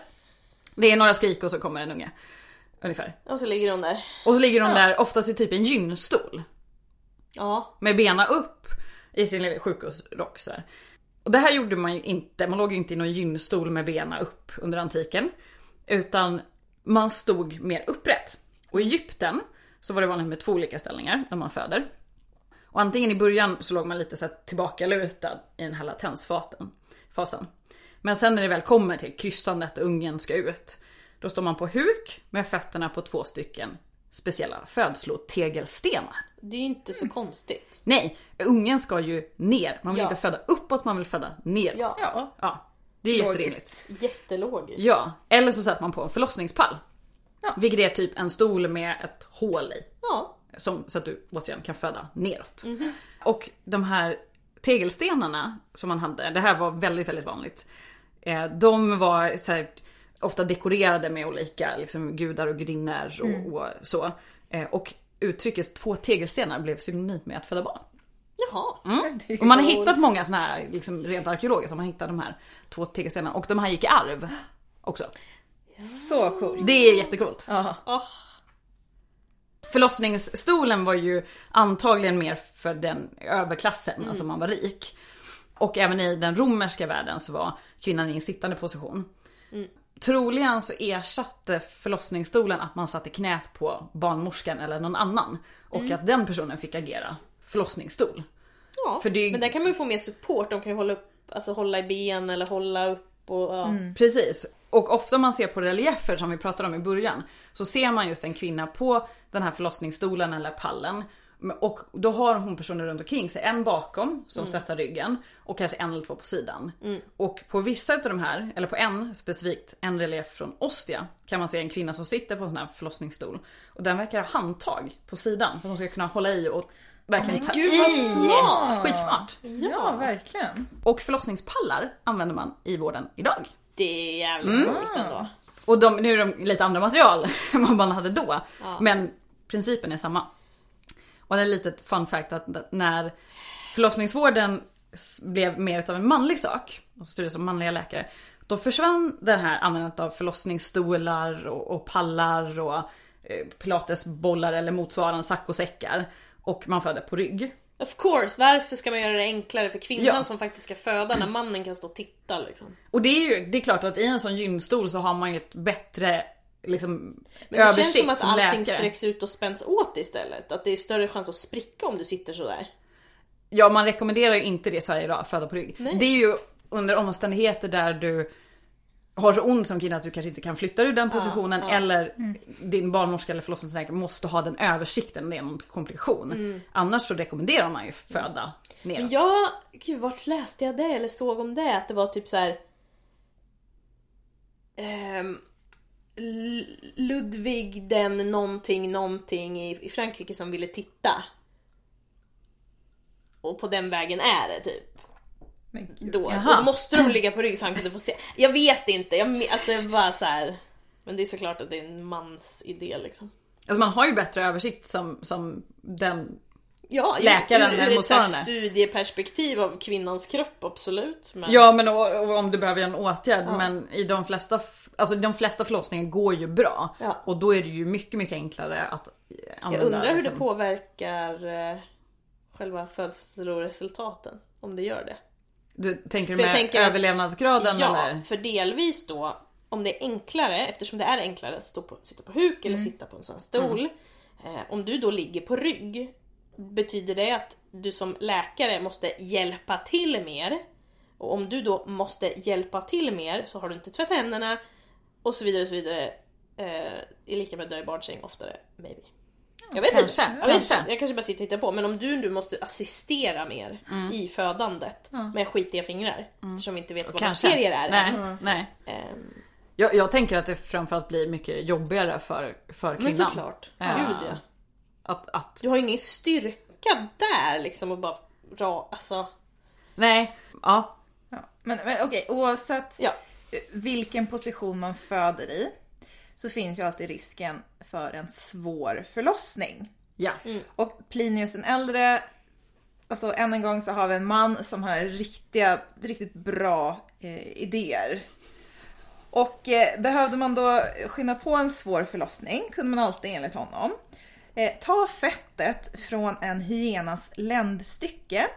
Det är några skrik och så kommer en unge. Ungefär. Och så ligger hon där. Och så ligger de där oftast i typ en gynstol. Ja. Med benen upp i sin lilla sjukhusrock så här. Och det här gjorde man ju inte, man låg ju inte i någon gynstol med benen upp under antiken. Utan man stod mer upprätt. Och i Egypten så var det vanligt med två olika ställningar när man föder. Och antingen i början så låg man lite så här tillbakalutad i den här latensfasen. Men sen när det väl kommer till krystandet och ungen ska ut. Då står man på huk med fötterna på två stycken speciella födslotegelstenar. Det är ju inte så konstigt. Nej, ungen ska ju ner. Man vill Ja. inte föda uppåt, man vill föda neråt. Ja. Ja, Ja, det är jätterimligt. logiskt. Jättelogiskt. Ja, eller så sätter man på en förlossningspall. Ja. Vilket är typ en stol med ett hål i. Ja. Som, så att du återigen kan föda neråt. Mhm. Och de här tegelstenarna som man hade, det här var väldigt, väldigt vanligt. Eh, De var så här, ofta dekorerade med olika liksom, gudar och gudinnor och, Mm. och så. Eh, Och uttrycket två tegelstenar blev synonymt med att föda barn. Jaha. Är Och man har hittat många sådana här, liksom rent arkeologiskt, har man hittat de här två tegelstenarna. Och de här gick i arv också. Så coolt. Det är jättecoolt. Oh. Förlossningsstolen var ju antagligen mer för den överklassen, alltså man var rik. Och även i den romerska världen så var kvinnan i en sittande position. Troligen så ersatte förlossningsstolen att man satte knät på barnmorskan eller någon annan. Och att den personen fick agera förlossningsstol. Ja. För det- Men där kan man ju få mer support. De kan ju hålla upp, alltså hålla i ben eller hålla upp och ja. Precis. Och ofta man ser på reliefer som vi pratade om i början så ser man just en kvinna på den här förlossningsstolen eller pallen. Och då har hon personer runt omkring sig. En bakom som stöttar ryggen och kanske en eller två på sidan. Och på vissa utav de här, eller på en specifikt, en relief från Ostia kan man se en kvinna som sitter på en sån här förlossningsstol. Och den verkar ha handtag på sidan för att hon ska kunna hålla i och verkligen Men ta gud, vad i. smart! Skitsmart! ja, verkligen. Och förlossningspallar använder man i vården idag. Det är jävligt coolt ändå. Och de, nu är de lite andra material än vad man hade då. Ja. Men principen är samma. Och det är litet fun fact att när förlossningsvården blev mer utav en manlig sak, och styrdes som manliga läkare. Då försvann det här användandet av förlossningsstolar och, och pallar och eh, pilatesbollar eller motsvarande saccosäckar. Och man födde på rygg. Of course, varför ska man göra det enklare för kvinnan Ja. som faktiskt ska föda när mannen kan stå och titta liksom? Och det är ju det är klart att i en sån gynstol så har man ju ett bättre liksom, Men det känns som att allting läkare. sträcks ut och spänns åt istället. Att det är större chans att spricka om du sitter sådär. Ja man rekommenderar ju inte det i Sverige idag, att föda på rygg. Nej. Det är ju under omständigheter där du har så ont som kvinna att du kanske inte kan flytta ur den positionen ja. eller din barnmorska eller förlossningsläkare måste ha den översikten, det är någon komplikation. Annars så rekommenderar man ju föda neråt. Men jag, gud vart läste jag det eller såg om det? Att det var typ så här. L- Ludvig den någonting någonting i, i Frankrike som ville titta. Och på den vägen är det typ. Men gud. Då, då måste de ligga på rygg så han kunde få se. Jag vet inte, jag, alltså jag bara så här. Men det är såklart att det är en mans idé liksom. Alltså man har ju bättre översikt som, som den Ja, Läkaren ur, ur ett så studieperspektiv av kvinnans kropp absolut. Men... Ja men och, och om du behöver en åtgärd Ja. men i de flesta, alltså de flesta förlossningar går ju bra. Ja. Och då är det ju mycket mycket enklare att eh, Jag använda. undrar hur det liksom. påverkar eh, själva födsloresultaten. Om det gör det. Du tänker jag med tänker att- överlevnadsgraden ja, eller? för delvis då om det är enklare, eftersom det är enklare att stå på, sitta på huk eller sitta på en sån stol. Eh, om du då ligger på rygg, betyder det att du som läkare måste hjälpa till mer. Och om du då måste hjälpa till mer så har du inte tvättat händerna och så vidare och så vidare. Eh, är lika med dö i barnsäng oftare, maybe. Jag vet Kanske, inte. Jag, kanske. jag kanske bara sitter och tittar på. Men om du nu måste assistera mer Mm. i födandet med skitiga fingrar. Eftersom vi inte vet vad Kanske. bakterier är. Nej, nej. Ehm, Jag, jag tänker att det framförallt blir mycket jobbigare för, för Men kvinnan. såklart. Ja. Gud ja. Att, att, Du har ju ingen styrka där liksom och bara ra, alltså. nej, ja. Ja. Men, men okej, oavsett Ja. vilken position man föder i så finns ju alltid risken för en svår förlossning. ja. Och Plinius den äldre, alltså än en gång så har vi en man som har riktiga, riktigt bra eh, idéer. Och eh, behövde man då skynda på en svår förlossning kunde man alltid enligt honom eh, ta fettet från en hyenas ländstycke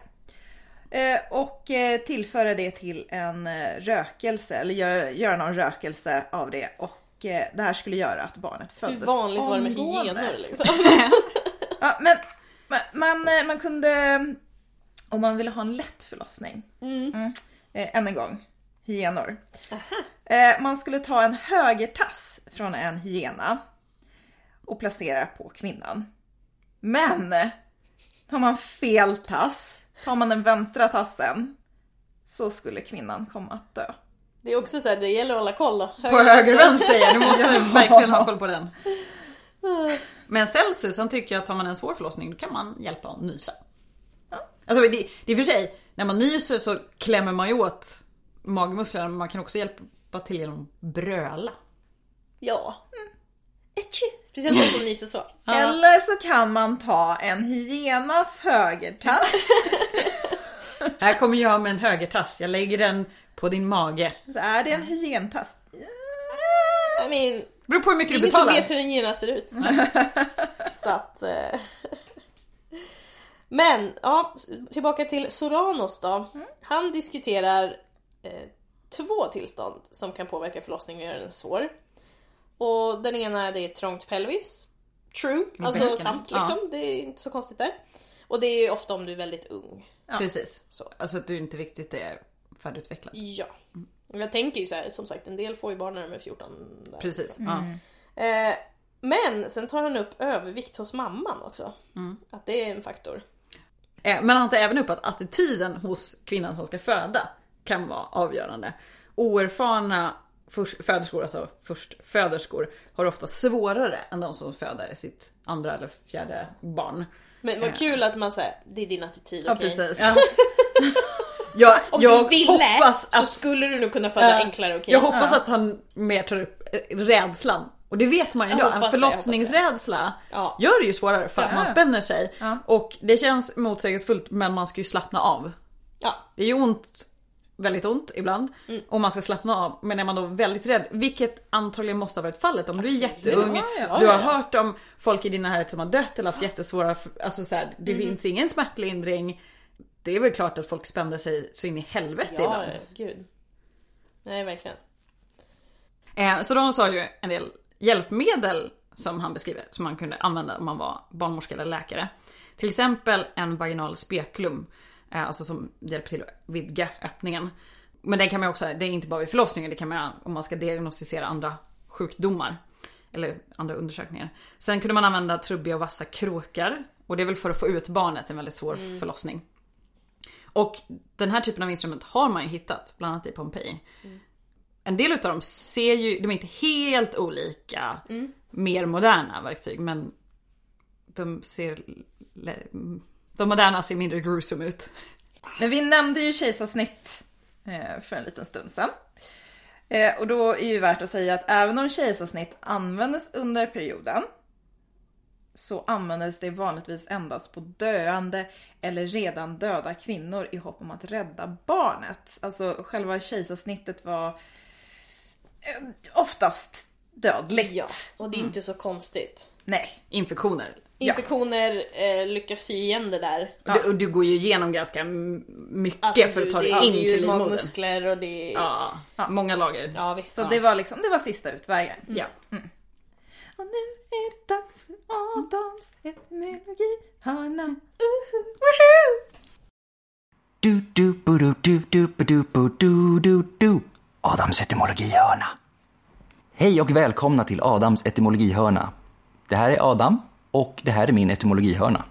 eh, och eh, tillföra det till en eh, rökelse eller gör, göra någon rökelse av det och eh, det här skulle göra att barnet föddes Hur vanligt var det med hyenor liksom? Ja, men man, man, man kunde, om man ville ha en lätt förlossning, mm. eh, än en gång, hyenor. Man skulle ta en högertass från en hyena och placera på kvinnan. Men tar man fel tass, tar man den vänstra tassen, så skulle kvinnan komma att dö. Det är också så här, det gäller att hålla koll då. På höger och vänster ja, du måste verkligen ha koll på den. Men Celsius han tycker att har man en svår förlossning då kan man hjälpa att nysa. Alltså det, det är för sig, när man nyser så klämmer man ju åt magmusklerna men man kan också hjälpa till genom att bröla. Ja. Etchi. Speciellt de som nyser så. Eller så kan man ta en hyenas högertass Här kommer jag med en högertass, jag lägger den på din mage. Så är det en hyentass? I mean, Beror på hur mycket du ingen som betalar. vet hur en hyena ser ut. så att... Eh. Men, ja, tillbaka till Soranos då. Han diskuterar eh, två tillstånd som kan påverka förlossningen och göra den svår. Och den ena det är trångt pelvis. True, alltså Verkligen. sant Ja. liksom. Det är inte så konstigt där. Och det är ofta om du är väldigt ung. Precis. Så. Alltså att du inte riktigt är färdigutvecklad. Ja. Och Jag tänker ju så här, som sagt, en del får ju barn när de är 14. Där. Precis. Ja. Eh, men sen tar han upp övervikt hos mamman också. Att det är en faktor. Eh, Men han tar även upp att attityden hos kvinnan som ska föda kan vara avgörande. Oerfarna först- föderskor, alltså förstföderskor, har ofta svårare än de som föder sitt andra eller fjärde barn. Men vad kul att man säger, det är din attityd, Ja okej? precis. Ja. Jag, Om jag du ville hoppas så att, skulle du nog kunna föda Ja. enklare, okej? jag hoppas att han mer tar upp eh, rädslan Och det vet man ju idag, en det, förlossningsrädsla Ja. gör det ju svårare för att Ja. man spänner sig. Ja. Och det känns motsägelsefullt men man ska ju slappna av. Ja. Det är ju ont, väldigt ont ibland. Mm. Och man ska slappna av. Men är man då väldigt rädd, vilket antagligen måste ha varit fallet om du är jätteung. Ja, ja, du har hört om folk i din närhet som har dött eller haft jättesvåra, alltså så här, det Mm. finns ingen smärtlindring. Det är väl klart att folk spände sig så in i helvete Ja, ibland. gud. Nej, verkligen. Eh, så de sa ju en del hjälpmedel som han beskriver som man kunde använda om man var barnmorska eller läkare. Till exempel en vaginal spekulum, eh, alltså som hjälper till att vidga öppningen. Men den kan man också, det är inte bara vid förlossningen, det kan man om man ska diagnostisera andra sjukdomar. Eller andra undersökningar. Sen kunde man använda trubbiga och vassa krokar. Och det är väl för att få ut barnet, en väldigt svår förlossning. Och den här typen av instrument har man ju hittat, bland annat i Pompeji. En del utav dem ser ju, de är inte helt olika mer moderna verktyg men de ser, de moderna ser mindre gruesome ut. Men vi nämnde ju kejsarsnitt eh, för en liten stund sedan. Eh, Och då är ju värt att säga att även om kejsarsnitt användes under perioden så användes det vanligtvis endast på döende eller redan döda kvinnor i hopp om att rädda barnet. Alltså själva kejsarsnittet var eh, oftast dödligt. Ja, och det är inte så konstigt. Nej. Infektioner. Infektioner eh, lyckas sy igen det där. Och du, och du går ju igenom ganska mycket Alltså, för att ta dig in det är till ju livmodern. magmuskler och det är... Ja, Ja, många lager. ja visst. Så det var liksom, det var sista utvägen. Ja. Och nu är det dags för Adams etymologihörna. Woohoo! Du, du, bu, du, du, du, bu, du, bu, du, du, du. Adams etymologihörna. Hej och välkomna till Adams etymologihörna. Det här är Adam och det här är min etymologihörna.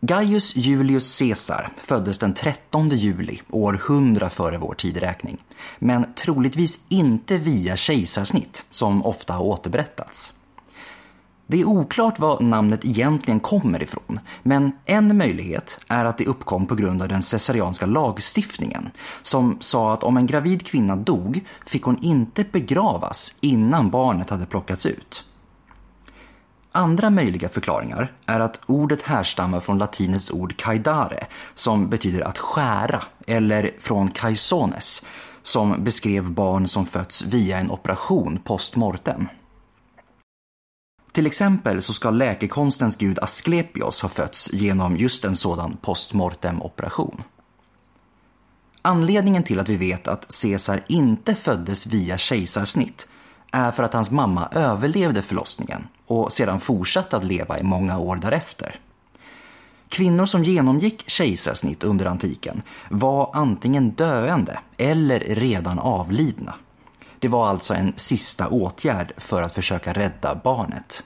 Gaius Julius Caesar föddes den 13 juli år 100 före vår tideräkning. Men troligtvis inte via kejsarsnitt, som ofta har återberättats. Det är oklart var namnet egentligen kommer ifrån, men en möjlighet är att det uppkom på grund av den caesarianska lagstiftningen som sa att om en gravid kvinna dog fick hon inte begravas innan barnet hade plockats ut. Andra möjliga förklaringar är att ordet härstammar från latinets ord caidare som betyder att skära eller från caisones som beskrev barn som fötts via en operation post mortem. Till exempel så ska läkekonstens gud Asklepios ha fötts genom just en sådan postmortem operation. Anledningen till att vi vet att Caesar inte föddes via kejsarsnitt är för att hans mamma överlevde förlossningen och sedan fortsatte att leva i många år därefter. Kvinnor som genomgick kejsarsnitt under antiken var antingen döende eller redan avlidna. Det var alltså en sista åtgärd för att försöka rädda barnet.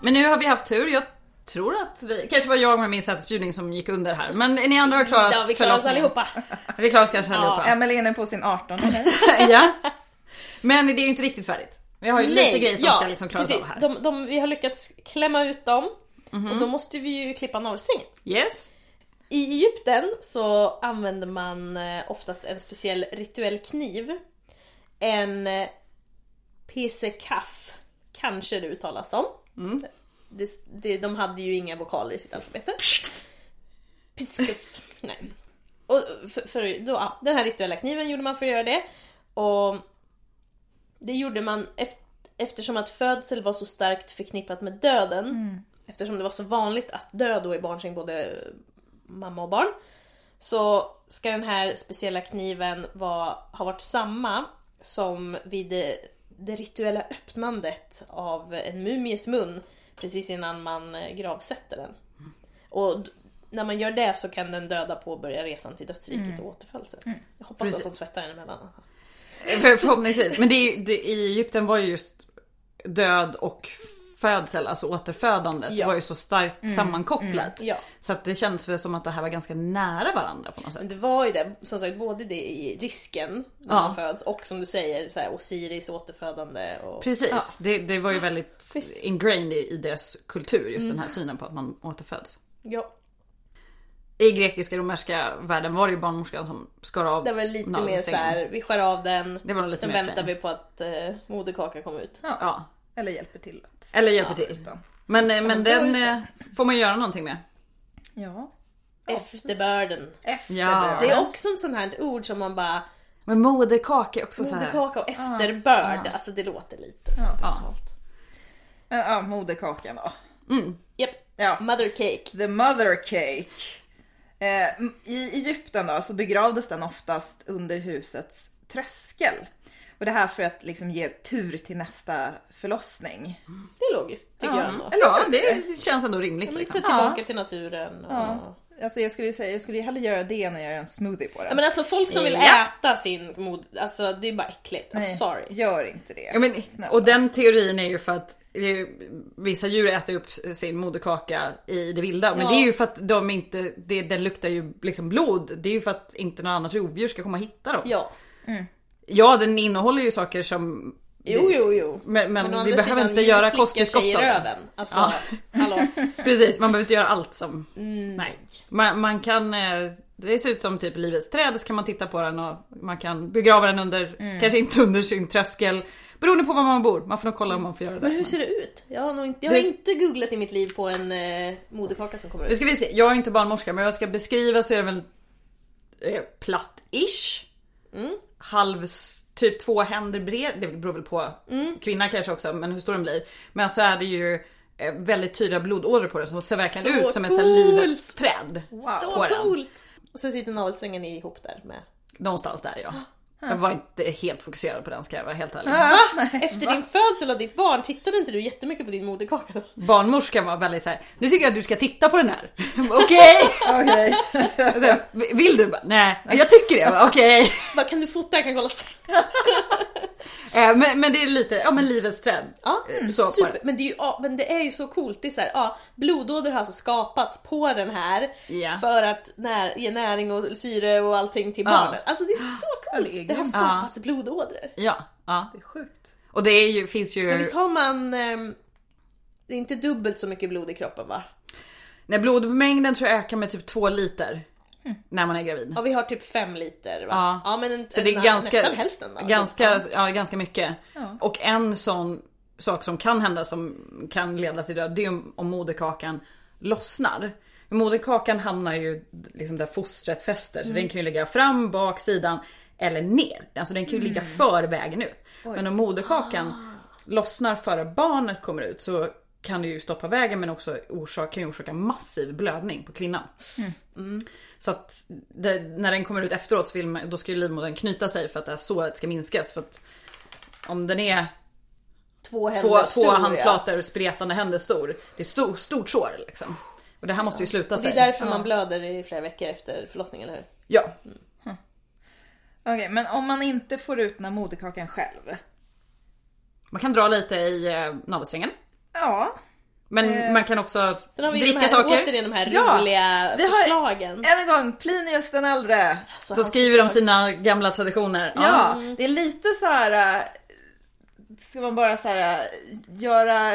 Men nu har vi haft tur. Jag tror att vi, kanske var jag med min sätesbjudning som gick under här. Men ni andra har klarat Ja, vi klarar oss förlossningen. allihopa. Vi klarar oss kanske Ja. allihopa. Emelie är inne på sin 18 eller? ja. Men det är ju inte riktigt färdigt. Vi har ju lite grejer som ska liksom klaras precis. av här. De, de, vi har lyckats klämma ut dem. Och då måste vi ju klippa navelsträngen. Yes. I Egypten så använder man eh, oftast en speciell rituell kniv. En eh, PCKAF, kanske det uttalas som. Det, det, de hade ju inga vokaler i sitt alfabet. Piskuf. Nej. Och för, för, då, ja, den här rituella kniven gjorde man för att göra det. Och det gjorde man eft- eftersom att födsel var så starkt förknippat med döden. Eftersom det var så vanligt att dö då i barnsäng både mamma och barn. Så ska den här speciella kniven vara, ha varit samma som vid det, det rituella öppnandet av en mumies mun precis innan man eh, gravsätter den. Och när man gör det så kan den döda påbörja resan till dödsriket och återfödseln. Jag hoppas att de Precis. tvättar den emellan. För, förhoppningsvis. Men det är, det, i Egypten var ju just död och födsel, alltså återfödandet, Ja. var ju så starkt sammankopplat. Ja. Så att det känns väl som att det här var ganska nära varandra på något Men sätt. det var ju det, som sagt, både det i risken när Ja. man föds och som du säger, så här, Osiris återfödande. Och... Precis, det, det var ju väldigt Visst. Mm. ingrained i, i deras kultur, just den här synen på att man återföds. Ja. I grekiska romerska världen var det ju barnmorskan som skar av Det var lite mer så här, vi skär av den, Det var lite sen väntar vi på att eh, moderkakan kommer ut. Ja. Eller hjälper till att... Eller hjälper Ja, till. utan. Men, eh, men man den eh, får man göra någonting med. Ja. Efterbörden. Efterbörden. Det är också en sån här ord som man bara, Men moderkaka är också så här. moderkaka och efterbörd, Ja. alltså det låter lite så Ja. brutalt. Men, ja, moderkakan då. Mm. Japp, Ja. mother cake. The mother cake. Eh, I Egypten då så begravdes den oftast under husets tröskel. Och det här för att liksom ge tur till nästa förlossning. Det är logiskt tycker Ja. jag ändå. Eller ja, det, det känns ändå rimligt liksom. liksom tillbaka till naturen. Och... Ja. Alltså jag skulle ju säga, jag skulle ju hellre göra det än att göra en smoothie på den. Ja, men alltså folk som vill Ja. äta sin mod, alltså det är bara äckligt. I'm Nej, sorry. Gör inte det. Ja, men, och den teorin är ju för att är, vissa djur äter upp sin moderkaka i det vilda. Men Ja. det är ju för att de inte, det, den luktar ju liksom blod. Det är ju för att inte något annat rovdjur ska komma och hitta dem. Ja. Ja den innehåller ju saker som Jo, jo, jo. Men, men, å vi behöver inte göra kosttillskott av röven. Alltså, Ja. hallå. Precis, man behöver inte göra allt som... Mm. Nej. Man, man kan... eh, Det ser ut som typ livets träd så kan man titta på den och man kan begrava den under, Mm. kanske inte under sin tröskel. Beroende på var man bor. Man får nog kolla om man får göra det. Men hur ser det ut? Jag har, nog inte, jag har Det- inte googlat i mitt liv på en eh, moderkaka som kommer Nu ut. ska vi se, jag är inte barnmorska men jag ska beskriva så är det väl eh, platt-ish. Mm. Halv, typ två händer bred. Det beror väl på Mm. kvinna kanske också men hur stor den blir. Men så är det ju eh, väldigt tydliga blodådror på den som ser verkligen Så ut som ett så coolt! livets träd. Så på den. coolt! Och sen sitter navelsträngen ihop där med. Någonstans där ja. Jag var inte helt fokuserad på den ska jag vara helt ärlig. Va? Efter din födsel av ditt barn tittade inte du jättemycket på din moderkaka då? Barnmorskan var väldigt så här. nu tycker jag att du ska titta på den här. Okej! Okej. Så, Vill du? Bara, Nej, jag tycker det. Jag bara, Okej. Bara, kan du fota? Jag kan kolla sen. Eh, Men, men det är lite, ja men livets träd. Ja, Eh, så på super. det. Men det, är ju, ja, men det är ju så coolt. Det är så här, ja, blodådror har alltså skapats på den här Ja. för att när, ge näring och syre och allting till Ja. barnet. Alltså det är så Ja, det är coolt. Det har skapats blodådror. Ja, ja. Det är sjukt. Och det är ju, finns ju... Men visst har man... ehm, det är inte dubbelt så mycket blod i kroppen va? Nej, blodmängden tror jag ökar med typ två liter. När man är gravid. Ja vi har typ fem liter va? Ja. ja men en, Så det är en, ganska, nästan hälften då. ganska, ja, ganska mycket. Ja. Och en sån sak som kan hända som kan leda till död, det är om, om moderkakan lossnar. Moderkakan hamnar ju liksom där fostret fäster så den kan ju ligga fram, bak, sidan eller ner. Alltså den kan ju ligga för vägen ut. Men om moderkakan lossnar före barnet kommer ut så kan det ju stoppa vägen men också orsaka, kan ju orsaka massiv blödning på kvinnan. Så att det, när den kommer ut efteråt så vill man, då ska ju livmodern knyta sig för att det här såret ska minskas. För att om den är Två två, två handflator spretande händer stor, det är stor, stort sår liksom. Och det här måste ju sluta Och det sig. är därför man blöder i flera veckor efter förlossningen, eller hur? Ja, Okej, men om man inte får ut den här moderkakan själv. man kan dra lite i eh, navelsträngen. Ja, Men Eh, man kan också Sen har vi dricka de här, saker. återigen de här Ja, roliga vi har- förslagen. än en gång Plinius den äldre. Alltså, Så skriver de sina gamla traditioner. Ja, det är lite så här. äh, Ska man bara så här göra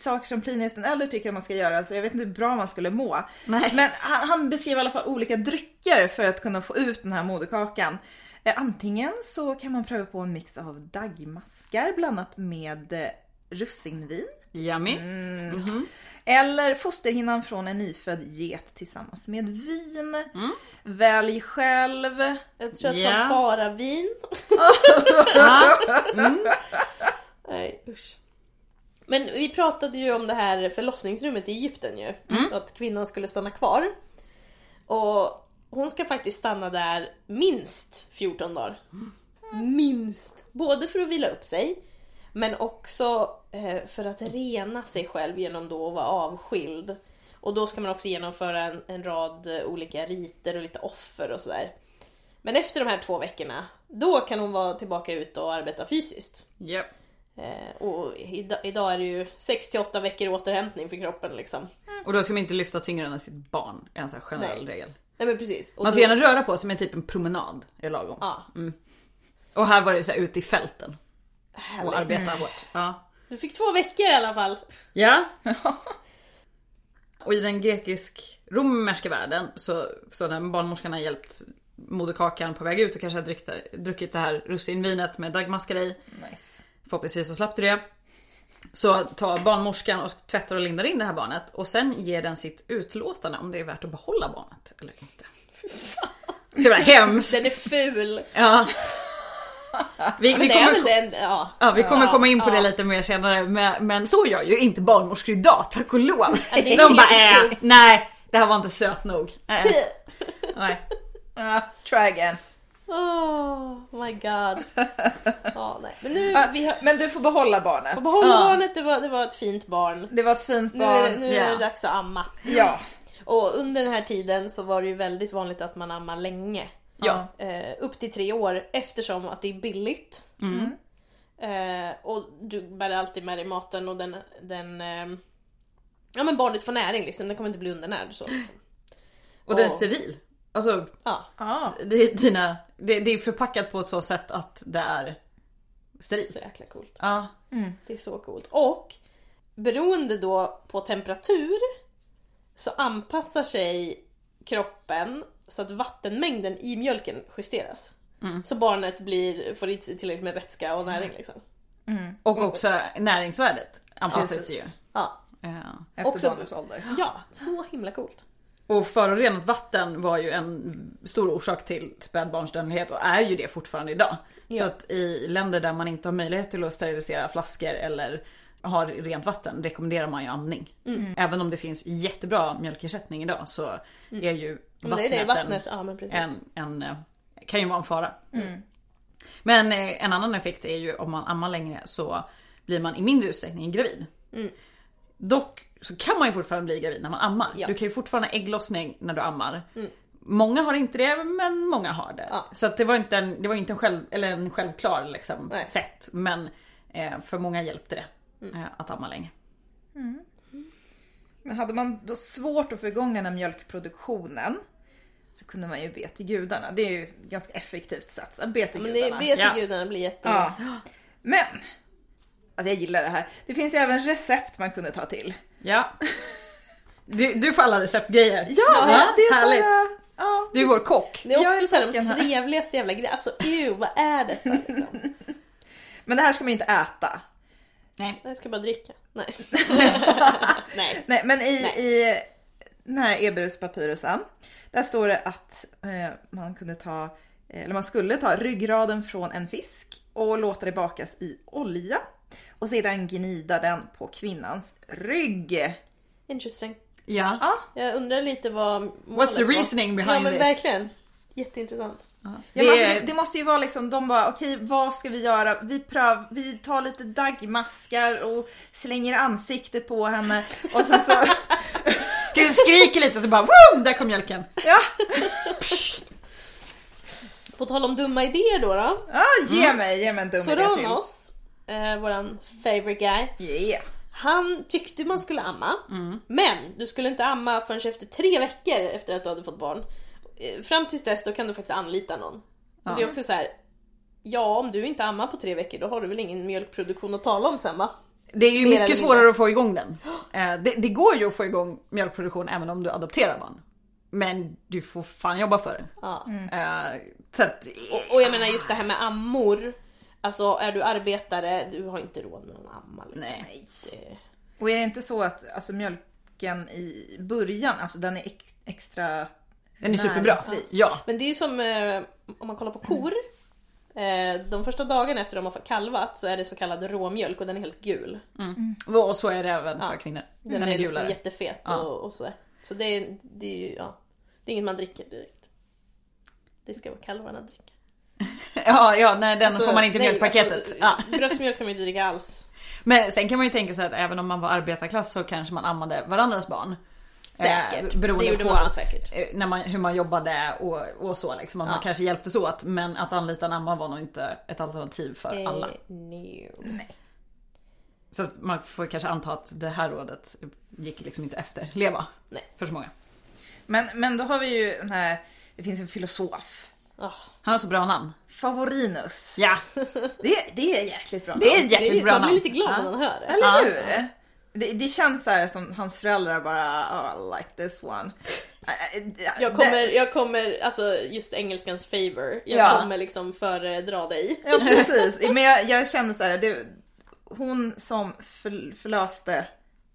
saker som Plinius den äldre tycker att man ska göra så jag vet inte hur bra man skulle må. Nej. Men han, han beskriver i alla fall olika drycker för att kunna få ut den här moderkakan. Eh, Antingen så kan man pröva på en mix av dagmaskar blandat med eh, russinvin. Yummy. Mm. Eller fosterhinnan från en nyfödd get tillsammans med vin. Välj själv. Jag tror att Ja. ta bara vin. Ja. Nej usch. Men vi pratade ju om det här förlossningsrummet i Egypten ju. Att kvinnan skulle stanna kvar. Och hon ska faktiskt stanna där minst 14 dagar. Minst! Både för att vila upp sig men också eh, för att rena sig själv genom då att vara avskild. Och då ska man också genomföra en, en rad eh, olika riter och lite offer och sådär. Men efter de här två veckorna, då kan hon vara tillbaka ute och arbeta fysiskt. Japp. Eh, och idag, idag är det ju 6-8 veckor återhämtning för kroppen liksom. Och då ska man inte lyfta tyngre än sitt barn. är en sån här generell Nej. regel. Nej men precis. Och Man ska då- gärna röra på sig men typ en promenad är lagom. Ja, Och här var det så här ute i fälten och härligt. arbeta hårt. Ja. Du fick två veckor i alla fall. Ja. Och i den grekisk-romerska världen så, så när barnmorskan har hjälpt moderkakan på väg ut och kanske har druckit, druckit det här russinvinet med dagmaskar i. Nice. Förhoppningsvis så slapp du det. Så tar barnmorskan och tvättar och lindar in det här barnet och sen ger den sitt utlåtande om det är värt att behålla barnet eller inte. Så jävla hemskt. Den är ful. Ja. Vi, vi kommer, den, ja. ja, vi kommer Ja, komma in på det lite mer senare men, men så gör ju inte barnmorskor idag, tack och lov. det är De bara äh, nej det här var inte söt nog. Äh, nej. Ja, try again. Oh my god. Ja, nej. Men nu, Ja, vi har... Men du får behålla barnet. På behålla Ja. barnet, det var, det var ett fint barn. Det var ett fint Nu barn. är, det, nu är det dags att amma. Ja. Och under den här tiden så var det ju väldigt vanligt att man ammar länge. Ja. Eh, upp till tre år eftersom att det är billigt. Mm. Eh, och du bär alltid med dig maten och den, den eh, Ja men barnet får näring liksom, den kommer inte bli undernärd så. Liksom. Och den är Och- steril. Alltså Ja. Ja. det, är dina, det, det är förpackat på ett så sätt att det är Så sterilt. jäkla coolt. Ja. Det är så coolt. Och beroende då på temperatur så anpassar sig kroppen så att vattenmängden i mjölken justeras. Så barnet blir, får i sig tillräckligt med vätska och näring liksom. Och också näringsvärdet anpassar sig ju. Ja. Ja. Efter barnets ålder. ja, så himla coolt. Och förorenat vatten var ju en stor orsak till spädbarnsdödlighet och är ju det fortfarande idag. Så Ja. att i länder där man inte har möjlighet till att sterilisera flaskor eller har rent vatten rekommenderar man ju amning. Mm. Även om det finns jättebra mjölkersättning idag så är ju vattnet, det är det en- vattnet, ja men precis. en, en, eh, kan ju vara en fara. Men eh, en annan effekt är ju om man ammar längre så blir man i mindre utsträckning gravid. Dock så kan man ju fortfarande bli gravid när man ammar. Ja. Du kan ju fortfarande ha ägglossning när du ammar. Många har inte det men många har det. Ja. Så att det var inte en, det var inte en, själv, eller en självklar liksom, Nej. sätt. Men eh, för många hjälpte det eh, att amma länge. Men hade man då svårt att få igång den här mjölkproduktionen så kunde man ju be till gudarna. Det är ju ett ganska effektivt sätt. Be till Men det gudarna. vet Ja. till gudarna blir jättebra. Ja. Men! Alltså jag gillar det här. Det finns ju även recept man kunde ta till. Ja. Du, du får alla receptgrejer. Ja, det är härligt. såhär, ja, Du är vår kock. Det är också är så här, de trevligaste jävla grejerna. Alltså ew, vad är detta liksom? Men det här ska man ju inte äta. Nej. Jag ska bara dricka. Nej. Nej. Nej, men i, Nej. i den här Eberus papyrusen, där står det att eh, man kunde ta, eller man skulle ta ryggraden från en fisk och låta det bakas i olja och sedan gnida den på kvinnans rygg. Interesting. Ja. Ja, Jag undrar lite vad målet What's the reasoning behind Ja men this? verkligen. Jätteintressant. Ja, Det alltså, det, det måste ju vara liksom, de bara okej vad ska vi göra? Vi, pröv, vi tar lite dagmaskar och slänger ansiktet på henne och sen så, Du skriker lite så bara Woom! Där kom mjölken. ja, På tal om dumma idéer då. då. ja ge mig, ge mig en dum idé till. Soranos, eh, våran favorite guy. Yeah. Han tyckte man skulle amma. Men du skulle inte amma förrän efter tre veckor efter att du hade fått barn. Eh, Fram tills dess då kan du faktiskt anlita någon. Men det är också så här. Ja om du inte ammar på tre veckor då har du väl ingen mjölkproduktion att tala om sen va? Det är ju Mer mycket svårare att få igång den. Eh, Det, det går ju att få igång mjölkproduktion även om du adopterar barn. Men du får fan jobba för det. Ja. Eh, Så att, Och, och jag menar just det här med ammor. Alltså är du arbetare, du har inte råd med någon amma. Liksom. nej. Och är det inte så att alltså, mjölken i början, alltså den är ex- extra Den är superbra. Ja. Men det är som eh, om man kollar på kor. Eh, de första dagarna efter de har kalvat så är det så kallad råmjölk och den är helt gul. Och så är det även för Ja. kvinnor. Den, Den är, är liksom jättefet Ja. och, och sådär. Så det är, det är ju, ja. Det är inget man dricker direkt. Det ska vara kalvarna dricka. Ja, ja, nej den Alltså, får man inte i nej, mjölkpaketet. alltså, ja. Bröstmjölk kan man inte dricka alls. Men sen kan man ju tänka sig att även om man var arbetarklass så kanske man ammade varandras barn. Säkert. Eh, beroende det gjorde på man säkert. eh, när man, hur man jobbade och, och så liksom. Att Ja. man kanske hjälptes åt. Men att anlita en amma var nog inte ett alternativ för alla. Eh, no. Så att man får kanske anta att det här rådet gick liksom inte efter leva. Nej. För så många. Men, men då har vi ju den här, det finns en filosof. Han har så bra namn. Favorinus. Ja, Det, det är jäkligt bra det är ett jäkligt bra man namn. blir lite glad Ja. när man hör det. Eller Ja. hur? Det, det känns så här som hans föräldrar bara, oh, I like this one. Jag kommer, jag kommer, alltså just engelskans favor, jag Ja. kommer liksom föredra dig. Ja precis, men jag, jag känner så här, det, hon som för, förlöste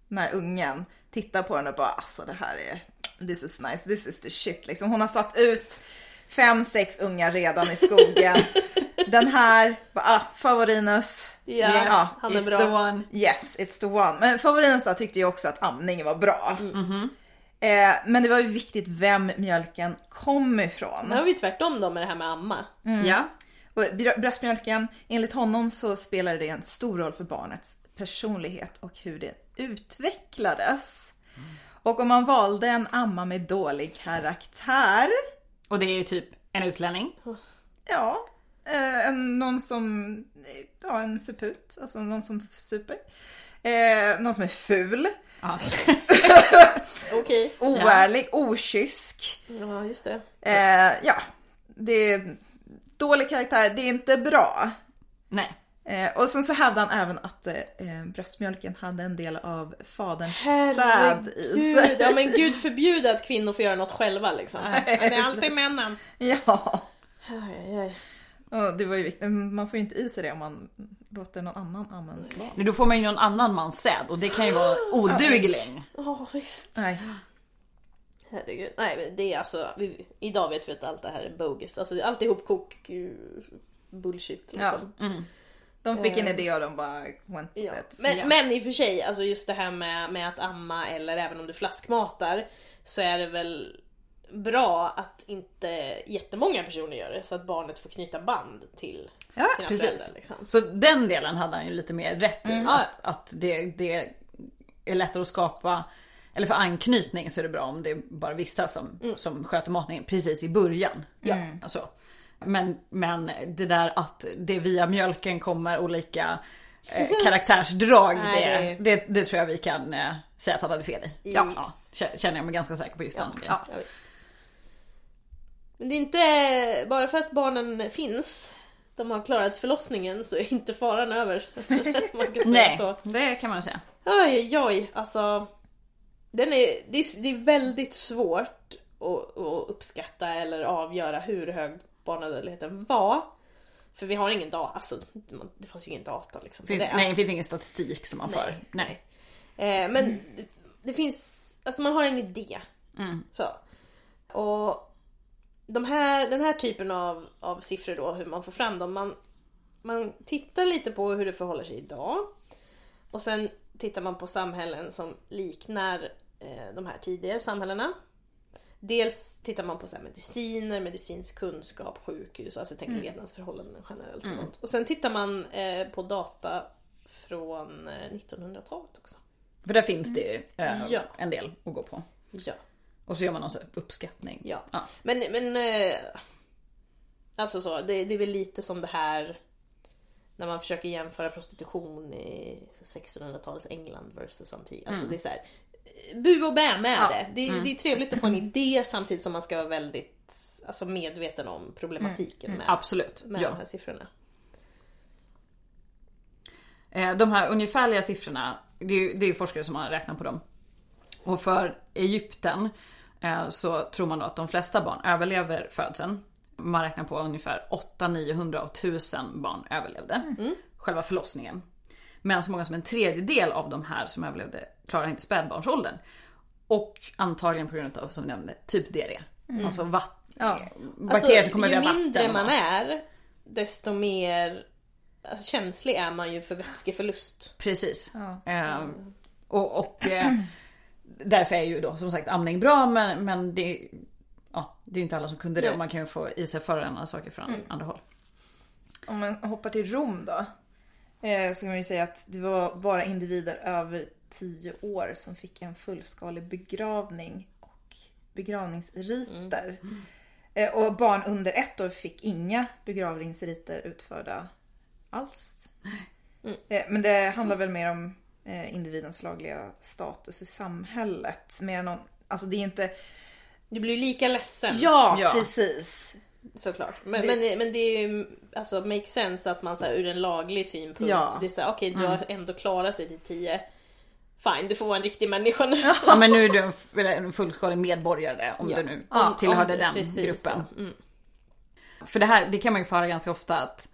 den här ungen tittar på den och bara alltså det här är, this is nice, this is the shit liksom. Hon har satt ut fem, sex ungar redan i skogen. den här, ah, favorinus. Yes, Ja, han är It's bra. the one. Yes, it's the one. Men favorinus då tyckte ju också att amningen var bra. Eh, men det var ju viktigt vem mjölken kom ifrån. Nu har vi tvärtom då med det här med amma. Ja. Och br- bröstmjölken, enligt honom så spelade det en stor roll för barnets personlighet och hur det utvecklades. Och om man valde en amma med dålig karaktär, Och det är ju typ en utlänning. ja, eh, en, någon som, ja en suput, alltså någon som super. Eh, någon som är ful, Ja. Okej. oärlig, okysk. Ja, just det. Eh, ja, det är dålig karaktär, det är inte bra. Nej. Eh, och sen så hävdade han även att eh, eh, bröstmjölken hade en del av faderns säd i Herregud. sig. Ja men gud förbjude att kvinnor får göra något själva liksom. Det är alltid männen. Ja, Aj, aj, aj. och det var ju viktigt. Man får ju inte i sig det om man låter någon annan amma ens barn. Men då får man ju någon annan mans säd och det kan ju vara odugling. Ja visst. Nej. Herregud. Nej men det är alltså, vi, idag vet vi att allt det här är bogus. Alltså allt ihopkok eh, bullshit liksom. Ja. De fick en idé och de bara went Ja. with it. Men, Ja. men i och för sig, alltså just det här med, med att amma eller även om du flaskmatar så är det väl bra att inte jättemånga personer gör det så att barnet får knyta band till Ja, sina precis. föräldrar. Liksom. Så den delen hade han ju lite mer rätt i. Mm. Att, att det, det är lättare att skapa, eller för anknytning så är det bra om det är bara vissa som, Mm. som sköter matningen precis i början. Ja. Alltså. Men, men det där att det via mjölken kommer olika eh, karaktärsdrag, Nej, det, det, det tror jag vi kan eh, säga att han hade fel i. Ja, Yes. ja, kä- känner jag mig ganska säker på just den. Ja. Men det är inte bara för att barnen finns, de har klarat förlossningen så är inte faran över. Nej, så. det kan man säga. Oj, oj, alltså. Den är, det, är, det är väldigt svårt att, att uppskatta eller avgöra hur hög barnadödligheten var. För vi har ingen data, alltså det fanns ju ingen data liksom. Finns, det. nej, det finns ingen statistik som man Nej, för. Nej. Eh, men det, det finns, alltså man har en idé. Mm. Så. Och de här, den här typen av, av siffror då, hur man får fram dem. Man, man tittar lite på hur det förhåller sig idag. Och sen tittar man på samhällen som liknar eh, de här tidigare samhällena. Dels tittar man på så mediciner, medicinsk kunskap, sjukhus, alltså tänk levnadsförhållanden generellt. och sånt. Och sen tittar man eh, på data från eh, 1900-talet också. För där finns det ju eh, Ja. en del att gå på. Ja. Och så gör man någon uppskattning. Ja. Ja. Men, men eh, alltså så, det, det är väl lite som det här när man försöker jämföra prostitution i 1600-talets England versus antik. Alltså det är så här, eh, bu och bä med Ja. det. Det, det är trevligt att få en idé samtidigt som man ska vara väldigt alltså, medveten om problematiken med, Absolut. med ja. de här siffrorna. Eh, De här ungefärliga siffrorna, det är det är forskare som har räknat på dem. Och för Egypten eh, så tror man då att de flesta barn överlever födseln. Man räknar på ungefär 800-900 av 1000 barn överlevde själva förlossningen. Men så många som en tredjedel av de här som överlevde klarar inte spädbarnsåldern. Och antagligen på grund av, som vi nämnde, typ diarré. Alltså vatten, Ja. bakterier som kommer ju via vatten. mindre man är, desto mer alltså, känslig är man ju för vätskeförlust. Precis. Ja. Eh, och och eh, därför är ju då som sagt amning bra men, men det, ja, det är ju inte alla som kunde det Nej. och man kan ju få i sig förorenade saker från andra håll. Om man hoppar till Rom då. Eh, så kan man ju säga att det var bara individer över 10 år som fick en fullskalig begravning och begravningsriter. Eh, och barn under ett år fick inga begravningsriter utförda alls. Eh, men det handlar väl mer om eh, individens lagliga status i samhället. Mer än någon, alltså det är inte... Du blir ju lika ledsen. Ja, Ja. precis. Såklart. Men Det- men, men det är ju alltså make sense att man så här, ur en laglig synpunkt. Ja. Det är så här, okej du har ändå klarat dig till 10. fine du får vara en riktig människa nu. Ja men nu är du en, en fullskalig medborgare om Ja. du nu Om- tillhörde om- den precis gruppen. Mm. För det här det kan man ju få höra ganska ofta att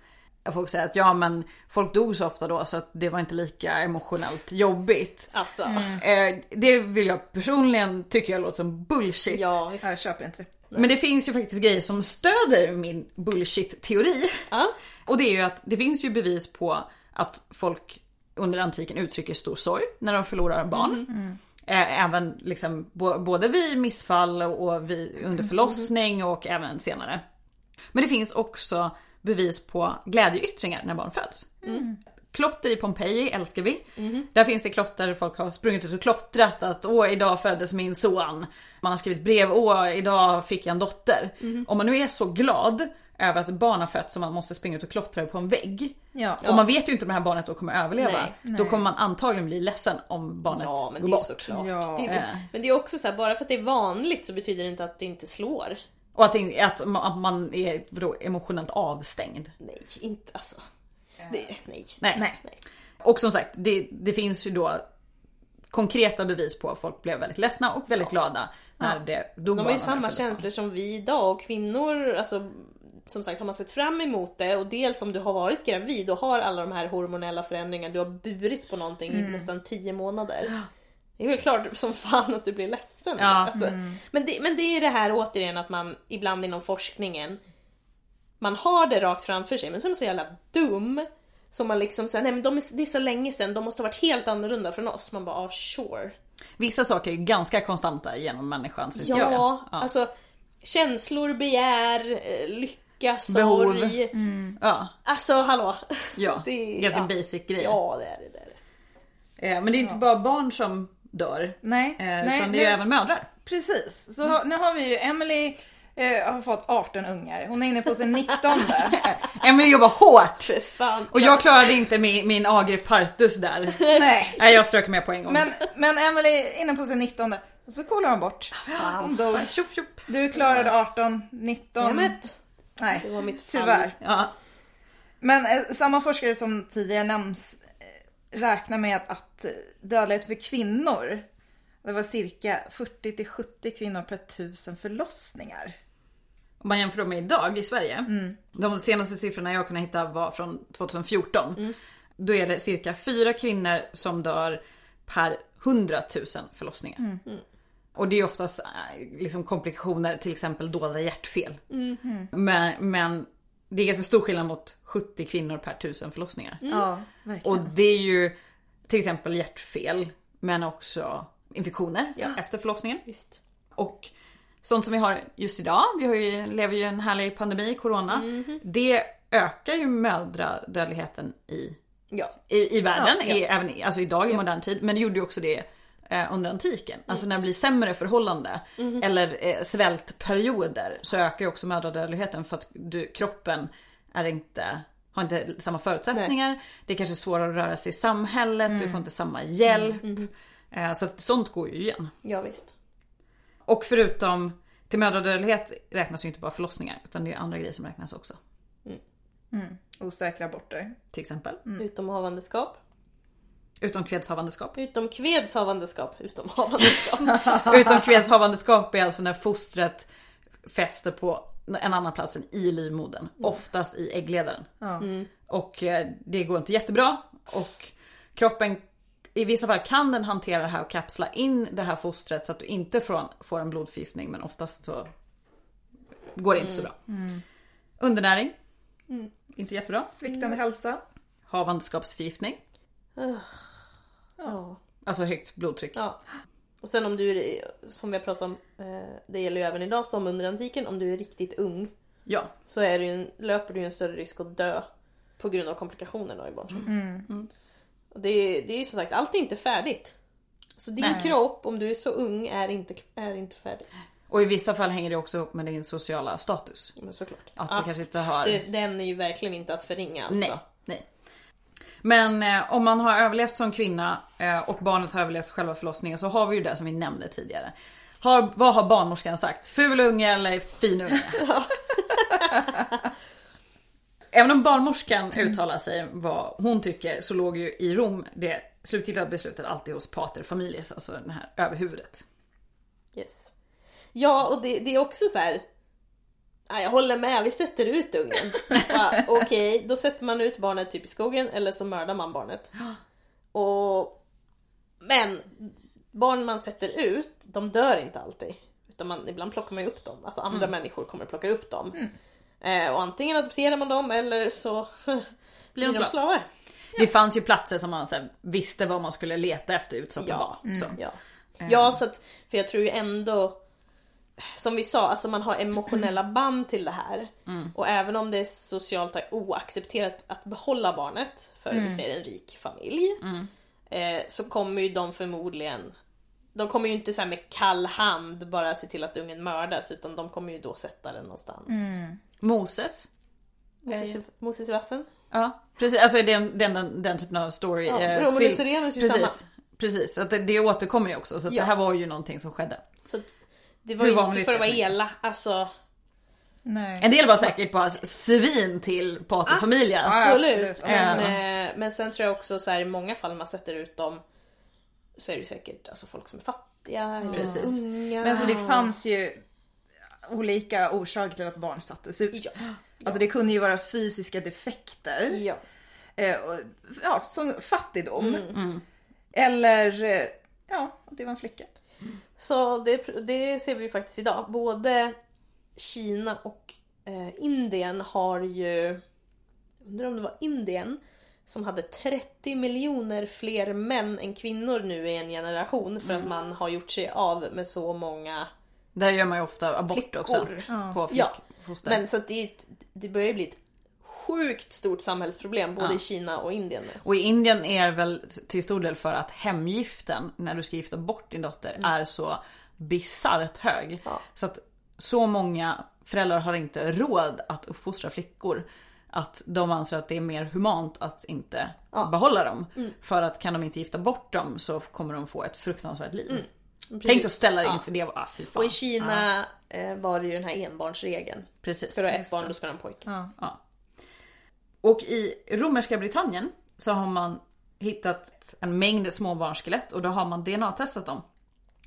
folk säger att ja men folk dog så ofta då så att det var inte lika emotionellt jobbigt. Alltså, Eh, det vill jag personligen tycka jag låter som bullshit. ja. Jag köper inte det. Men det finns ju faktiskt grejer som stöder min bullshit-teori. Ja. Och det är ju att det finns ju bevis på att folk under antiken uttrycker stor sorg när de förlorar barn. Eh, Även liksom både vid missfall och vid, under förlossning och även senare. Men det finns också bevis på glädjeyttringar när barn föds. Klotter i Pompeji älskar vi. Där finns det klotter där folk har sprungit ut och klottrat att åh idag föddes min son. Man har skrivit brev, åh idag fick jag en dotter. Om man nu är så glad över att barn har fötts som man måste springa ut och klottra på en vägg. Ja. Och man vet ju inte om det här barnet då kommer överleva. Nej, Då kommer man antagligen bli ledsen om barnet Ja men går det är bort. såklart. Ja. Det är, men det är också så här, bara för att det är vanligt så betyder det inte att det inte slår. Och att, att man- är vadå, emotionellt avstängd. Nej, inte alltså. Det, nej. Nej. Nej. Nej. Och som sagt, det, det finns ju då konkreta bevis på att folk blev väldigt ledsna och väldigt glada när det dog De har ju samma känslor som vi idag och kvinnor, alltså som sagt har man sett fram emot det och dels om du har varit gravid och har alla de här hormonella förändringarna, du har burit på någonting Mm. i nästan 10 månader. Det är väl klart som fan att du blir ledsen. Ja. Alltså, men, det, men det är det här återigen att man ibland inom forskningen man har det rakt framför sig men så är man så jävla dum så man liksom säger nej men de är, det är så länge sedan, de måste ha varit helt annorlunda från oss. Man bara ah sure. Vissa saker är ganska konstanta genom människans Ja, historia. Ja. alltså känslor, begär, eh, lycka, Behov. sorg. Ja, Alltså hallå. ja. Det- ganska ja. basic grejer. Ja det är det. det, är det. Eh, Men det är inte bara barn som dör. Nej, eh, nej, utan det är nu- även mödrar. Precis, så har- nu har vi ju Emily eh, har fått 18 ungar. Hon är inne på sin 19. Emily jobbar hårt. Fan. Och jag klarade inte min, min ager partus där. Nej. Nej jag strök med på en gång. Men, men Emily är inne på sin 19. Och så kollar hon bort. Hon dog. Tjopp, tjopp. Du klarade 18, 19. Dammit. Det Nej, var mitt fall. tyvärr. Ja. Men eh, samma forskare som tidigare nämns eh, räknar med att, eh, dödlighet för kvinnor, det var cirka 40 till 70 kvinnor per tusen förlossningar. Om man jämför med idag i Sverige. De senaste siffrorna jag kunde hitta var från 2014. Då är det cirka fyra kvinnor som dör per 100 000 förlossningar. Och det är oftast eh, liksom komplikationer, till exempel dolda hjärtfel. Men, men det är ganska stor skillnad mot 70 kvinnor per 1000 förlossningar. Ja, verkligen. Och det är ju till exempel hjärtfel men också infektioner efter förlossningen. Visst. Och sånt som vi har just idag, vi har ju, lever ju i en härlig pandemi, corona. Det ökar ju mödradödligheten i, Ja. i, i världen, Ja, ja. I, även i- alltså idag i modern tid. Men det gjorde ju också det eh, under antiken. Alltså när det blir sämre förhållande eller eh, svältperioder så ökar ju också mödradödligheten för att du, kroppen är inte har inte samma förutsättningar. Det är kanske svårare att röra sig i samhället, du får inte samma hjälp. Eh, Så att sånt går ju igen. ja visst. Och förutom till mödradödlighet räknas ju inte bara förlossningar utan det är andra grejer som räknas också. Osäkra aborter. Till exempel. Utom havandeskap. Utom kvedshavandeskap. Utom kvedshavandeskap. Utom havandeskap. Utom kvedshavandeskap är alltså när fostret fäster på en annan plats än i livmodern. Oftast i äggledaren. Ja. Och eh, det går inte jättebra. Och kroppen i vissa fall kan den hantera det här och kapsla in det här fostret så att du inte får, en blodförgiftning men oftast så går det inte så bra. Undernäring. Inte jättebra. Sviktande hälsa. Havandeskapsförgiftning. ja. Alltså högt blodtryck. ja. Och sen om du är, som vi har pratat om, eh, det gäller ju även idag som under antiken, om du är riktigt ung Ja. så är du ju en, löper du ju en större risk att dö på grund av komplikationer då i barnsäng. Mm. Och det, är- det är ju som sagt, allt är inte färdigt. Så din Nej. kropp, om du är så ung, är inte, är inte färdig. Och i vissa fall hänger det också ihop med din sociala status. Men såklart. Att du Ja, kanske inte har... det, den är ju verkligen inte att förringa alltså. Nej, nej. Men eh, om man har överlevt som kvinna eh, och barnet har överlevt själva förlossningen så har vi ju det som vi nämnde tidigare. Har, vad har barnmorskan sagt? Ful unge eller fin unge? Även om barnmorskan uttalar sig vad hon tycker så låg ju i Rom det slutgiltiga beslutet alltid hos pater familias, alltså den här överhuvudet. Yes. Ja, och det, det är också så här. Ja, jag håller med, vi sätter ut ungen. Ja, Okej, då sätter man ut barnet typ i skogen eller så mördar man barnet. Och, men barn man sätter ut, de dör inte alltid. Utan man, ibland plockar man ju upp dem, alltså andra människor kommer och plockar upp dem. Eh, och antingen adopterar man dem eller så blir de slav. slavar. Det fanns ju platser som man så här, visste vad man skulle leta efter utsatta Ja. barn. Så. Ja. ja, så att, för jag tror ju ändå som vi sa, alltså man har emotionella band till det här. Och även om det är socialt oaccepterat att behålla barnet, för vi säger en rik familj, eh, så kommer ju de förmodligen de kommer ju inte så med kall hand bara se till att ungen mördas utan de kommer ju då sätta den någonstans. Moses. Moses, Moses i vassen? Ja, precis. Alltså den, den, den, den typen av story. Ja, eh, Romulus och Remus är ju precis, samma. Precis, att det, det återkommer ju också. Så att Ja. det här var ju någonting som skedde. Så att det var Hur ju inte för att vara elak, alltså Nej. En del var säkert bara svin till pater familias. Ja, Absolut. absolut. Men, Ja. eh, men sen tror jag också så här, i många fall man sätter ut dem så är det ju säkert alltså, folk som är fattiga eller Precis. unga. Men så det fanns ju olika orsaker till att barn sattes ut. Ja. Alltså det kunde ju vara fysiska defekter. Ja. Eh, och, ja, som fattigdom. Mm. Eller eh, ja, att det var en flicka. Så det, det ser vi ju faktiskt idag. Både Kina och eh, Indien har ju, undrar om det var Indien, som hade 30 miljoner fler män än kvinnor nu i en generation för att man har gjort sig av med så många Där gör man ju ofta abort Flickor. också. Ja. På Ja, flickfoster. Men så att det, det börjar ju bli ett sjukt stort samhällsproblem både Ja. i Kina och Indien nu. Och i Indien är det väl till stor del för att hemgiften när du ska gifta bort din dotter är så bisarrt hög. Mm. Ja. Så att så många föräldrar har inte råd att uppfostra flickor. Att de anser att det är mer humant att inte Ja. Mm. behålla dem. För att kan de inte gifta bort dem så kommer de få ett fruktansvärt liv. Tänk Precis. dig att ställa dig Ja. inför det. Ah, fy fan. Och i Ja, Kina eh, var det ju den här enbarnsregeln. precis. För att ha ett barn då ska de ha en pojke. Ja. Ja. Och i romerska Britannien så har man hittat en mängd småbarnsskelett och då har man DNA-testat dem.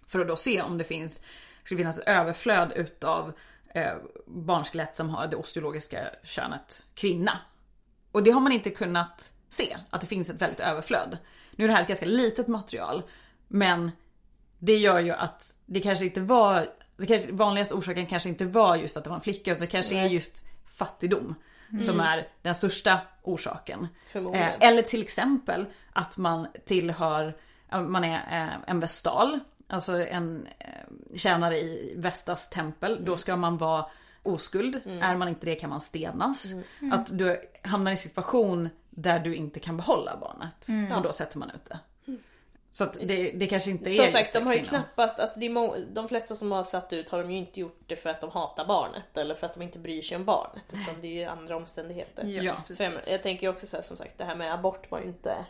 För att då se om det finns, skulle finnas ett överflöd utav eh, barnskelett som har det osteologiska könet kvinna. Och det har man inte kunnat se, att det finns ett väldigt överflöd. Nu är det här ett ganska litet material, men det gör ju att det kanske inte var, det kanske, vanligaste orsaken kanske inte var just att det var en flicka utan det kanske är just fattigdom som är den största orsaken. Eh, eller till exempel att man tillhör, man är eh, en vestal, alltså en eh, tjänare i Vestas tempel. Då ska man vara oskuld. Är man inte det kan man stenas. Att du hamnar i en situation där du inte kan behålla barnet. Och då sätter man ut det. Så att det, det kanske inte är Som sagt, de har ju knappast, alltså det är de flesta som har satt ut har de ju inte gjort det för att de hatar barnet eller för att de inte bryr sig om barnet. Utan det är ju andra omständigheter. Ja, För jag, jag tänker ju också så här, som sagt, det här med abort var ju inte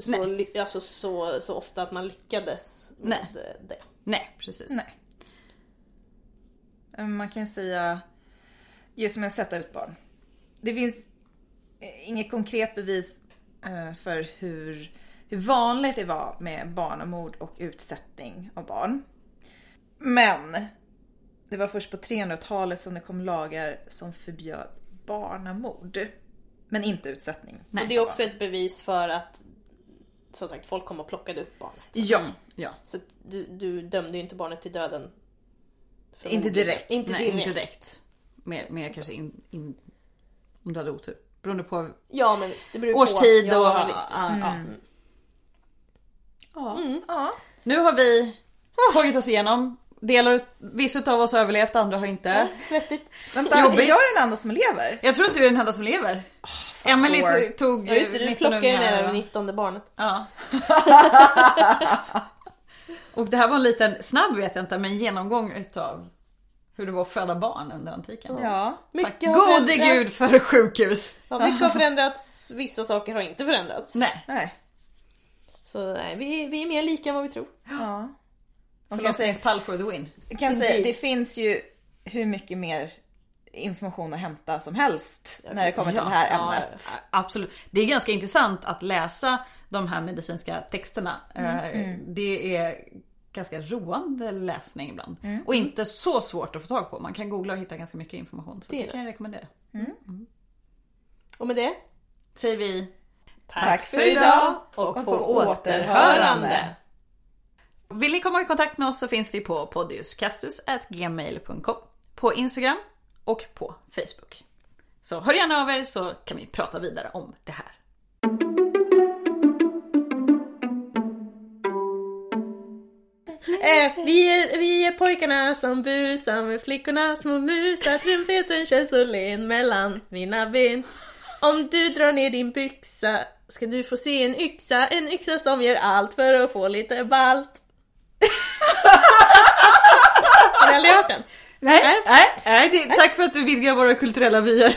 så, alltså, så, så ofta att man lyckades med Nej. det. Nej precis. Nej. Eh, Man kan säga just med att sätta ut barn. Det finns eh, inget konkret bevis eh, för hur, hur vanligt det var med barnamord och utsättning av barn. Men det var först på 300-talet som det kom lagar som förbjöd barnamord. Men inte utsättning. Nej. och det är också ett bevis för att som sagt, folk kom och plockade upp barnet. Ja, Ja. Så du, du dömde ju inte barnet till döden. Inte direkt. Inte Nej, direkt. inte direkt. Mer, mer kanske in, in, om du hade otur. Beroende på Ja men visst, årstid på. och... Ja, visst, visst. ja, ja. Mm. Ja. ja. Nu har vi tagit oss igenom. Delar, vissa av oss har överlevt, andra har inte. Svettigt. Vänta, Jobbigt. är jag den enda som lever? Jag tror inte du är den enda som lever. Emily score. tog- tog Ja just det, du 19 plockade ju va? det 19 barnet. Ja. och det här var en liten, snabb vet jag inte, men genomgång utav hur det var att föda barn under antiken. Ja. Mycket gode gud för sjukhus. Ja, mycket har förändrats, vissa saker har inte förändrats. Nej. Nej. Så nej, vi, vi är mer lika än vad vi tror. Ja. Man kan säga, Förlossningspall for the win. kan säga, det finns ju hur mycket mer information att hämta som helst när det kommer till det här ämnet. Ja, absolut. Det är ganska intressant att läsa de här medicinska texterna. Eh, Det är ganska roande läsning ibland. Och inte så svårt att få tag på. Man kan googla och hitta ganska mycket information. Så Det det, kan jag rekommendera. Och med det, Säger vi Tack för idag och och på på återhörande. återhörande. Vill ni komma i kontakt med oss så finns vi på podiuscastus.gmail.com På Instagram och på Facebook. Så hör gärna av er så kan vi prata vidare om det här. Eh, vi, är, vi är pojkarna som busar med flickorna små musar Trumpeten känns så len mellan mina ben Om du drar ner din byxa ska du få se en yxa? En yxa som gör allt för att få lite balt. Har ni aldrig hört den? Nej, nej, nej. Det, tack för att du vidgar våra kulturella vyer.